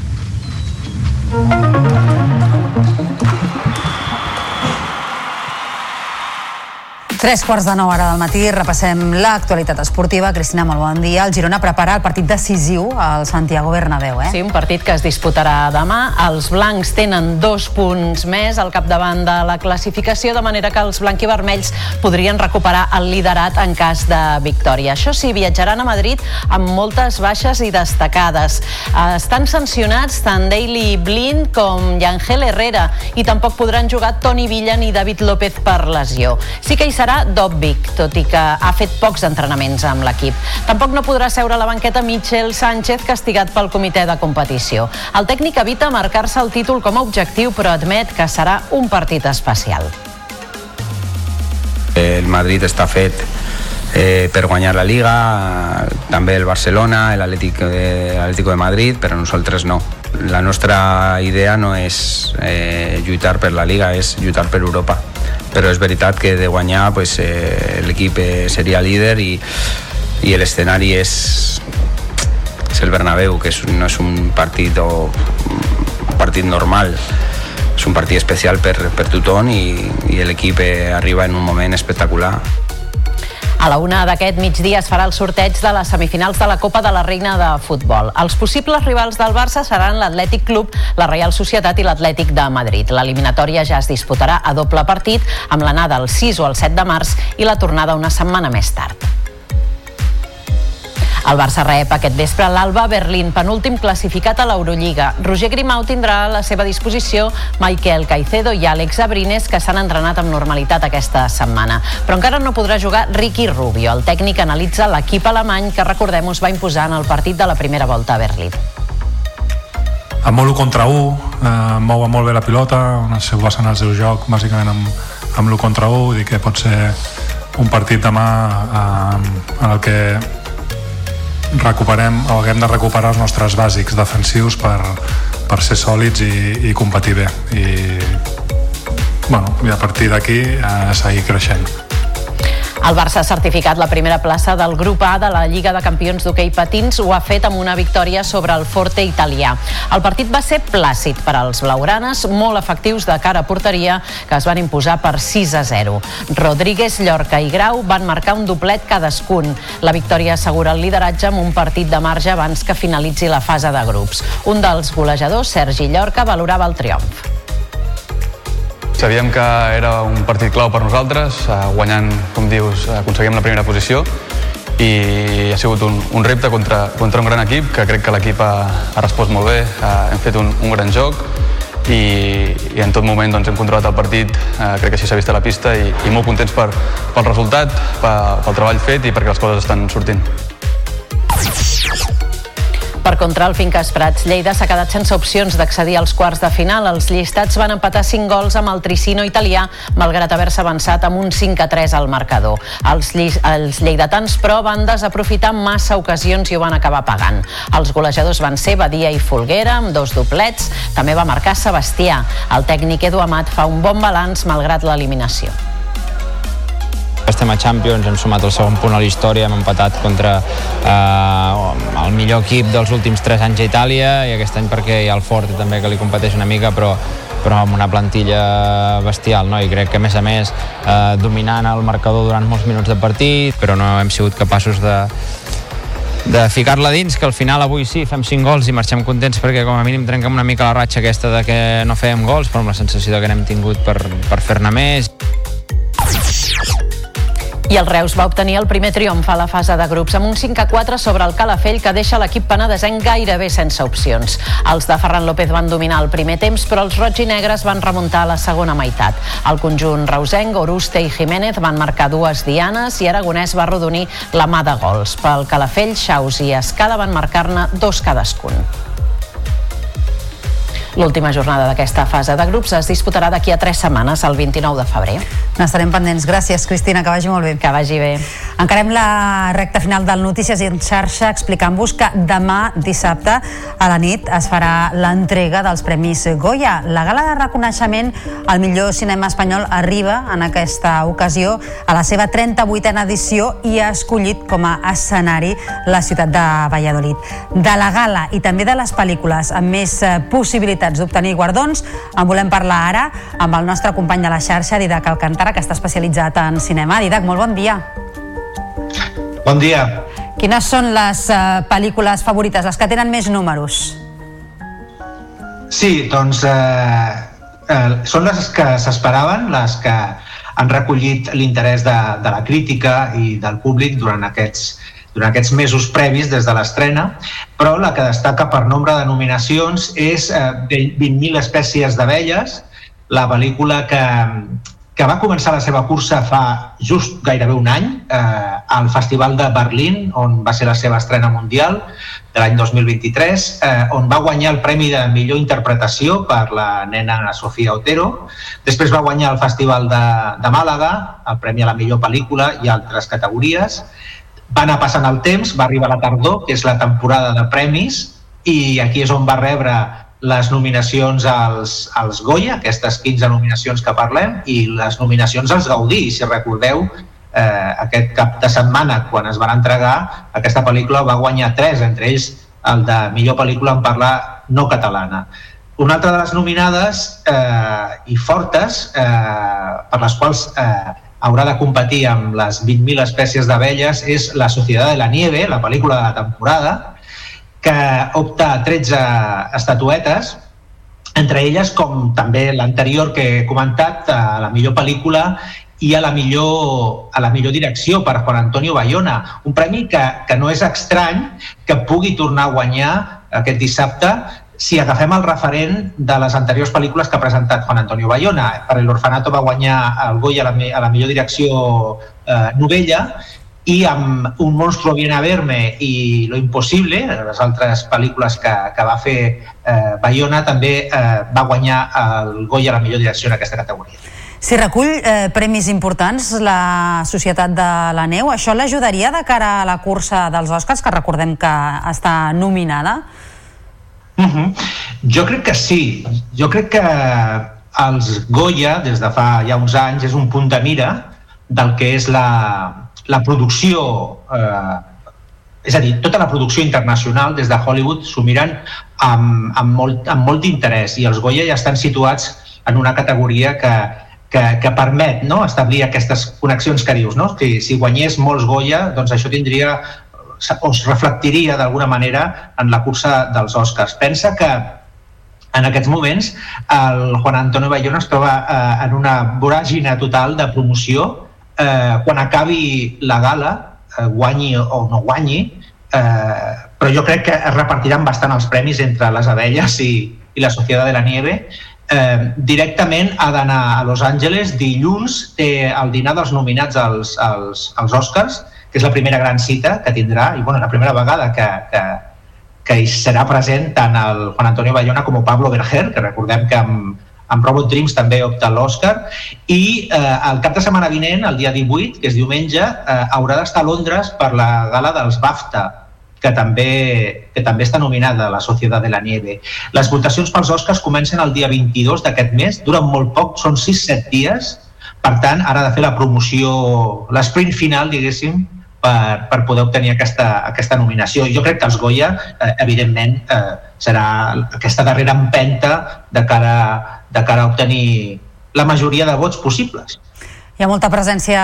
Tres quarts de nou hora del matí, repassem l'actualitat esportiva. Cristina, molt bon dia. El Girona prepara el partit decisiu al Santiago Bernabéu, eh? Sí, un partit que es disputarà demà. Els blancs tenen dos punts més al capdavant de la classificació, de manera que els blanquivermells podrien recuperar el liderat en cas de victòria. Això sí, viatjaran a Madrid amb moltes baixes i destacades. Estan sancionats tant Daily Blind com Yangel Herrera i tampoc podran jugar Toni Villa ni David López per lesió. Sí que hi serà serà Dobbic, tot i que ha fet pocs entrenaments amb l'equip. Tampoc no podrà seure a la banqueta Michel Sánchez, castigat pel comitè de competició. El tècnic evita marcar-se el títol com a objectiu, però admet que serà un partit especial. El Madrid està fet eh, per guanyar la Liga, eh, també el Barcelona, l'Atlético de, de Madrid, però nosaltres no. La nostra idea no és eh, lluitar per la Liga, és lluitar per Europa. Però és veritat que de guanyar pues, eh, l'equip eh, seria líder i, i l'escenari és, és el Bernabéu, que és, no és un partit o un partit normal. És un partit especial per, per tothom i, i l'equip eh, arriba en un moment espectacular a la una d'aquest migdia es farà el sorteig de les semifinals de la Copa de la Reina de Futbol. Els possibles rivals del Barça seran l'Atlètic Club, la Reial Societat i l'Atlètic de Madrid. L'eliminatòria ja es disputarà a doble partit, amb l'anada el 6 o el 7 de març i la tornada una setmana més tard. El Barça rep aquest vespre l'Alba Berlín, penúltim classificat a l'Eurolliga. Roger Grimau tindrà a la seva disposició Michael Caicedo i Àlex Abrines, que s'han entrenat amb normalitat aquesta setmana. Però encara no podrà jugar Ricky Rubio. El tècnic analitza l'equip alemany que, recordem, us va imposar en el partit de la primera volta a Berlín amb molt 1 contra 1, eh, mou molt bé la pilota, on es basen el seu joc bàsicament amb, amb l'1 contra 1, vull dir que pot ser un partit demà eh, en el que recuperem o haguem de recuperar els nostres bàsics defensius per, per ser sòlids i, i competir bé. I, bueno, i a partir d'aquí eh, seguir creixent el Barça ha certificat la primera plaça del grup A de la Lliga de Campions d'hoquei patins. Ho ha fet amb una victòria sobre el Forte italià. El partit va ser plàcid per als blaugranes, molt efectius de cara a porteria, que es van imposar per 6 a 0. Rodríguez, Llorca i Grau van marcar un doblet cadascun. La victòria assegura el lideratge amb un partit de marge abans que finalitzi la fase de grups. Un dels golejadors, Sergi Llorca, valorava el triomf. Sabíem que era un partit clau per nosaltres, eh, guanyant, com dius, aconseguim la primera posició i ha sigut un, un repte contra, contra un gran equip, que crec que l'equip ha, ha respost molt bé, ha, hem fet un, un gran joc i, i en tot moment doncs, hem controlat el partit, eh, crec que així s'ha vist a la pista i, i molt contents per, pel resultat, pel, pel treball fet i perquè les coses estan sortint. Per contra, el Finques Prats Lleida s'ha quedat sense opcions d'accedir als quarts de final. Els llistats van empatar 5 gols amb el Tricino italià, malgrat haver-se avançat amb un 5 a 3 al marcador. Els, els lleidatans, però, van desaprofitar massa ocasions i ho van acabar pagant. Els golejadors van ser Badia i Folguera, amb dos doblets. També va marcar Sebastià. El tècnic Edu Amat fa un bon balanç malgrat l'eliminació. Estem a Champions, hem sumat el segon punt a la història, hem empatat contra eh, el millor equip dels últims 3 anys a Itàlia i aquest any perquè hi ha el Forte també que li competeix una mica, però però amb una plantilla bestial, no? i crec que a més a més eh, dominant el marcador durant molts minuts de partit, però no hem sigut capaços de, de ficar-la dins, que al final avui sí, fem 5 gols i marxem contents perquè com a mínim trenquem una mica la ratxa aquesta de que no fèiem gols, però amb la sensació que n'hem tingut per, per fer-ne més. I el Reus va obtenir el primer triomf a la fase de grups amb un 5 a 4 sobre el Calafell que deixa l'equip penedesenc gairebé sense opcions. Els de Ferran López van dominar el primer temps però els roig i negres van remuntar a la segona meitat. El conjunt reusenc, Oruste i Jiménez van marcar dues dianes i Aragonès va rodonir la mà de gols. Pel Calafell, Xaus i Escala van marcar-ne dos cadascun. L'última jornada d'aquesta fase de grups es disputarà d'aquí a tres setmanes, el 29 de febrer. N'estarem pendents. Gràcies, Cristina, que vagi molt bé. Que vagi bé. Encarem la recta final del Notícies en xarxa explicant-vos que demà dissabte a la nit es farà l'entrega dels Premis Goya. La gala de reconeixement al millor cinema espanyol arriba en aquesta ocasió a la seva 38a edició i ha escollit com a escenari la ciutat de Valladolid. De la gala i també de les pel·lícules amb més eh, possibilitats possibilitats d'obtenir guardons. En volem parlar ara amb el nostre company de la xarxa, Didac Alcantara, que està especialitzat en cinema. Didac, molt bon dia. Bon dia. Quines són les uh, pel·lícules favorites, les que tenen més números? Sí, doncs eh, eh, són les que s'esperaven, les que han recollit l'interès de, de la crítica i del públic durant aquests durant aquests mesos previs des de l'estrena, però la que destaca per nombre de nominacions és eh, 20.000 espècies d'abelles, la pel·lícula que, que va començar la seva cursa fa just gairebé un any eh, al Festival de Berlín, on va ser la seva estrena mundial de l'any 2023, eh, on va guanyar el Premi de Millor Interpretació per la nena Sofia Otero. Després va guanyar el Festival de, de Màlaga, el Premi a la Millor Pel·lícula i altres categories. Va anar passant el temps, va arribar la tardor, que és la temporada de premis, i aquí és on va rebre les nominacions als, als Goya, aquestes 15 nominacions que parlem, i les nominacions als Gaudí. Si recordeu, eh, aquest cap de setmana, quan es van entregar, aquesta pel·lícula va guanyar tres, entre ells el de millor pel·lícula en parlar no catalana. Una altra de les nominades eh, i fortes, eh, per les quals eh, haurà de competir amb les 20.000 espècies d'abelles, és La Societat de la Nieve, la pel·lícula de la temporada, que opta a 13 estatuetes, entre elles, com també l'anterior que he comentat, a la millor pel·lícula i a la millor, a la millor direcció per Juan Antonio Bayona. Un premi que, que no és estrany que pugui tornar a guanyar aquest dissabte si agafem el referent de les anteriors pel·lícules que ha presentat Juan Antonio Bayona. Per l'Orfanato va guanyar el Goya a la, a la millor direcció eh, novella i amb Un monstruo viene a verme i Lo imposible, les altres pel·lícules que, que va fer eh, Bayona, també eh, va guanyar el Goya a la millor direcció en aquesta categoria. Si recull eh, premis importants la Societat de la Neu, això l'ajudaria de cara a la cursa dels Oscars, que recordem que està nominada? Uh -huh. Jo crec que sí. Jo crec que els Goya, des de fa ja uns anys, és un punt de mira del que és la, la producció eh, és a dir, tota la producció internacional des de Hollywood s'ho miren amb, amb molt, amb molt d'interès i els Goya ja estan situats en una categoria que, que, que permet no? establir aquestes connexions que dius. No? Si, si guanyés molts Goya, doncs això tindria es reflectiria d'alguna manera en la cursa dels Oscars. Pensa que en aquests moments el Juan Antonio Bayona es troba eh, en una voràgina total de promoció eh, quan acabi la gala, eh, guanyi o no guanyi, eh, però jo crec que es repartiran bastant els premis entre les abelles i, i la Societat de la Nieve. Eh, directament ha d'anar a Los Angeles, dilluns té el dinar dels nominats als, als, als Oscars, que és la primera gran cita que tindrà, i bueno, la primera vegada que, que, que hi serà present tant el Juan Antonio Bayona com Pablo Berger, que recordem que amb, amb Robot Dreams també opta l'Oscar i eh, el cap de setmana vinent, el dia 18, que és diumenge, eh, haurà d'estar a Londres per la gala dels BAFTA, que també, que també està nominada la Societat de la Nieve. Les votacions pels Oscars comencen el dia 22 d'aquest mes, duren molt poc, són 6-7 dies, per tant, ara ha de fer la promoció, l'esprint final, diguéssim, per, per poder obtenir aquesta, aquesta nominació. Jo crec que els Goya, eh, evidentment, eh, serà aquesta darrera empenta de cara, de cara a obtenir la majoria de vots possibles. Hi ha molta presència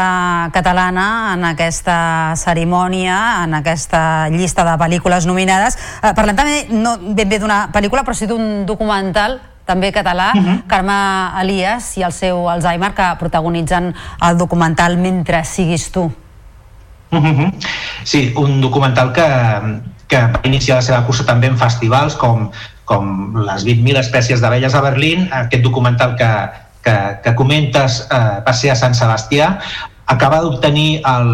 catalana en aquesta cerimònia, en aquesta llista de pel·lícules nominades. Eh, parlem també, no ben bé d'una pel·lícula, però sí d'un documental també català, uh -huh. Carme Elias i el seu Alzheimer, que protagonitzen el documental Mentre siguis tu. Uh -huh. Sí, un documental que, que va iniciar la seva cursa també en festivals com, com les 20.000 espècies d'abelles a Berlín, aquest documental que, que, que comentes eh, va ser a Sant Sebastià, acaba d'obtenir el,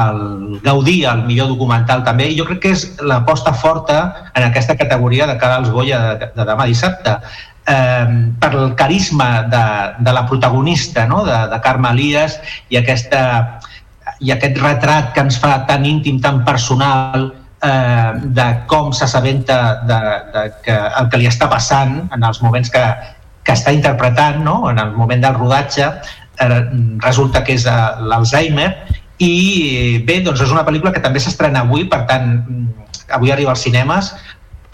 el Gaudí, el millor documental també, i jo crec que és l'aposta forta en aquesta categoria de cara als Goya de, de demà dissabte. Eh, per el carisma de, de la protagonista, no? de, de Carme Elias, i aquesta, i aquest retrat que ens fa tan íntim, tan personal, eh, de com s'assabenta de, de que el que li està passant en els moments que, que està interpretant, no? en el moment del rodatge, eh, resulta que és eh, l'Alzheimer i bé, doncs és una pel·lícula que també s'estrena avui, per tant, avui arriba als cinemes,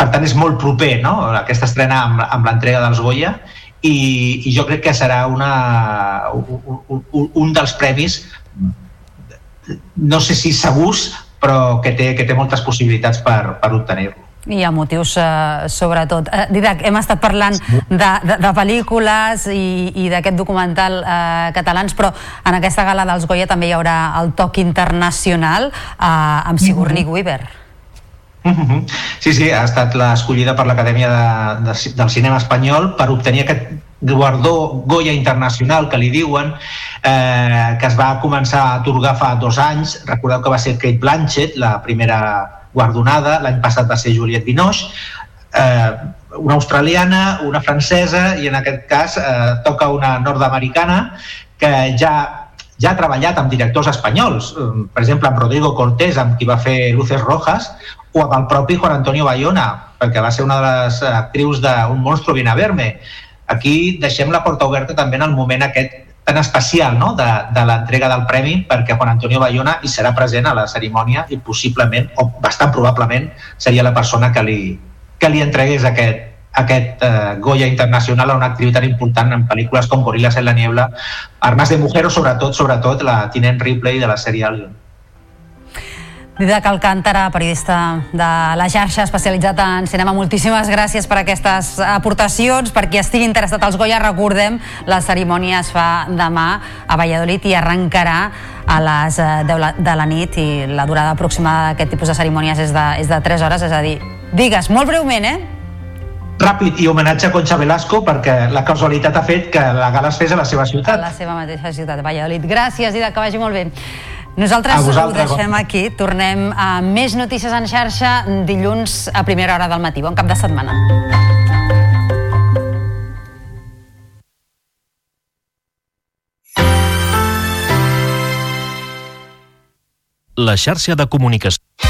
per tant és molt proper no? aquesta estrena amb, amb l'entrega dels Goya i, i jo crec que serà una, un, un dels premis no sé si segurs, però que té, que té moltes possibilitats per, per obtenir-lo. I ha motius, eh, sobretot. Eh, Didac, hem estat parlant de, de, de pel·lícules i, i d'aquest documental eh, catalans, però en aquesta gala dels Goya també hi haurà el toc internacional eh, amb Sigourney mm -hmm. Weaver. Mm -hmm. Sí, sí, ha estat l'escollida per l'Acadèmia de, de, del Cinema Espanyol per obtenir aquest guardó Goya Internacional, que li diuen, eh, que es va començar a atorgar fa dos anys. Recordeu que va ser Kate Blanchett, la primera guardonada, l'any passat va ser Juliette Binoche, eh, una australiana, una francesa i en aquest cas eh, toca una nord-americana que ja ja ha treballat amb directors espanyols, eh, per exemple amb Rodrigo Cortés, amb qui va fer Luces Rojas, o amb el propi Juan Antonio Bayona, perquè va ser una de les actrius d'un monstro viene a verme. Aquí deixem la porta oberta també en el moment aquest tan especial no? de, de l'entrega del premi perquè Juan Antonio Bayona hi serà present a la cerimònia i possiblement, o bastant probablement, seria la persona que li, que li entregués aquest, aquest uh, Goya internacional a una actriu tan important en pel·lícules com Gorillas en la niebla, Armas de mujer o sobretot, sobretot la Tinent Ripley de la sèrie Alien. Didac Alcántara, periodista de la xarxa especialitzat en cinema, moltíssimes gràcies per aquestes aportacions. Per qui estigui interessat als Goya, recordem, la cerimònia es fa demà a Valladolid i arrencarà a les 10 eh, de la nit i la durada aproximada d'aquest tipus de cerimònies és de, és de 3 hores, és a dir, digues, molt breument, eh? ràpid i homenatge a Concha Velasco perquè la casualitat ha fet que la gala es fes a la seva ciutat. A la seva mateixa ciutat, Valladolid. Gràcies, Ida, que vagi molt bé. Nosaltres ho deixem aquí, tornem a més notícies en xarxa dilluns a primera hora del matí. Bon cap de setmana. La xarxa de comunicació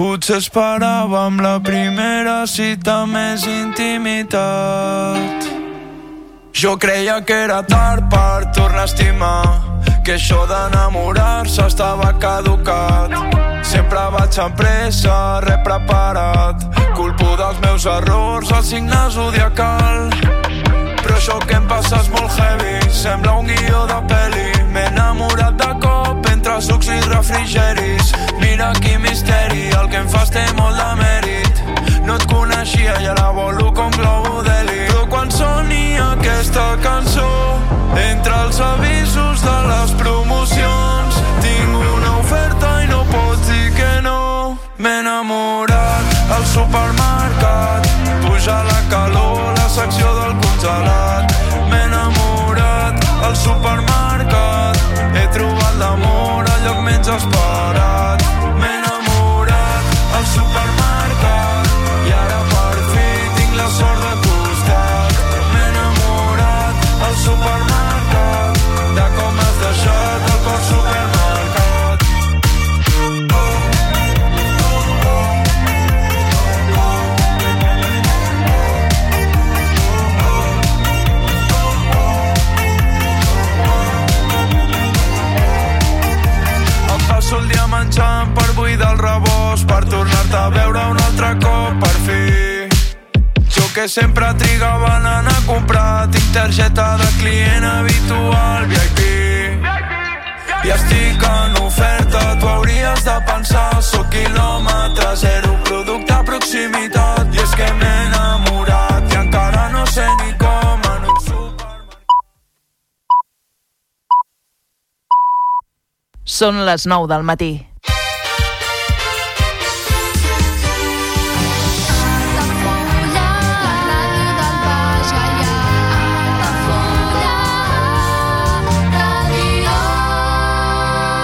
Potser esperàvem la primera cita més intimitat. Jo creia que era tard per tornar a estimar, que això d'enamorar-se estava caducat. Sempre vaig amb pressa, res preparat, culpo dels meus errors, el signe zodiacal. Però això que em passa és molt heavy, sembla un guió de peli. M'he enamorat de cop entre sucs i refrigeris. Mira quin misteri, el que em fas té molt de mèrit. No et coneixia i ara volo com globo d'heli. Però quan soni aquesta cançó, entre els avisos de les promocions, tinc una oferta i no pots dir que no. M'he enamorat al supermercat, puja la calor, la secció del congelat. M'he enamorat al supermercat, lloc menys esperat. M'he enamorat al supermercat i ara per fi tinc la sort de costat. M'he enamorat al supermercat menjant per buidar el rebost per tornar-te a veure un altre cop per fi. Jo que sempre trigava en anar a comprar tinc targeta de client habitual VIP i estic en oferta tu hauries de pensar sóc quilòmetre zero producte a proximitat. I és que m'he enamorat i encara no sé ni com en un Són les 9 del matí.